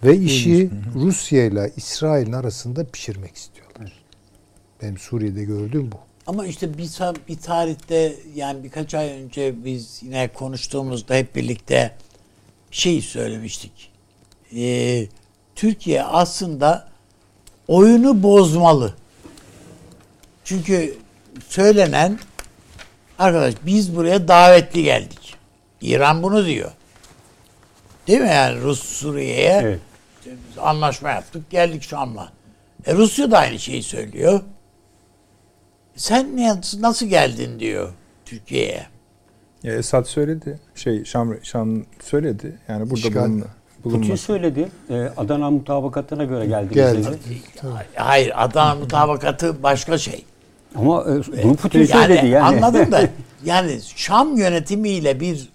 Ve işi Rusya ile İsrail'in arasında pişirmek istiyorlar. Benim Suriye'de gördüğüm bu. Ama işte bir, sa- bir tarihte yani birkaç ay önce biz yine konuştuğumuzda hep birlikte bir şey söylemiştik. Ee, Türkiye aslında oyunu bozmalı. Çünkü söylenen arkadaş biz buraya davetli geldik. İran bunu diyor. Değil mi yani Rus Suriye'ye Evet. anlaşma yaptık geldik Şam'la. E Rusya da aynı şeyi söylüyor. Sen ne, nasıl geldin diyor Türkiye'ye. Ya Esad söyledi. Şey Şam, Şam söyledi. Yani burada İşgal. bulun, Putin söyledi. e, Adana mutabakatına göre geldi. Geldi. dedi. Hayır Adana mutabakatı başka şey. Ama e, bunu Putin söyledi yani. Anladım da yani Şam yönetimiyle bir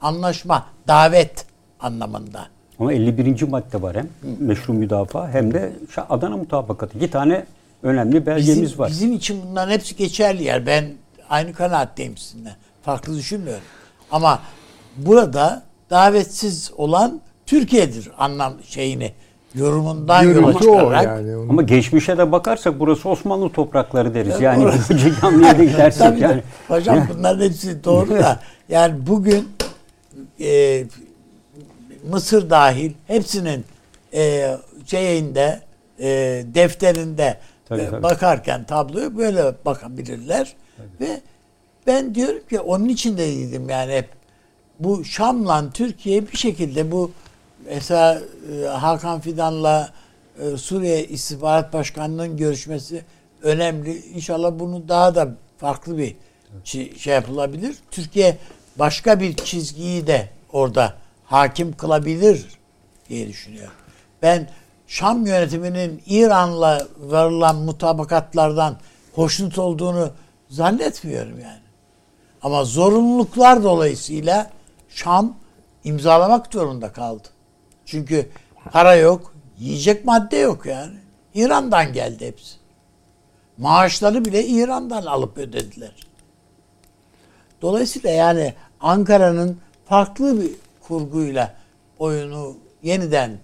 anlaşma, davet anlamında. Ama 51. madde var hem meşru müdafaa hem de Adana mutabakatı. İki tane önemli belgemiz Bizim, var. bizim için bunların hepsi geçerli yer. Ben aynı kanaatteyim sizinle. Farklı düşünmüyorum. Ama burada davetsiz olan Türkiye'dir anlam şeyini yorumundan yola Görüntü o çıkarak. yani. Onun- Ama geçmişe de bakarsak burası Osmanlı toprakları deriz. Yani önceki hamleye de gidersek Tabii yani. de, hocam bunların hepsi doğru da yani bugün e, Mısır dahil hepsinin e, şeyinde e, defterinde Tabii, e, tabii. bakarken tabloya böyle bakabilirler ve ben diyorum ki onun için de dedim yani hep bu Şam'la Türkiye bir şekilde bu mesela e, Hakan Fidan'la e, Suriye İstihbarat Başkanı'nın görüşmesi önemli. İnşallah bunu daha da farklı bir şey, yapılabilir. Türkiye başka bir çizgiyi de orada hakim kılabilir diye düşünüyorum. Ben Şam yönetiminin İran'la varılan mutabakatlardan hoşnut olduğunu zannetmiyorum yani. Ama zorunluluklar dolayısıyla Şam imzalamak zorunda kaldı. Çünkü para yok, yiyecek madde yok yani. İran'dan geldi hepsi. Maaşları bile İran'dan alıp ödediler. Dolayısıyla yani Ankara'nın farklı bir kurguyla oyunu yeniden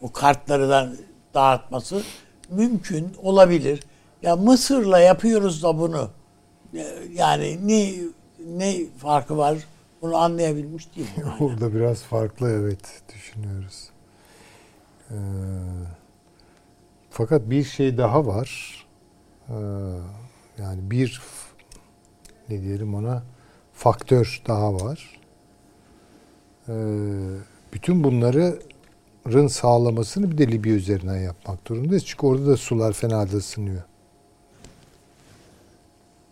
o kartlardan dağıtması mümkün olabilir. Ya Mısır'la yapıyoruz da bunu. Yani ne ne farkı var? Bunu anlayabilmiş değilim. Orada biraz farklı evet düşünüyoruz. Ee, fakat bir şey daha var. Ee, yani bir ne diyelim ona faktör daha var. Ee, bütün bunların sağlamasını bir de Libya üzerinden yapmak durumundayız. Çünkü orada da sular fena da ısınıyor.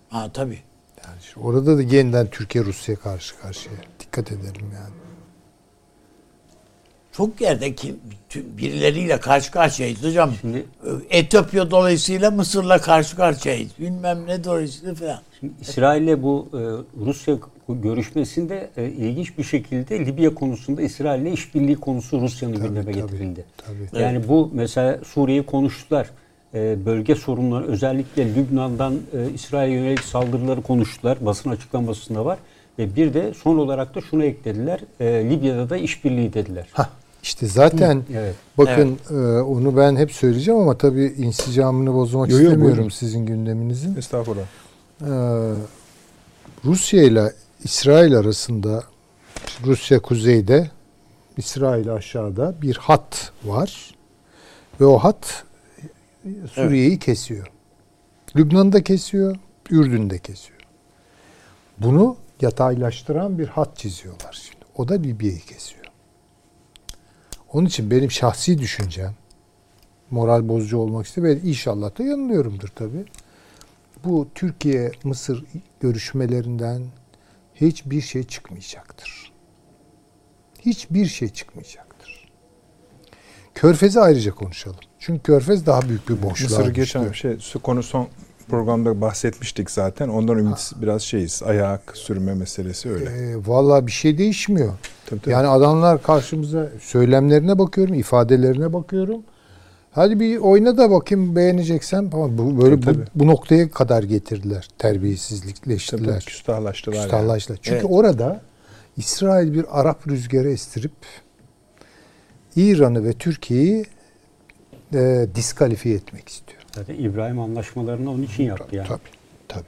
Ha tabii. Yani işte orada da yeniden Türkiye Rusya karşı karşıya. Dikkat edelim yani. Çok yerde ki birileriyle karşı karşıyayız hocam. Şimdi, Etiyopya dolayısıyla Mısır'la karşı karşıyayız. Bilmem ne dolayısıyla falan. Şimdi İsrail'le bu e, Rusya görüşmesinde e, ilginç bir şekilde Libya konusunda İsrail'le işbirliği konusu Rusya'nın gündeme getirildi. Tabii. Yani evet. bu mesela Suriye'yi konuştular. E, bölge sorunları özellikle Lübnan'dan e, İsrail'e yönelik saldırıları konuştular. Basın açıklamasında var. Ve bir de son olarak da şunu eklediler. E, Libya'da da işbirliği dediler. Hah. İşte zaten Hı, evet. bakın evet. E, onu ben hep söyleyeceğim ama tabii insicamını bozmak yo, yo, istemiyorum buyurun. sizin gündeminizin. Estağfurullah. Ee, Rusya ile İsrail arasında Rusya kuzeyde, İsrail aşağıda bir hat var. Ve o hat Suriye'yi evet. kesiyor. Lübnan'da kesiyor, Ürdün'de kesiyor. Bunu yataylaştıran bir hat çiziyorlar şimdi. O da Libya'yı kesiyor. Onun için benim şahsi düşüncem moral bozucu olmak istemiyorum. İnşallah da yanılıyorumdur tabii. Bu Türkiye-Mısır görüşmelerinden hiçbir şey çıkmayacaktır. Hiçbir şey çıkmayacaktır. Körfez'i ayrıca konuşalım. Çünkü Körfez daha büyük bir boşluğa Mısır geçen şey su konu son programda bahsetmiştik zaten. Ondan ümit biraz şeyiz. Ayak sürme meselesi öyle. E, Valla bir şey değişmiyor. Tabii, tabii. Yani adamlar karşımıza söylemlerine bakıyorum, ifadelerine bakıyorum. Hadi bir oyna da bakayım beğeneceksen ama bu böyle tabii, bu, bu noktaya kadar getirdiler. Terbiyesizlikleştiler. Tabii, küstahlaştılar. Küstahlaştılar. Yani. Çünkü evet. orada İsrail bir Arap rüzgarı estirip İran'ı ve Türkiye'yi e, diskalifiye etmek istiyor. Zaten İbrahim anlaşmalarını onun için yaptı yani. Tabii, tabii.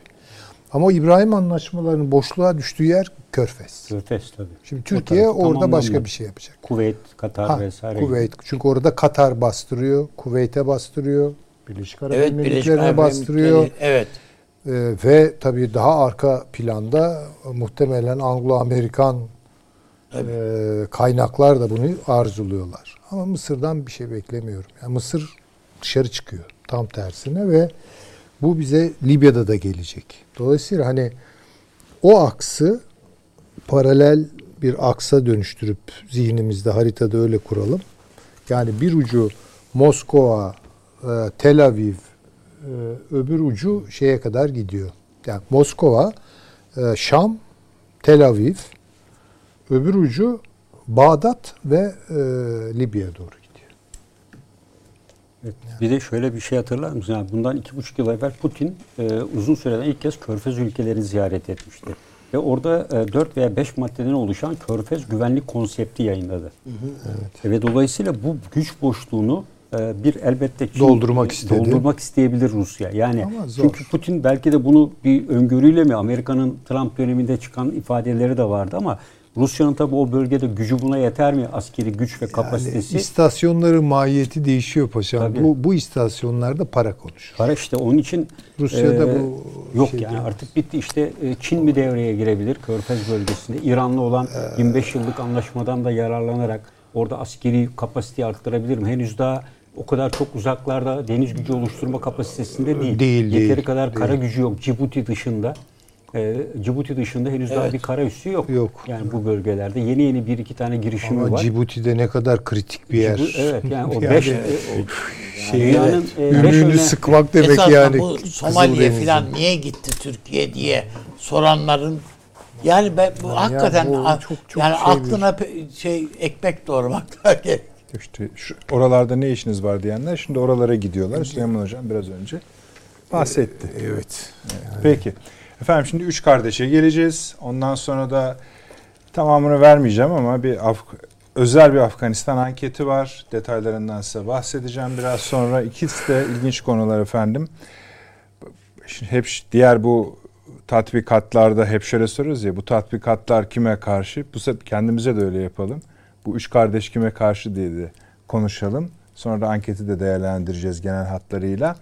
Ama İbrahim anlaşmalarının boşluğa düştüğü yer Körfez. Körfez tabii. Şimdi Türkiye orada başka bir şey yapacak. Kuveyt, Katar ha, vesaire. Kuveyt. Çünkü orada Katar bastırıyor, Kuveyt'e bastırıyor, Birleşik Arap evet, Emirlikleri'ne bastırıyor. Evet. Ee, ve tabii daha arka planda muhtemelen Anglo-Amerikan e, kaynaklar da bunu arzuluyorlar. Ama Mısır'dan bir şey beklemiyorum. Yani Mısır dışarı çıkıyor tam tersine ve bu bize Libya'da da gelecek. Dolayısıyla hani o aksı paralel bir aksa dönüştürüp zihnimizde haritada öyle kuralım. Yani bir ucu Moskova, e, Tel Aviv, e, öbür ucu şeye kadar gidiyor. Yani Moskova, e, Şam, Tel Aviv, öbür ucu Bağdat ve Libya'ya doğru Evet. Bir de şöyle bir şey hatırlar mısın? Yani bundan iki buçuk yıl evvel Putin e, uzun süreden ilk kez Körfez ülkelerini ziyaret etmişti. Ve orada e, 4 veya 5 maddeden oluşan Körfez güvenlik konsepti yayınladı. Hı hı, evet. Ve dolayısıyla bu güç boşluğunu e, bir elbette Çin, doldurmak istedi. Doldurmak isteyebilir Rusya. Yani çünkü Putin belki de bunu bir öngörüyle mi Amerika'nın Trump döneminde çıkan ifadeleri de vardı ama Rusya'nın tabi o bölgede gücü buna yeter mi? Askeri güç ve kapasitesi. Yani istasyonların mahiyeti değişiyor paşam. Bu, bu istasyonlarda para konuşur. Para işte onun için Rusya'da e, bu yok şey yani değil. artık bitti işte e, Çin mi devreye girebilir Körfez bölgesinde? İran'la olan ee, 25 yıllık anlaşmadan da yararlanarak orada askeri kapasiteyi arttırabilir mi? Henüz daha o kadar çok uzaklarda deniz gücü oluşturma kapasitesinde değil. Değil, Yeteri değil, kadar kara değil. gücü yok. Cibuti dışında. E, Cibuti dışında henüz daha Evet. bir kara üssü yok. Yok. Yani bu bölgelerde yeni yeni bir iki tane girişimi Ama var. Cibuti'de ne kadar kritik bir yer. Cibu- evet yani o Yani beş e, o- şey, dünyanın e, beş ümüğünü öne- sıkmak demek Esasında yani. bu Somali'ye falan niye gitti Türkiye diye soranların yani ben bu hakikaten bu a- çok- çok yani şey aklına şey ekmek doğramak gerek. İşte şu, oralarda ne işiniz var diyenler şimdi oralara gidiyorlar. Süleyman Hocam biraz önce bahsetti. Evet. Peki. Efendim şimdi üç kardeşe geleceğiz. Ondan sonra da tamamını vermeyeceğim ama bir Af özel bir Afganistan anketi var. Detaylarından size bahsedeceğim biraz sonra. İkisi de ilginç konular efendim. Şimdi hep diğer bu tatbikatlarda hep şöyle soruyoruz ya bu tatbikatlar kime karşı? Bu sefer kendimize de öyle yapalım. Bu üç kardeş kime karşı diye de konuşalım. Sonra da anketi de değerlendireceğiz genel hatlarıyla.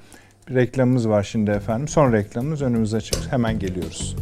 Reklamımız var şimdi efendim. Son reklamımız önümüze açık. Hemen geliyoruz.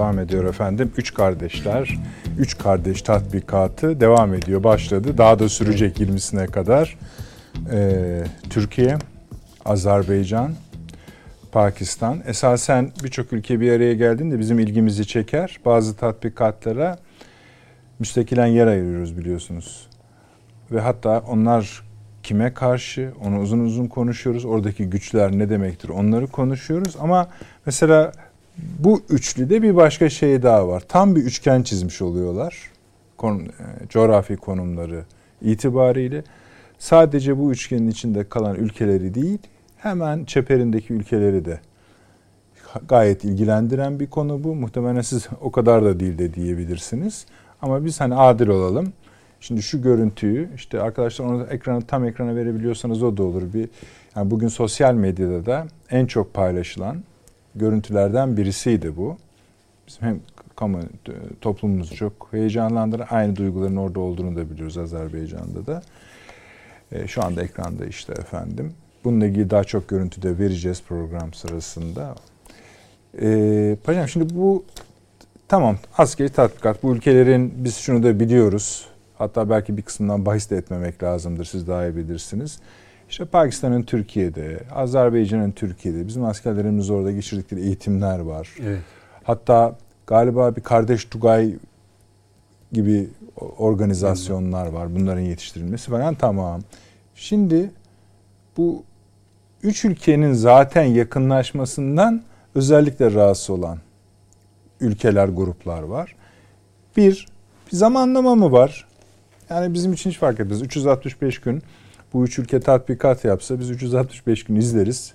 Devam ediyor efendim. Üç kardeşler, üç kardeş tatbikatı devam ediyor. Başladı. Daha da sürecek 20'sine kadar. Ee, Türkiye, Azerbaycan, Pakistan. Esasen birçok ülke bir araya geldiğinde bizim ilgimizi çeker. Bazı tatbikatlara müstakilen yer ayırıyoruz biliyorsunuz. Ve hatta onlar kime karşı onu uzun uzun konuşuyoruz. Oradaki güçler ne demektir onları konuşuyoruz. Ama mesela bu üçlüde bir başka şey daha var. Tam bir üçgen çizmiş oluyorlar. Kon, e, coğrafi konumları itibariyle. Sadece bu üçgenin içinde kalan ülkeleri değil, hemen çeperindeki ülkeleri de gayet ilgilendiren bir konu bu. Muhtemelen siz o kadar da değil de diyebilirsiniz. Ama biz hani adil olalım. Şimdi şu görüntüyü işte arkadaşlar onu ekranı tam ekrana verebiliyorsanız o da olur. Bir yani bugün sosyal medyada da en çok paylaşılan görüntülerden birisiydi bu. Bizim hem kamu toplumumuzu çok heyecanlandıran aynı duyguların orada olduğunu da biliyoruz Azerbaycan'da da. E, şu anda ekranda işte efendim. Bununla ilgili daha çok görüntü de vereceğiz program sırasında. E, paşam şimdi bu tamam askeri tatbikat. Bu ülkelerin biz şunu da biliyoruz. Hatta belki bir kısmından bahis de etmemek lazımdır. Siz daha iyi bilirsiniz. İşte Pakistan'ın Türkiye'de, Azerbaycan'ın Türkiye'de bizim askerlerimiz orada geçirdikleri eğitimler var. Evet. Hatta galiba bir kardeş Tugay gibi organizasyonlar var. Bunların yetiştirilmesi falan tamam. Şimdi bu üç ülkenin zaten yakınlaşmasından özellikle rahatsız olan ülkeler, gruplar var. Bir, bir zamanlama mı var? Yani bizim için hiç fark etmez. 365 gün bu üç ülke tatbikat yapsa biz 365 gün izleriz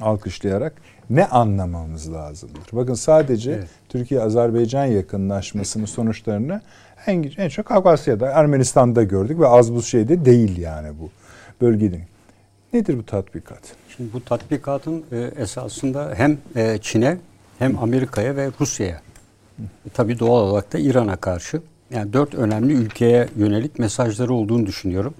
alkışlayarak ne anlamamız lazımdır? Bakın sadece Evet. Türkiye-Azerbaycan yakınlaşmasının sonuçlarını en, en çok Kafkasya'da, Ermenistan'da gördük ve az bu şey de değil yani bu bölgenin. Nedir bu tatbikat? Şimdi bu tatbikatın e, esasında hem e, Çin'e hem Amerika'ya ve Rusya'ya e, tabii doğal olarak da İran'a karşı yani dört önemli ülkeye yönelik mesajları olduğunu düşünüyorum.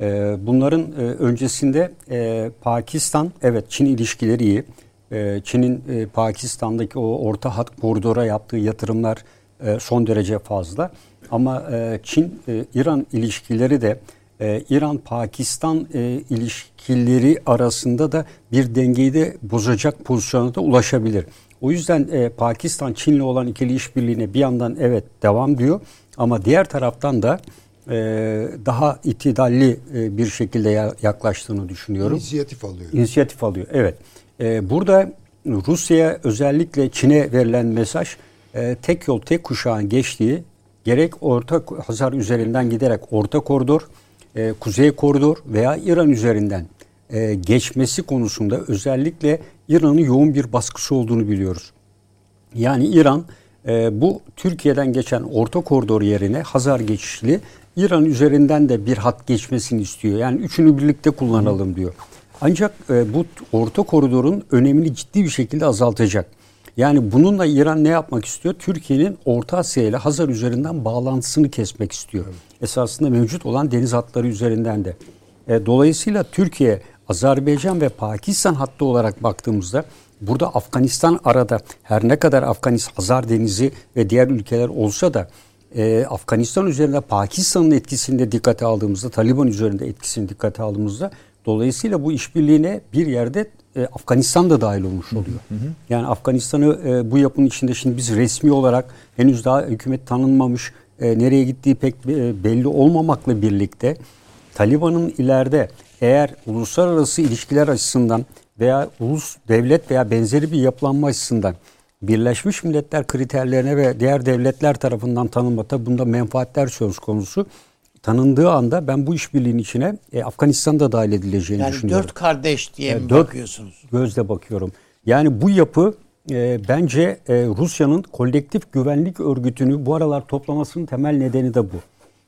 E, bunların e, öncesinde e, Pakistan evet Çin ilişkileri iyi. E, Çin'in e, Pakistan'daki o orta hat koridora yaptığı yatırımlar e, son derece fazla. Ama e, Çin e, ilişkileri de e, İran-Pakistan e, ilişkileri arasında da bir dengeyi de bozacak pozisyona da ulaşabilir. O yüzden e, Pakistan Çin'le olan ikili işbirliğine bir yandan evet devam diyor ama diğer taraftan da daha itidalli e, bir şekilde ya- yaklaştığını düşünüyorum. İnisiyatif alıyor. İnisiyatif alıyor. Evet. Ee, burada Rusya'ya özellikle Çin'e verilen mesaj e, tek yol tek kuşağın geçtiği gerek Orta Hazar üzerinden giderek Orta Koridor, e, Kuzey Koridor veya İran üzerinden e, geçmesi konusunda özellikle İran'ın yoğun bir baskısı olduğunu biliyoruz. Yani İran e, bu Türkiye'den geçen orta koridor yerine Hazar geçişli İran üzerinden de bir hat geçmesini istiyor. Yani üçünü birlikte kullanalım diyor. Ancak e, bu orta koridorun önemini ciddi bir şekilde azaltacak. Yani bununla İran ne yapmak istiyor? Türkiye'nin Orta Asya ile Hazar üzerinden bağlantısını kesmek istiyor. Esasında mevcut olan deniz hatları üzerinden de. E, dolayısıyla Türkiye, Azerbaycan ve Pakistan hattı olarak baktığımızda burada Afganistan arada her ne kadar Afganistan, Hazar Denizi ve diğer ülkeler olsa da e, Afganistan üzerinde Pakistan'ın etkisini de dikkate aldığımızda, Taliban üzerinde etkisini dikkate aldığımızda dolayısıyla bu işbirliğine bir yerde e, Afganistan da dahil olmuş oluyor. Hı hı. Yani Afganistan'ı e, bu yapının içinde şimdi biz resmi olarak henüz daha hükümet tanınmamış, e, nereye gittiği pek e, belli olmamakla birlikte Taliban'ın ileride eğer uluslararası ilişkiler açısından veya ulus devlet veya benzeri bir yapılanma açısından Birleşmiş Milletler kriterlerine ve diğer devletler tarafından tanınmada bunda menfaatler söz konusu tanındığı anda ben bu işbirliğinin içine e, Afganistan'da dahil edileceğini yani düşünüyorum. dört kardeş diye yani mi dört bakıyorsunuz? Gözle bakıyorum. Yani bu yapı e, bence e, Rusya'nın kolektif güvenlik örgütünü bu aralar toplamasının temel nedeni de bu.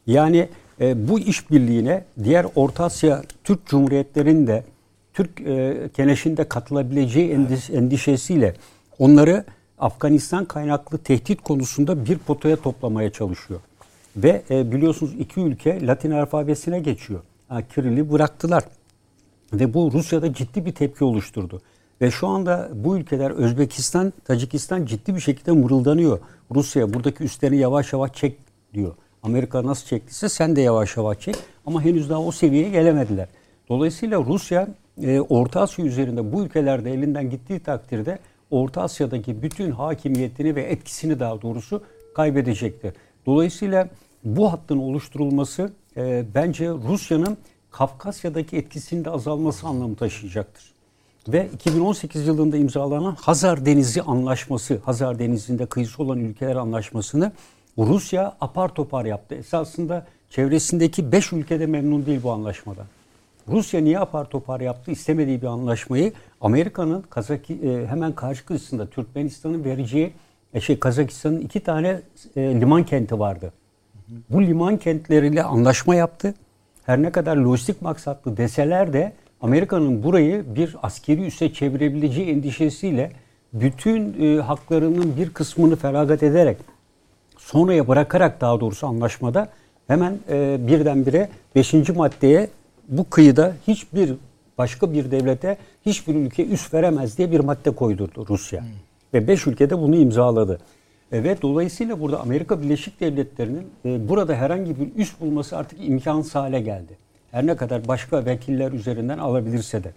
Yani e, bu işbirliğine diğer Orta Asya Türk Cumhuriyetlerinin de Türk e, keneşinde katılabileceği endişe, endişesiyle onları Afganistan kaynaklı tehdit konusunda bir potaya toplamaya çalışıyor. Ve e, biliyorsunuz iki ülke Latin alfabesine geçiyor. Yani Kirill'i bıraktılar. Ve bu Rusya'da ciddi bir tepki oluşturdu. Ve şu anda bu ülkeler Özbekistan, Tacikistan ciddi bir şekilde mırıldanıyor. Rusya buradaki üstlerini yavaş yavaş çek diyor. Amerika nasıl çektiyse sen de yavaş yavaş çek. Ama henüz daha o seviyeye gelemediler. Dolayısıyla Rusya e, Orta Asya üzerinde bu ülkelerde elinden gittiği takdirde Orta Asya'daki bütün hakimiyetini ve etkisini daha doğrusu kaybedecektir. Dolayısıyla bu hattın oluşturulması e, bence Rusya'nın Kafkasya'daki etkisinin de azalması anlamı taşıyacaktır. Ve 2018 yılında imzalanan Hazar Denizi Anlaşması, Hazar Denizi'nde kıyısı olan ülkeler anlaşmasını Rusya apar topar yaptı. Esasında çevresindeki 5 ülkede memnun değil bu anlaşmadan. Rusya niye apar topar yaptı? İstemediği bir anlaşmayı Amerika'nın Kazaki e, hemen karşı kıyısında Türkmenistan'ın vereceği e, şey Kazakistan'ın iki tane e, liman kenti vardı. Bu liman kentleriyle anlaşma yaptı. Her ne kadar lojistik maksatlı deseler de Amerika'nın burayı bir askeri üsse çevirebileceği endişesiyle bütün haklarının bir kısmını feragat ederek sonraya bırakarak daha doğrusu anlaşmada hemen e, birdenbire 5. maddeye bu kıyıda hiçbir başka bir devlete hiçbir ülke üst veremez diye bir madde koydurdu Rusya. Hmm. Ve 5 ülkede bunu imzaladı. E, ve dolayısıyla burada Amerika Birleşik Devletleri'nin e, burada herhangi bir üst bulması artık imkansız hale geldi. Her ne kadar başka vekiller üzerinden alabilirse de.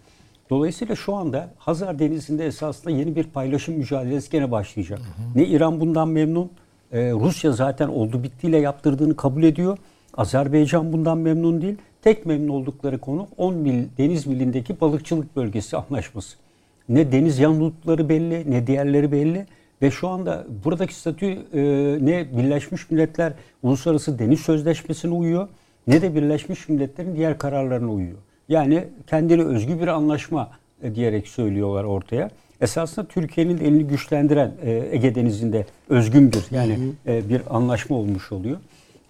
Dolayısıyla şu anda Hazar Denizi'nde esasında yeni bir paylaşım mücadelesi gene başlayacak. Hı hı. Ne İran bundan memnun, ee, Rusya zaten oldu bittiyle yaptırdığını kabul ediyor. Azerbaycan bundan memnun değil. Tek memnun oldukları konu 10 mil deniz milindeki balıkçılık bölgesi anlaşması. Ne deniz yanlılıkları belli ne diğerleri belli. Ve şu anda buradaki statü e, ne Birleşmiş Milletler Uluslararası Deniz Sözleşmesi'ne uyuyor ne de Birleşmiş Milletler'in diğer kararlarına uyuyor. Yani kendine özgü bir anlaşma e, diyerek söylüyorlar ortaya. Esasında Türkiye'nin elini güçlendiren e, Ege Denizi'nde özgün bir yani e, bir anlaşma olmuş oluyor.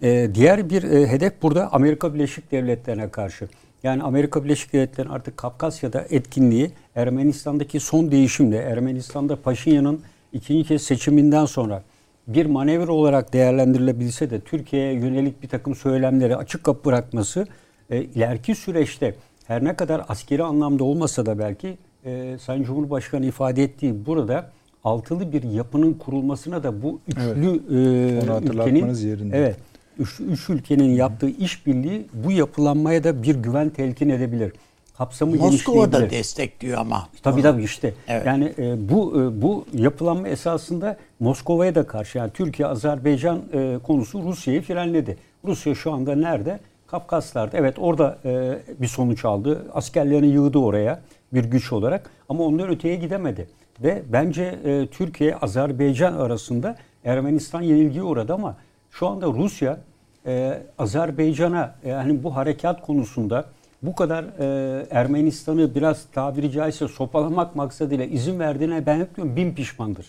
E, diğer bir e, hedef burada Amerika Birleşik Devletleri'ne karşı. Yani Amerika Birleşik Devletleri artık Kafkasya'da etkinliği Ermenistan'daki son değişimle Ermenistan'da Paşinyan'ın ikinci kez seçiminden sonra bir manevra olarak değerlendirilebilse de Türkiye'ye yönelik bir takım söylemleri açık kapı bırakması e, ileriki süreçte her ne kadar askeri anlamda olmasa da belki e, Sayın Cumhurbaşkanı ifade ettiği burada altılı bir yapının kurulmasına da bu üçlü evet. e, ülkenin yerinde. evet üç, üç ülkenin yaptığı işbirliği bu yapılanmaya da bir güven telkin edebilir. Kapsamı Moskova da destekliyor ama. Tabii tabii işte. Evet. Yani e, bu e, bu yapılanma esasında Moskova'ya da karşı. Yani Türkiye Azerbaycan e, konusu Rusya'yı frenledi. Rusya şu anda nerede? Kafkaslar'da. Evet orada e, bir sonuç aldı. Askerlerini yığdı oraya bir güç olarak ama ondan öteye gidemedi. Ve bence e, Türkiye Azerbaycan arasında Ermenistan yenilgiye uğradı ama şu anda Rusya e, Azerbaycan'a yani bu harekat konusunda bu kadar e, Ermenistan'ı biraz tabiri caizse sopalamak maksadıyla izin verdiğine ben hep diyorum bin pişmandır.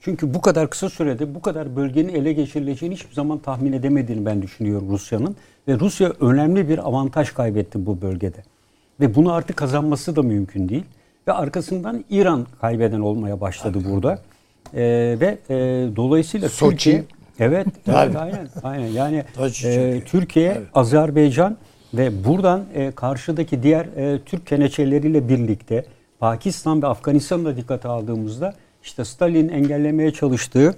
Çünkü bu kadar kısa sürede bu kadar bölgenin ele geçirileceğini hiçbir zaman tahmin edemediğini ben düşünüyorum Rusya'nın. Ve Rusya önemli bir avantaj kaybetti bu bölgede. Ve bunu artık kazanması da mümkün değil. Ve arkasından İran kaybeden olmaya başladı burada. Ee, ve e, dolayısıyla Soçi. Türkiye evet, Tabii. evet aynen aynen yani e. Türkiye, Evet. Azerbaycan ve buradan e, karşıdaki diğer e, Türk keneçeleriyle birlikte Pakistan ve Afganistan'ı da dikkate aldığımızda işte Stalin'in engellemeye çalıştığı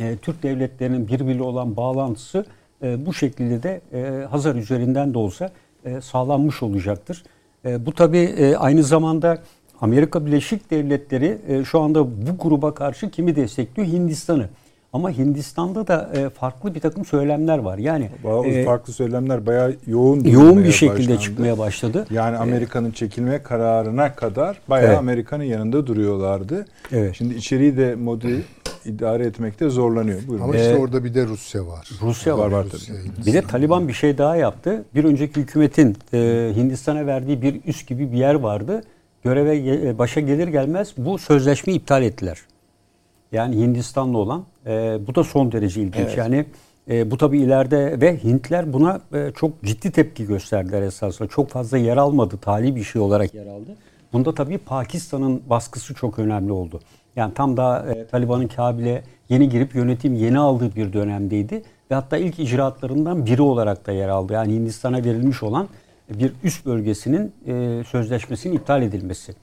e, Türk devletlerinin birbiriyle olan bağlantısı e, bu şekilde de e, Hazar üzerinden de olsa e, sağlanmış olacaktır. E, bu tabi e, aynı zamanda Amerika Birleşik Devletleri e, şu anda bu gruba karşı kimi destekliyor? Hindistan'ı. Ama Hindistan'da da e, farklı bir takım söylemler var. Yani Bazı e, farklı söylemler bayağı yoğun yoğun bir şekilde başlandı. çıkmaya başladı. Yani Amerika'nın çekilme kararına kadar bayağı Evet. Amerika'nın yanında duruyorlardı. Evet. Şimdi içeriği de Modi idare etmekte zorlanıyor. Buyurun. Ama işte orada bir de Rusya var. Rusya var. var Rusya, tabii. Bir de Taliban bir şey daha yaptı. Bir önceki hükümetin e, Hindistan'a verdiği bir üs gibi bir yer vardı. Göreve e, başa gelir gelmez bu sözleşmeyi iptal ettiler. Yani Hindistan'la olan. E, bu da son derece ilginç. Evet. Yani e, bu tabii ileride ve Hintler buna e, çok ciddi tepki gösterdiler esasında. Çok fazla yer almadı. Tali bir şey olarak yer aldı. Bunda tabii Pakistan'ın baskısı çok önemli oldu. Yani tam da e, Taliban'ın Kabil'e yeni girip yönetim yeni aldığı bir dönemdeydi. Ve hatta ilk icraatlarından biri olarak da yer aldı. Yani Hindistan'a verilmiş olan bir üst bölgesinin e, sözleşmesinin iptal edilmesi.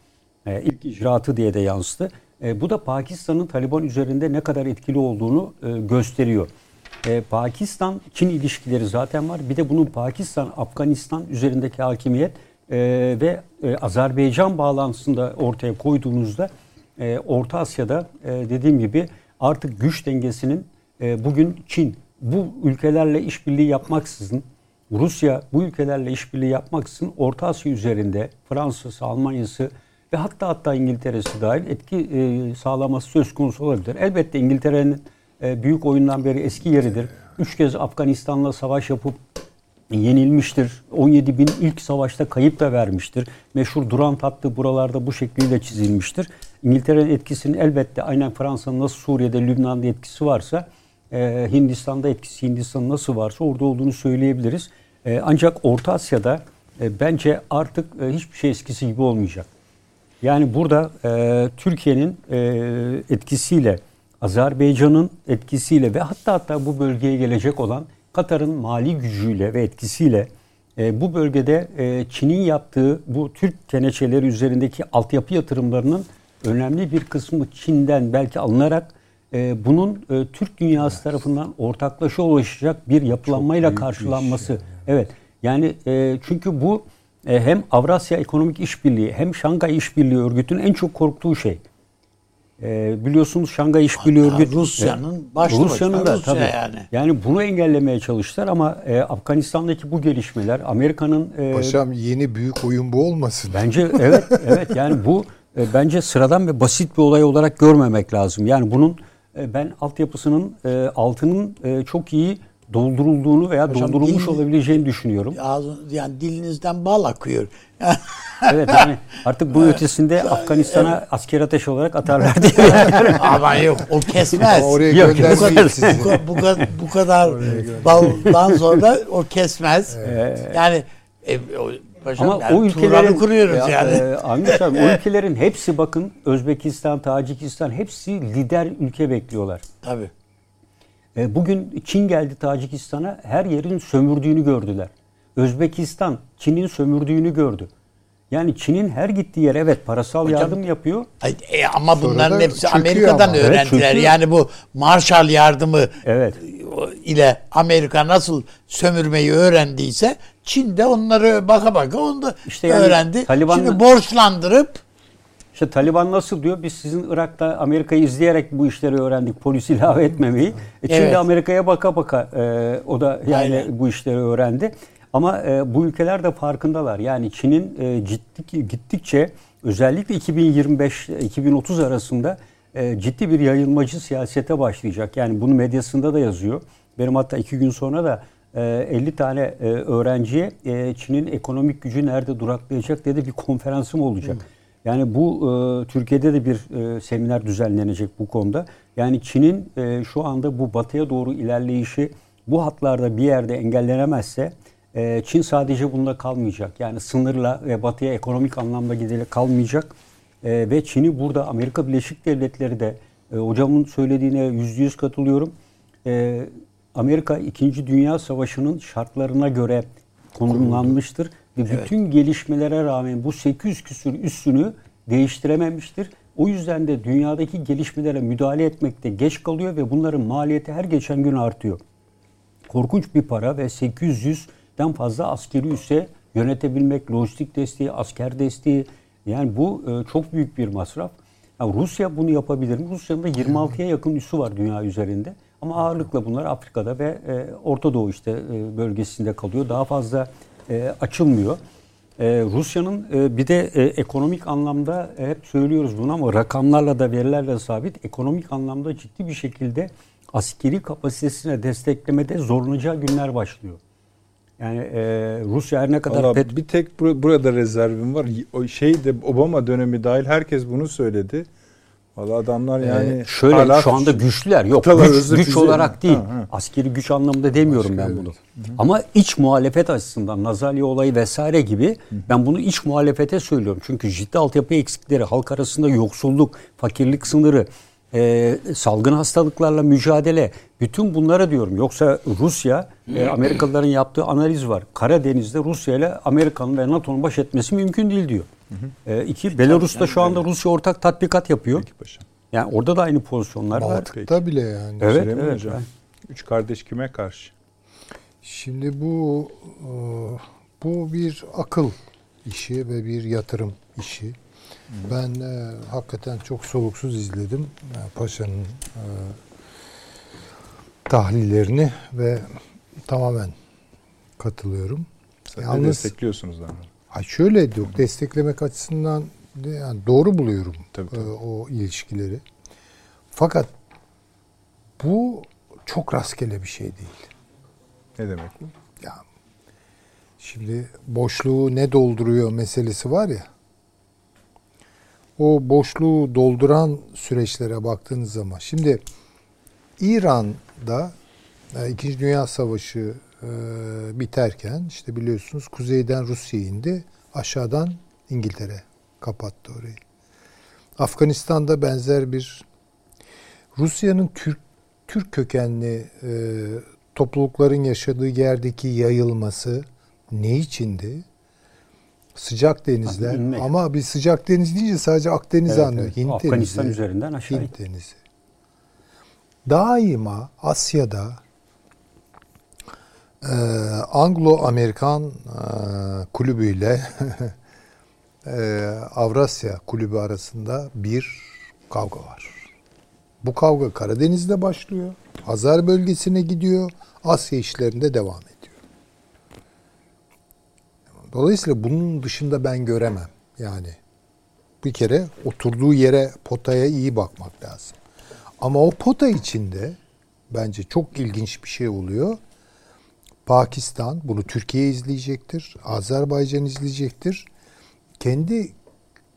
E, ilk icraatı diye de yansıdı. E, bu da Pakistan'ın Taliban üzerinde ne kadar etkili olduğunu e, gösteriyor. E, Pakistan-Çin ilişkileri zaten var. Bir de bunun Pakistan-Afganistan üzerindeki hakimiyet e, ve e, Azerbaycan bağlantısında ortaya koyduğunuzda e, Orta Asya'da e, dediğim gibi artık güç dengesinin e, bugün Çin bu ülkelerle işbirliği yapmaksızın Rusya bu ülkelerle işbirliği yapmaksızın Orta Asya üzerinde Fransa'sı, Almanya'sı ve hatta hatta İngiltere'si dahil etki e, sağlaması söz konusu olabilir. Elbette İngiltere'nin e, büyük oyundan beri eski yeridir. Üç kez Afganistan'la savaş yapıp yenilmiştir. 17 bin ilk savaşta kayıp da vermiştir. Meşhur Durant hattı buralarda bu şekliyle çizilmiştir. İngiltere'nin etkisinin elbette aynen Fransa'nın nasıl Suriye'de, Lübnan'da etkisi varsa e, Hindistan'da etkisi Hindistan'ın nasıl varsa orada olduğunu söyleyebiliriz. E, ancak Orta Asya'da e, bence artık e, hiçbir şey eskisi gibi olmayacak. Yani burada e, Türkiye'nin e, etkisiyle, Azerbaycan'ın etkisiyle ve hatta hatta bu bölgeye gelecek olan Katar'ın mali gücüyle ve etkisiyle e, bu bölgede e, Çin'in yaptığı bu Türk keneçeleri üzerindeki altyapı yatırımlarının önemli bir kısmı Çin'den belki alınarak e, bunun e, Türk dünyası tarafından ortaklaşa ulaşacak bir yapılanmayla karşılanması. Evet. Yani e, çünkü bu hem Avrasya Ekonomik İşbirliği hem Şangay İşbirliği Örgütü'nün en çok korktuğu şey. E, biliyorsunuz Şangay İşbirliği Hatta Örgütü Rusya'nın başlı Rusya'nın da Rusya tabii. yani. Yani bunu engellemeye çalıştılar ama e, Afganistan'daki bu gelişmeler Amerika'nın e, Paşam yeni büyük oyun bu olmasın. Bence evet evet yani bu e, bence sıradan ve basit bir olay olarak görmemek lazım. Yani bunun e, ben altyapısının e, altının e, çok iyi doldurulduğunu veya Hocam, doldurulmuş dil- olabileceğini düşünüyorum. Ağzın, yani dilinizden bal akıyor. Evet yani artık bu ötesinde Afganistan'a asker ateş olarak atarlar diye. Ama yok o kesmez. Oraya Yok, bu kadar, göndermeyin sizi. bu, bu, bu kadar baldan sonra o kesmez. Yani e, o, paşam, Ama yani o ülkelerin kuruyoruz e, yani. E, o ülkelerin hepsi bakın Özbekistan, Tacikistan hepsi lider ülke bekliyorlar. Tabii. E, Bugün Çin geldi Tacikistan'a her yerin sömürdüğünü gördüler. Özbekistan Çin'in sömürdüğünü gördü. Yani Çin'in her gittiği yer evet parasal Hocam- yardım yapıyor. Ay, e, ama bunların hepsi Amerika'dan ama. Evet, öğrendiler. çöküyor. yani bu Marshall yardımı Evet. ile Amerika nasıl sömürmeyi öğrendiyse Çin de onları baka baka onu da İşte yani öğrendi. Taliban'la- Şimdi borçlandırıp İşte Taliban nasıl diyor? Biz sizin Irak'ta Amerika'yı izleyerek bu işleri öğrendik. Polis ilave etmemeyi. E, Çin Evet. de Amerika'ya baka baka e, o da yani Aynen. bu işleri öğrendi. Ama e, bu ülkeler de farkındalar. Yani Çin'in e, ciddi, gittikçe özellikle 2025-2030 arasında e, ciddi bir yayılmacı siyasete başlayacak. Yani bunu medyasında da yazıyor. Benim hatta iki gün sonra da e, 50 tane e, öğrenciye e, Çin'in ekonomik gücü nerede duraklayacak dedi bir konferansım olacak. Yani bu e, Türkiye'de de bir e, seminer düzenlenecek bu konuda. Yani Çin'in e, şu anda bu batıya doğru ilerleyişi bu hatlarda bir yerde engellenemezse e, Çin sadece bunda kalmayacak. Yani sınırla ve batıya ekonomik anlamda giderek kalmayacak. E, ve Çin'i burada Amerika Birleşik Devletleri de e, hocamın söylediğine yüzde yüz katılıyorum. E, Amerika 2. Dünya Savaşı'nın şartlarına göre konumlanmıştır. Ve evet. bütün gelişmelere rağmen bu 800 küsür üssünü değiştirememiştir. O yüzden de dünyadaki gelişmelere müdahale etmekte geç kalıyor ve bunların maliyeti her geçen gün artıyor. Korkunç bir para ve 800'den fazla askeri üsse yönetebilmek, lojistik desteği, asker desteği yani bu e, çok büyük bir masraf. Yani Rusya bunu yapabilir mi? Rusya'nın da 26'ya yakın üssü var dünya üzerinde. Ama ağırlıkla bunlar Afrika'da ve e, Orta Doğu işte e, bölgesinde kalıyor. Daha fazla e, açılmıyor. E, Rusya'nın e, bir de e, ekonomik anlamda e, hep söylüyoruz bunu ama rakamlarla da verilerle sabit ekonomik anlamda ciddi bir şekilde askeri kapasitesine desteklemede zorlanacağı günler başlıyor. Yani e, Rusya her ne kadar Vallahi pet... bir tek burada rezervim var. O şey de Obama dönemi dahil herkes bunu söyledi. Valla adamlar ee, yani ee, şöyle hala şu anda güçlüler. Yok güç, güç olarak değil. Ha, ha. Askeri güç anlamında demiyorum Askeri ben bunu. Evet. Ama iç muhalefet açısından Nazalya olayı vesaire gibi Hı. ben bunu iç muhalefete söylüyorum. Çünkü ciddi altyapı eksikleri, halk arasında yoksulluk, fakirlik sınırı, e, salgın hastalıklarla mücadele bütün bunlara diyorum. Yoksa Rusya, e, Amerikalıların yaptığı analiz var. Karadeniz'de Rusya ile Amerika'nın ve NATO'nun baş etmesi mümkün değil diyor. Hı hı. E, iki, Belarus'ta şu anda Rusya ortak tatbikat yapıyor. Peki paşa. Yani orada da aynı pozisyonlar var. Baltık'ta bile yani. Evet, evet. Hocam? Üç kardeş kime karşı? Şimdi bu e, bu bir akıl işi ve bir yatırım işi. Ben e, hakikaten çok soluksuz izledim e, Paşa'nın e, tahlillerini ve tamamen katılıyorum. Sen Yalnız, de destekliyorsunuz ama. Ha şöyle yok desteklemek açısından yani doğru buluyorum tabii, tabii. E, o ilişkileri. Fakat bu çok rastgele bir şey değil. Ne demek bu? Ya şimdi boşluğu ne dolduruyor meselesi var ya o boşluğu dolduran süreçlere baktığınız zaman şimdi İran'da e, İkinci Dünya Savaşı e, biterken işte biliyorsunuz kuzeyden Rusya indi, aşağıdan İngiltere kapattı orayı. Afganistan'da benzer bir Rusya'nın Türk Türk kökenli e, toplulukların yaşadığı yerdeki yayılması ne içindi? Sıcak denizler Abi, ama bir sıcak deniz deyince sadece Akdeniz evet, anlıyor. Evet. Hint Afganistan denizi, üzerinden aşağı. Hint denizi. Daima Asya'da e, Anglo-Amerikan e, kulübüyle e, Avrasya kulübü arasında bir kavga var. Bu kavga Karadeniz'de başlıyor. Hazar bölgesine gidiyor. Asya işlerinde devam ediyor. Dolayısıyla bunun dışında ben göremem. Yani bir kere oturduğu yere potaya iyi bakmak lazım. Ama o pota içinde bence çok ilginç bir şey oluyor. Pakistan bunu Türkiye izleyecektir. Azerbaycan izleyecektir. Kendi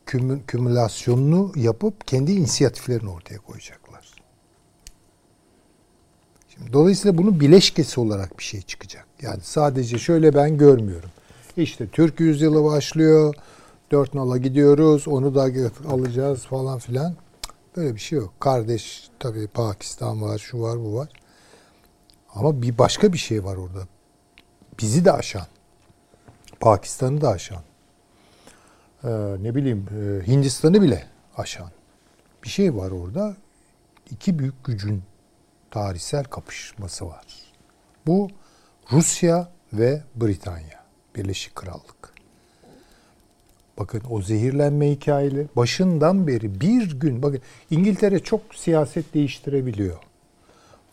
kümü, kümülasyonunu yapıp kendi inisiyatiflerini ortaya koyacaklar. Şimdi dolayısıyla bunun bileşkesi olarak bir şey çıkacak. Yani sadece şöyle ben görmüyorum. İşte Türk yüzyılı başlıyor. Dört nola gidiyoruz. Onu da alacağız falan filan. Böyle bir şey yok. Kardeş tabii Pakistan var, şu var, bu var. Ama bir başka bir şey var orada. Bizi de aşan. Pakistan'ı da aşan. Ee, ne bileyim e, Hindistan'ı bile aşan. Bir şey var orada. İki büyük gücün tarihsel kapışması var. Bu Rusya ve Britanya. Birleşik Krallık. Bakın o zehirlenme hikayeli başından beri bir gün bakın İngiltere çok siyaset değiştirebiliyor.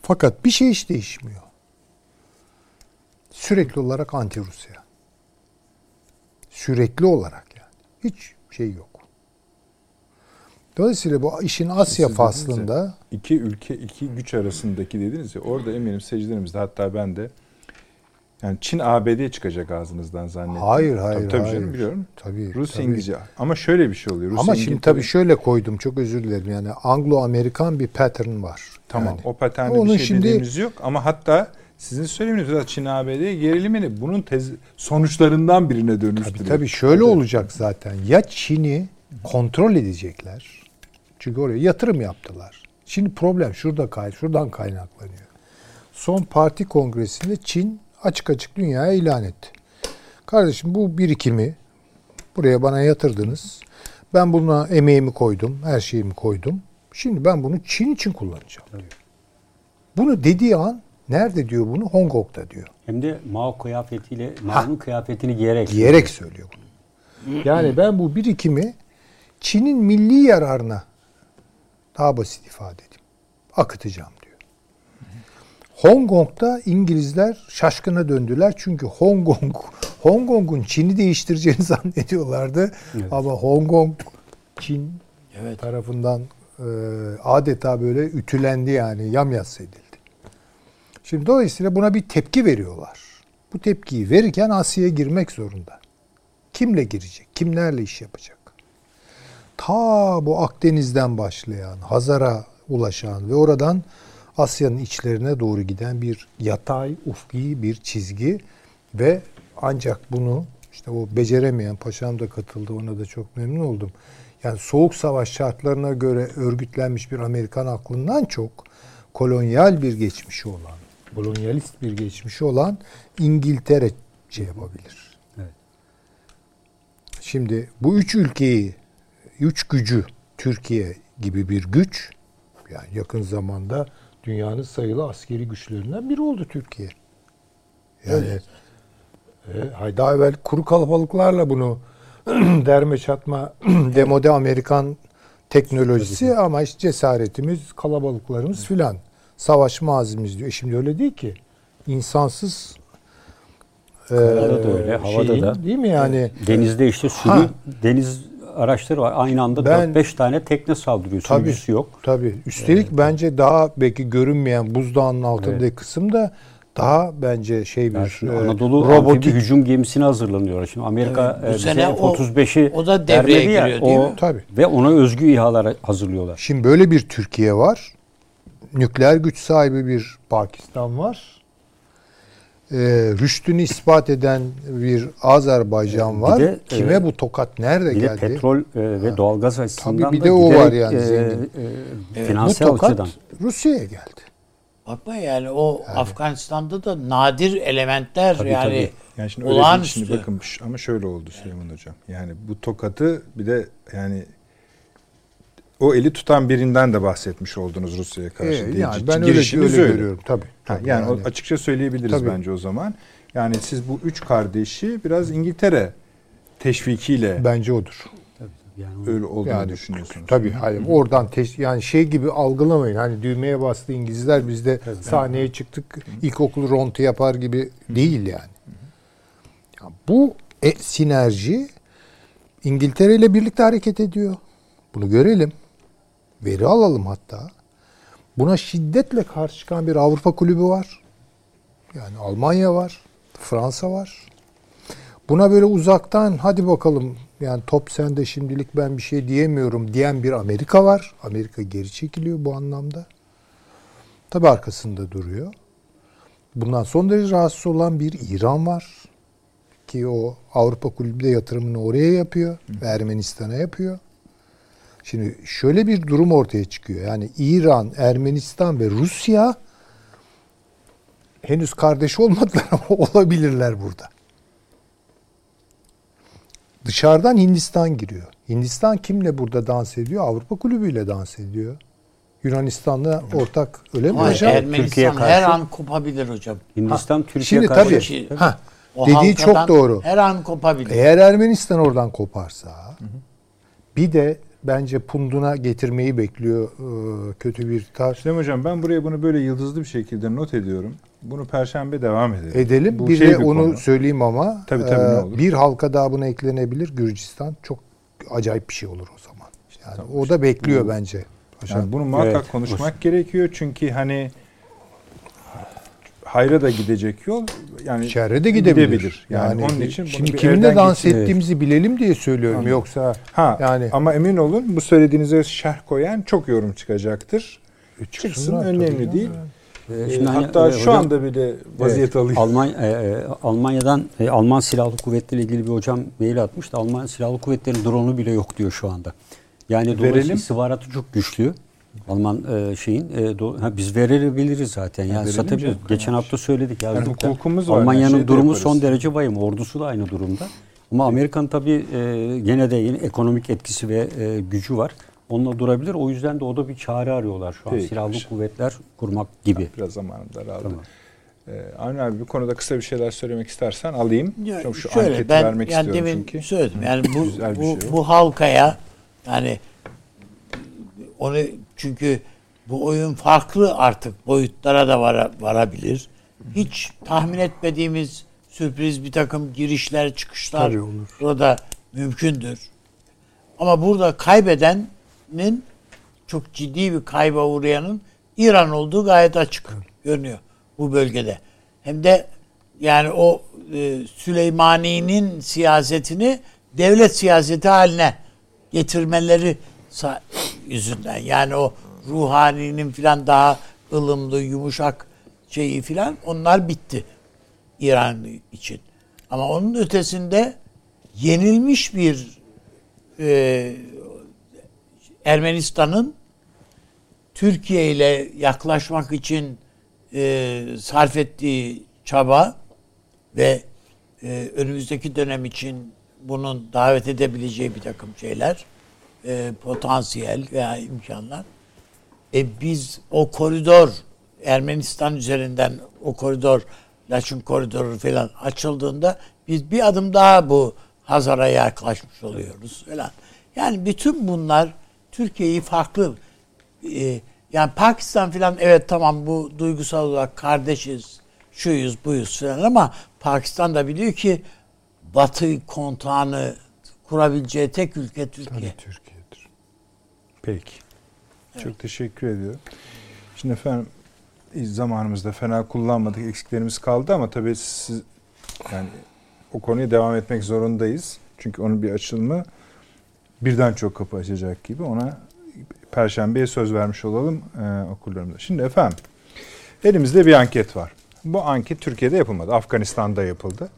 Fakat bir şey hiç değişmiyor. Sürekli olarak anti Rusya. Sürekli olarak yani. Hiç şey yok. Dolayısıyla bu işin Asya Siz faslında ya, iki ülke iki güç arasındaki dediniz ya orada eminim seyircilerimiz de hatta ben de Yani Çin ABD çıkacak ağzınızdan zannettim. Hayır hayır Tabii, tabii hayır. canım biliyorum. Tabii. Rusya tabii. İngilizce. Ama şöyle bir şey oluyor. Rusya Ama şimdi İngiltere- tabii şöyle koydum çok özür dilerim yani Anglo-Amerikan bir pattern var. Tamam Yani o paternde Onun bir şey şimdi- dediğimiz yok ama hatta sizin biraz Çin ABD gerilimini bunun tez, sonuçlarından birine Tabii dönüştürüyor. tabii şöyle olacak zaten. Ya Çin'i kontrol edecekler. Çünkü oraya yatırım yaptılar. Şimdi problem şurada kay şuradan kaynaklanıyor. Son parti kongresinde Çin açık açık dünyaya ilan etti. Kardeşim bu birikimi buraya bana yatırdınız. Ben buna emeğimi koydum, her şeyimi koydum. Şimdi ben bunu Çin için kullanacağım diyor. Bunu dediği an nerede diyor bunu? Hong Kong'da diyor. Hem de Mao kıyafetiyle, Mao'nun kıyafetini giyerek. Giyerek söylüyor bunu. Yani ben bu birikimi Çin'in milli yararına daha basit ifade edeyim. Akıtacağım. Hong Kong'da İngilizler şaşkına döndüler. Çünkü Hong Kong Hong Kong'un Çin'i değiştireceğini zannediyorlardı. Evet. Ama Hong Kong Çin Evet. tarafından e, adeta böyle ütülendi yani yamyas edildi. Şimdi dolayısıyla buna bir tepki veriyorlar. Bu tepkiyi verirken Asya'ya girmek zorunda. Kimle girecek? Kimlerle iş yapacak? Ta bu Akdeniz'den başlayan, Hazar'a ulaşan ve oradan Asya'nın içlerine doğru giden bir yatay, ufki bir çizgi ve ancak bunu işte o beceremeyen paşam da katıldı ona da çok memnun oldum. Yani soğuk savaş şartlarına göre örgütlenmiş bir Amerikan aklından çok kolonyal bir geçmişi olan, kolonyalist bir geçmişi olan İngiltere şey yapabilir. Evet. Şimdi bu üç ülkeyi, üç gücü Türkiye gibi bir güç yani yakın zamanda dünyanın sayılı askeri güçlerinden biri oldu Türkiye. Yani e, daha evvel kuru kalabalıklarla bunu derme çatma demode Amerikan teknolojisi ama işte cesaretimiz, kalabalıklarımız filan. Savaşma azimiz diyor. E Şimdi öyle değil ki. İnsansız e, Karada da öyle, havada şeyin, da. Değil mi yani? Denizde işte sürü Ha. deniz araçları var. Aynı anda Ben- 4-5 tane tekne saldırıyor. Tabii. Sürücüsü yok. Tabii. Üstelik bence daha belki görünmeyen buzdağının altındaki Evet. kısımda daha bence şey bir Yani e, Anadolu robotik hücum gemisine hazırlanıyorlar. Şimdi Amerika Evet, bu e, bize sene o- F-35'i o da devreye vermedi ya, giriyor, değil o- mi? Tabii. Ve ona özgü İHA'lar hazırlıyorlar. Şimdi böyle bir Türkiye var. Nükleer güç sahibi bir Pakistan var. Ee, rüştünü ispat eden bir Azerbaycan Bir var. de, Kime e, bu tokat nerede Bir geldi? petrol e, ve doğalgaz açısından bir da de o giderek, var yani e, zengin. e, bu finansal bu tokat açıdan. Rusya'ya geldi. Bakma yani o Afganistan'da da nadir elementler Tabii, yani tabii. Yani şimdi olağanüstü. Şimdi bakın ama şöyle oldu Süleyman Hocam. Yani bu tokatı bir de yani o eli tutan birinden de bahsetmiş oldunuz Rusya'ya karşı. Ee, diye. yani ben öyle, girişiniz öyle görüyorum tabii. Ha, tabii yani, yani. açıkça söyleyebiliriz Tabii. bence o zaman. Yani siz bu üç kardeşi biraz İngiltere teşvikiyle bence odur. Yani öyle olduğunu Yani düşünüyorsunuz. Tabii hayır. Oradan teş- yani şey gibi algılamayın. Hani düğmeye bastı İngilizler biz de sahneye çıktık. İlkokul rontu yapar gibi değil yani. Ya bu e, sinerji İngiltere ile birlikte hareket ediyor. Bunu görelim. Veri alalım hatta. Buna şiddetle karşı çıkan bir Avrupa kulübü var. Yani Almanya var. Fransa var. Buna böyle uzaktan hadi bakalım yani top sende şimdilik ben bir şey diyemiyorum diyen bir Amerika var. Amerika geri çekiliyor bu anlamda. Tabi arkasında duruyor. Bundan son derece rahatsız olan bir İran var. Ki o Avrupa Kulübü de yatırımını oraya yapıyor. Ermenistan'a yapıyor. Şimdi şöyle bir durum ortaya çıkıyor. Yani İran, Ermenistan ve Rusya henüz kardeş olmadılar ama olabilirler burada. Dışarıdan Hindistan giriyor. Hindistan kimle burada dans ediyor? Avrupa Kulübü ile dans ediyor. Yunanistan'la ortak öyle mi Ama hocam? Ermenistan Türkiye her karşı- an kopabilir hocam. Hindistan Türkiye Şimdi karşı tabii. Ki- Ha, O dediği çok doğru. Her an kopabilir. Eğer Ermenistan oradan koparsa bir de bence punduna getirmeyi bekliyor e, kötü bir taş. Süleyman Hocam ben buraya bunu böyle yıldızlı bir şekilde not ediyorum. Bunu perşembe devam edelim. Edelim. Bu bir şey de bir onu konu. söyleyeyim ama Tabii, tabii, e, ne olur. bir halka daha buna eklenebilir Gürcistan. Çok acayip bir şey olur o zaman. Yani Tamam. o da bekliyor bence. Hocam. Yani bunu muhakkak Evet, konuşmak gerekiyor çünkü hani hayra da gidecek yol yani şerre de gidebilir. gidebilir. Yani, yani onun için şimdi kiminle dans geçin. ettiğimizi evet. bilelim diye söylüyorum. Anladım. Yoksa ha yani ama emin olun bu söylediğinize şerh koyan çok yorum çıkacaktır. E, Çıksın önemli değil. Yani. Ee, Şimdi hani, Hatta e, şu hocam, anda bile vaziyet evet, alıyor. Alman, e, e, Almanya'dan e, Alman Silahlı Kuvvetleri ile ilgili bir hocam mail atmıştı. Alman Silahlı Kuvvetleri'nin drone'u bile yok diyor şu anda. Yani dolayısıyla istihbaratı çok güçlü. Alman e, şeyin e, do, ha, biz verebiliriz zaten. Yani Verelim satabiliriz. Geçen hafta söyledik ya. Yani hukukumuz var. Almanya'nın şey durumu son derece vahim. Ordusu da aynı durumda. Ama Amerika'nın tabii e, gene de yine ekonomik etkisi ve e, gücü var onunla durabilir. O yüzden de o da bir çare arıyorlar şu an. Peki. Silahlı kuvvetler kurmak gibi. Biraz zamanım daraldı. Tamam. Ee, Avni abi bu konuda kısa bir şeyler söylemek istersen alayım. Ya, Çok şu şöyle, anketi ben, vermek yani istiyorum demin çünkü. Söyledim. Yani bu bu, şey bu halkaya yani onu çünkü bu oyun farklı artık boyutlara da var, varabilir. Hiç tahmin etmediğimiz sürpriz bir takım girişler, çıkışlar o da mümkündür. Ama burada kaybeden nin çok ciddi bir kayba uğrayanın İran olduğu gayet açık görünüyor bu bölgede. Hem de yani o e, Süleymani'nin siyasetini devlet siyaseti haline getirmeleri yüzünden. Yani o ruhaninin filan daha ılımlı, yumuşak şeyi filan onlar bitti İran için. Ama onun ötesinde yenilmiş bir e, Ermenistan'ın Türkiye ile yaklaşmak için e, sarf ettiği çaba ve e, önümüzdeki dönem için bunun davet edebileceği bir takım şeyler, e, potansiyel veya imkanlar. E biz o koridor Ermenistan üzerinden o koridor Laçın koridoru falan açıldığında biz bir adım daha bu Hazar'a yaklaşmış oluyoruz falan. Yani bütün bunlar Türkiye'yi farklı e, yani Pakistan filan evet tamam bu duygusal olarak kardeşiz, şuyuz, buyuz filan ama Pakistan da biliyor ki Batı kontağını kurabileceği tek ülke Türkiye. Tabii Türkiye'dir. Peki. Evet. Çok teşekkür ediyorum. Şimdi efendim zamanımızda fena kullanmadık, eksiklerimiz kaldı ama tabii siz yani o konuya devam etmek zorundayız. Çünkü onun bir açılımı birden çok kapı açacak gibi ona Perşembe'ye söz vermiş olalım e, okullarımıza. Şimdi efendim elimizde bir anket var. Bu anket Türkiye'de yapılmadı. Afganistan'da yapıldı.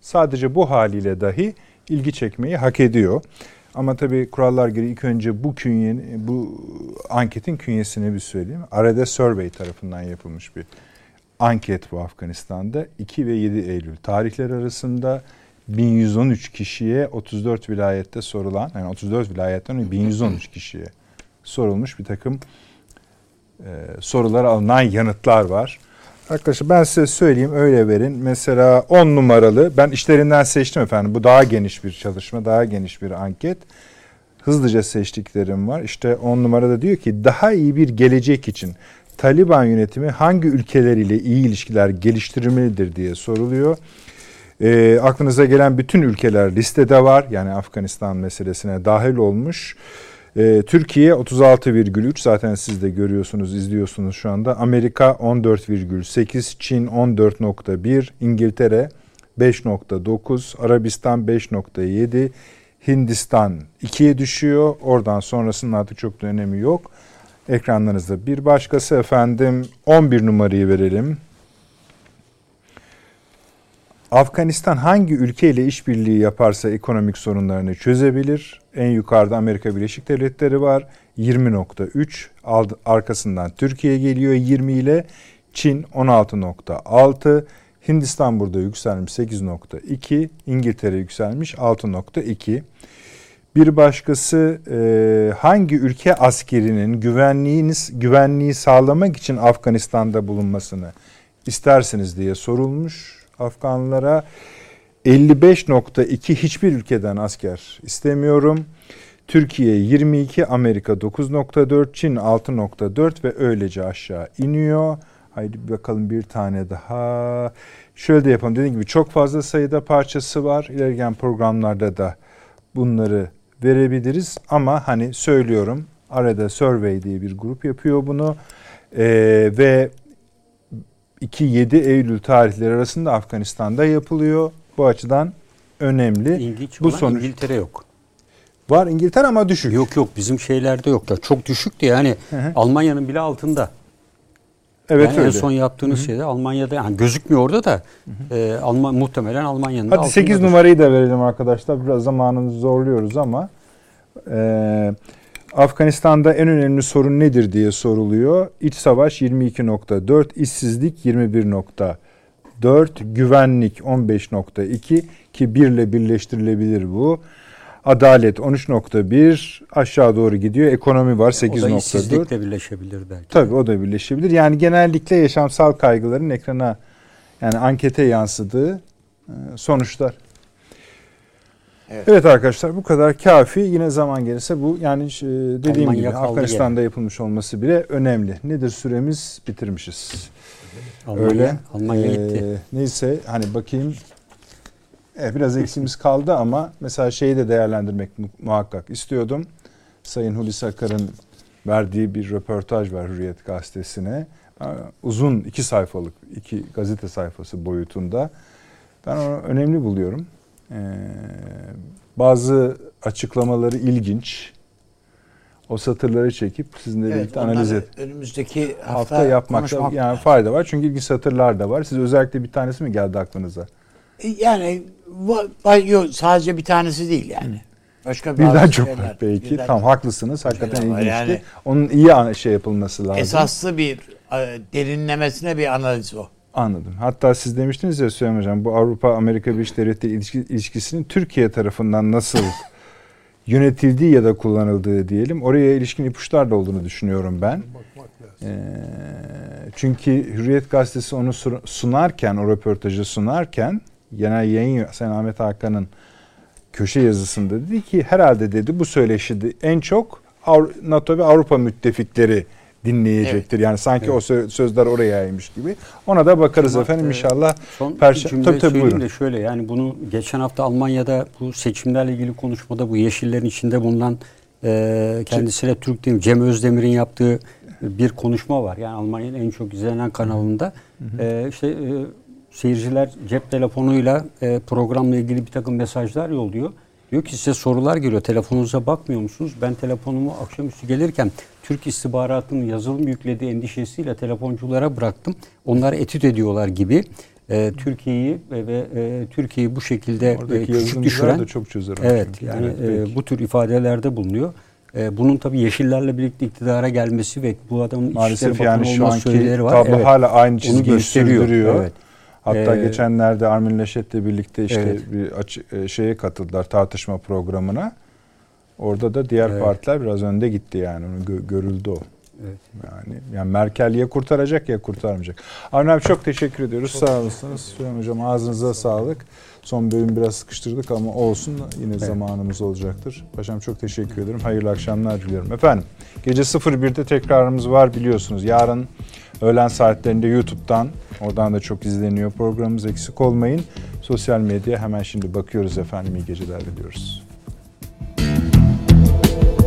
Sadece bu haliyle dahi ilgi çekmeyi hak ediyor. Ama tabii kurallar gereği ilk önce bu künyenin, bu anketin künyesini bir söyleyeyim. Arada Survey tarafından yapılmış bir anket bu Afganistan'da. 2 ve 7 Eylül tarihler arasında 1113 kişiye 34 vilayette sorulan yani 34 vilayetten 1113 kişiye sorulmuş bir takım e, sorulara alınan yanıtlar var. Arkadaşlar ben size söyleyeyim öyle verin. Mesela 10 numaralı ben işlerinden seçtim efendim. Bu daha geniş bir çalışma, daha geniş bir anket. Hızlıca seçtiklerim var. İşte 10 numarada diyor ki daha iyi bir gelecek için Taliban yönetimi hangi ülkeler ile iyi ilişkiler geliştirmelidir diye soruluyor. E, aklınıza gelen bütün ülkeler listede var. Yani Afganistan meselesine dahil olmuş. E, Türkiye 36,3 zaten siz de görüyorsunuz, izliyorsunuz şu anda. Amerika 14,8, Çin 14,1, İngiltere 5,9, Arabistan 5,7, Hindistan 2'ye düşüyor. Oradan sonrasının artık çok da önemi yok. Ekranlarınızda bir başkası efendim 11 numarayı verelim. Afganistan hangi ülkeyle işbirliği yaparsa ekonomik sorunlarını çözebilir. En yukarıda Amerika Birleşik Devletleri var 20.3. Arkasından Türkiye geliyor 20 ile. Çin 16.6. Hindistan burada yükselmiş 8.2. İngiltere yükselmiş 6.2. Bir başkası e, hangi ülke askerinin güvenliğiniz güvenliği sağlamak için Afganistan'da bulunmasını istersiniz diye sorulmuş. Afganlara 55.2 hiçbir ülkeden asker istemiyorum. Türkiye 22, Amerika 9.4, Çin 6.4 ve öylece aşağı iniyor. Haydi bakalım bir tane daha. Şöyle de yapalım. Dediğim gibi çok fazla sayıda parçası var. İlerleyen programlarda da bunları verebiliriz. Ama hani söylüyorum arada Survey diye bir grup yapıyor bunu. Ee, ve 2-7 Eylül tarihleri arasında Afganistan'da yapılıyor. Bu açıdan önemli. İlginç Bu sonuç İngiltere yok. var İngiltere ama düşük. Yok yok bizim şeylerde yok da çok düşüktü yani. Almanya'nın bile altında. Evet yani öyle. En son yaptığınız şeyde Almanya'da yani gözükmüyor orada da e, Alman muhtemelen Almanya'nın Hadi 8 altındadır. numarayı da verelim arkadaşlar. Biraz zamanımızı zorluyoruz ama e, Afganistan'da en önemli sorun nedir diye soruluyor. İç savaş 22.4, işsizlik 21.4, güvenlik 15.2 ki 1 ile birleştirilebilir bu. Adalet 13.1 aşağı doğru gidiyor. Ekonomi var O da 8.4. işsizlikle birleşebilir belki. Tabii o da birleşebilir. Yani genellikle yaşamsal kaygıların ekrana yani ankete yansıdığı e, sonuçlar. Evet. Evet. arkadaşlar bu kadar kafi. Yine zaman gelirse bu yani e, dediğim Almanya gibi Afganistan'da yapılmış olması bile önemli. Nedir süremiz? Bitirmişiz. Almanya, Öyle. Almanya Ee, gitti. neyse hani bakayım. Evet, biraz eksiğimiz kaldı ama mesela şeyi de değerlendirmek mu- muhakkak istiyordum. Sayın Hulusi Akar'ın verdiği bir röportaj var Hürriyet gazetesine. Ee, Uzun iki sayfalık, iki gazete sayfası boyutunda. Ben onu önemli buluyorum. Ee, bazı açıklamaları ilginç. O satırları çekip sizinle Evet, birlikte analiz et önümüzdeki hafta, hafta yapmakta konuşmak yani fayda var. Çünkü ilginç satırlar da var. Siz özellikle bir tanesi mi geldi aklınıza? Yani va- va- yok, sadece bir tanesi değil yani. Başka Birden bazı çok şeyler- var belki. birden Tam haklısınız. Hakikaten ilginçti. Yani- Onun iyi şey yapılması lazım. Esaslı bir e, derinlemesine bir analiz o. Anladım. Hatta siz demiştiniz ya Süleyman Hocam bu Avrupa Amerika Birleşik Devletleri ilişki, ilişkisinin Türkiye tarafından nasıl yönetildiği ya da kullanıldığı diyelim. Oraya ilişkin ipuçlar da olduğunu düşünüyorum ben. Ee, çünkü Hürriyet Gazetesi onu sunarken, o röportajı sunarken genel yayın Sayın Ahmet Hakan'ın köşe yazısında dedi ki herhalde dedi bu söyleşi en çok NATO ve Avrupa müttefikleri dinleyecektir. Yani sanki o sö- sözler oraya yaymış gibi. Ona da bakarız Ama, efendim e, inşallah. Son bir cümle tabii, tabii, söyleyeyim buyurun. de şöyle yani bunu geçen hafta Almanya'da bu seçimlerle ilgili konuşmada bu yeşillerin içinde bulunan e, kendisine Türk değil Cem Özdemir'in yaptığı bir konuşma var. Yani Almanya'nın en çok izlenen kanalında. E, işte e, seyirciler cep telefonuyla e, programla ilgili bir takım mesajlar yolluyor. Diyor ki size sorular geliyor. Telefonunuza bakmıyor musunuz? Ben telefonumu akşamüstü gelirken Türk istihbaratının yazılım yüklediği endişesiyle telefonculara bıraktım. Onlar etüt ediyorlar gibi. E, Türkiye'yi ve, ve e, Türkiye'yi bu şekilde e, Oradaki küçük yazılımcılar düşüren da çok çözer. onu Evet çünkü. yani Evet, e, bu tür ifadelerde bulunuyor. E, bunun tabii Yeşillerle birlikte iktidara gelmesi ve bu adamın Maalesef yani şu anki söyleleri var. tablo Evet. hala aynı Onu çizgiyi gösteriyor. sürdürüyor. Evet. Hatta Ee, geçenlerde Armin Laschet'le birlikte işte Evet. bir açı, e, şeye katıldılar tartışma programına. Orada da diğer Evet. partiler biraz önde gitti yani. Onu gö- görüldü o. Evet. Yani, yani Merkel ya kurtaracak ya kurtarmayacak. Avni abi çok teşekkür ediyoruz. Sağ olasınız. Süleyman Hocam ağzınıza sağlık. Son bölüm biraz sıkıştırdık ama olsun yine zamanımız olacaktır. Paşam çok teşekkür ederim. Hayırlı akşamlar diliyorum. Efendim gece 01'de tekrarımız var biliyorsunuz. Yarın öğlen saatlerinde YouTube'dan oradan da çok izleniyor programımız eksik olmayın. Sosyal medya hemen şimdi bakıyoruz efendim iyi geceler diliyoruz. thank you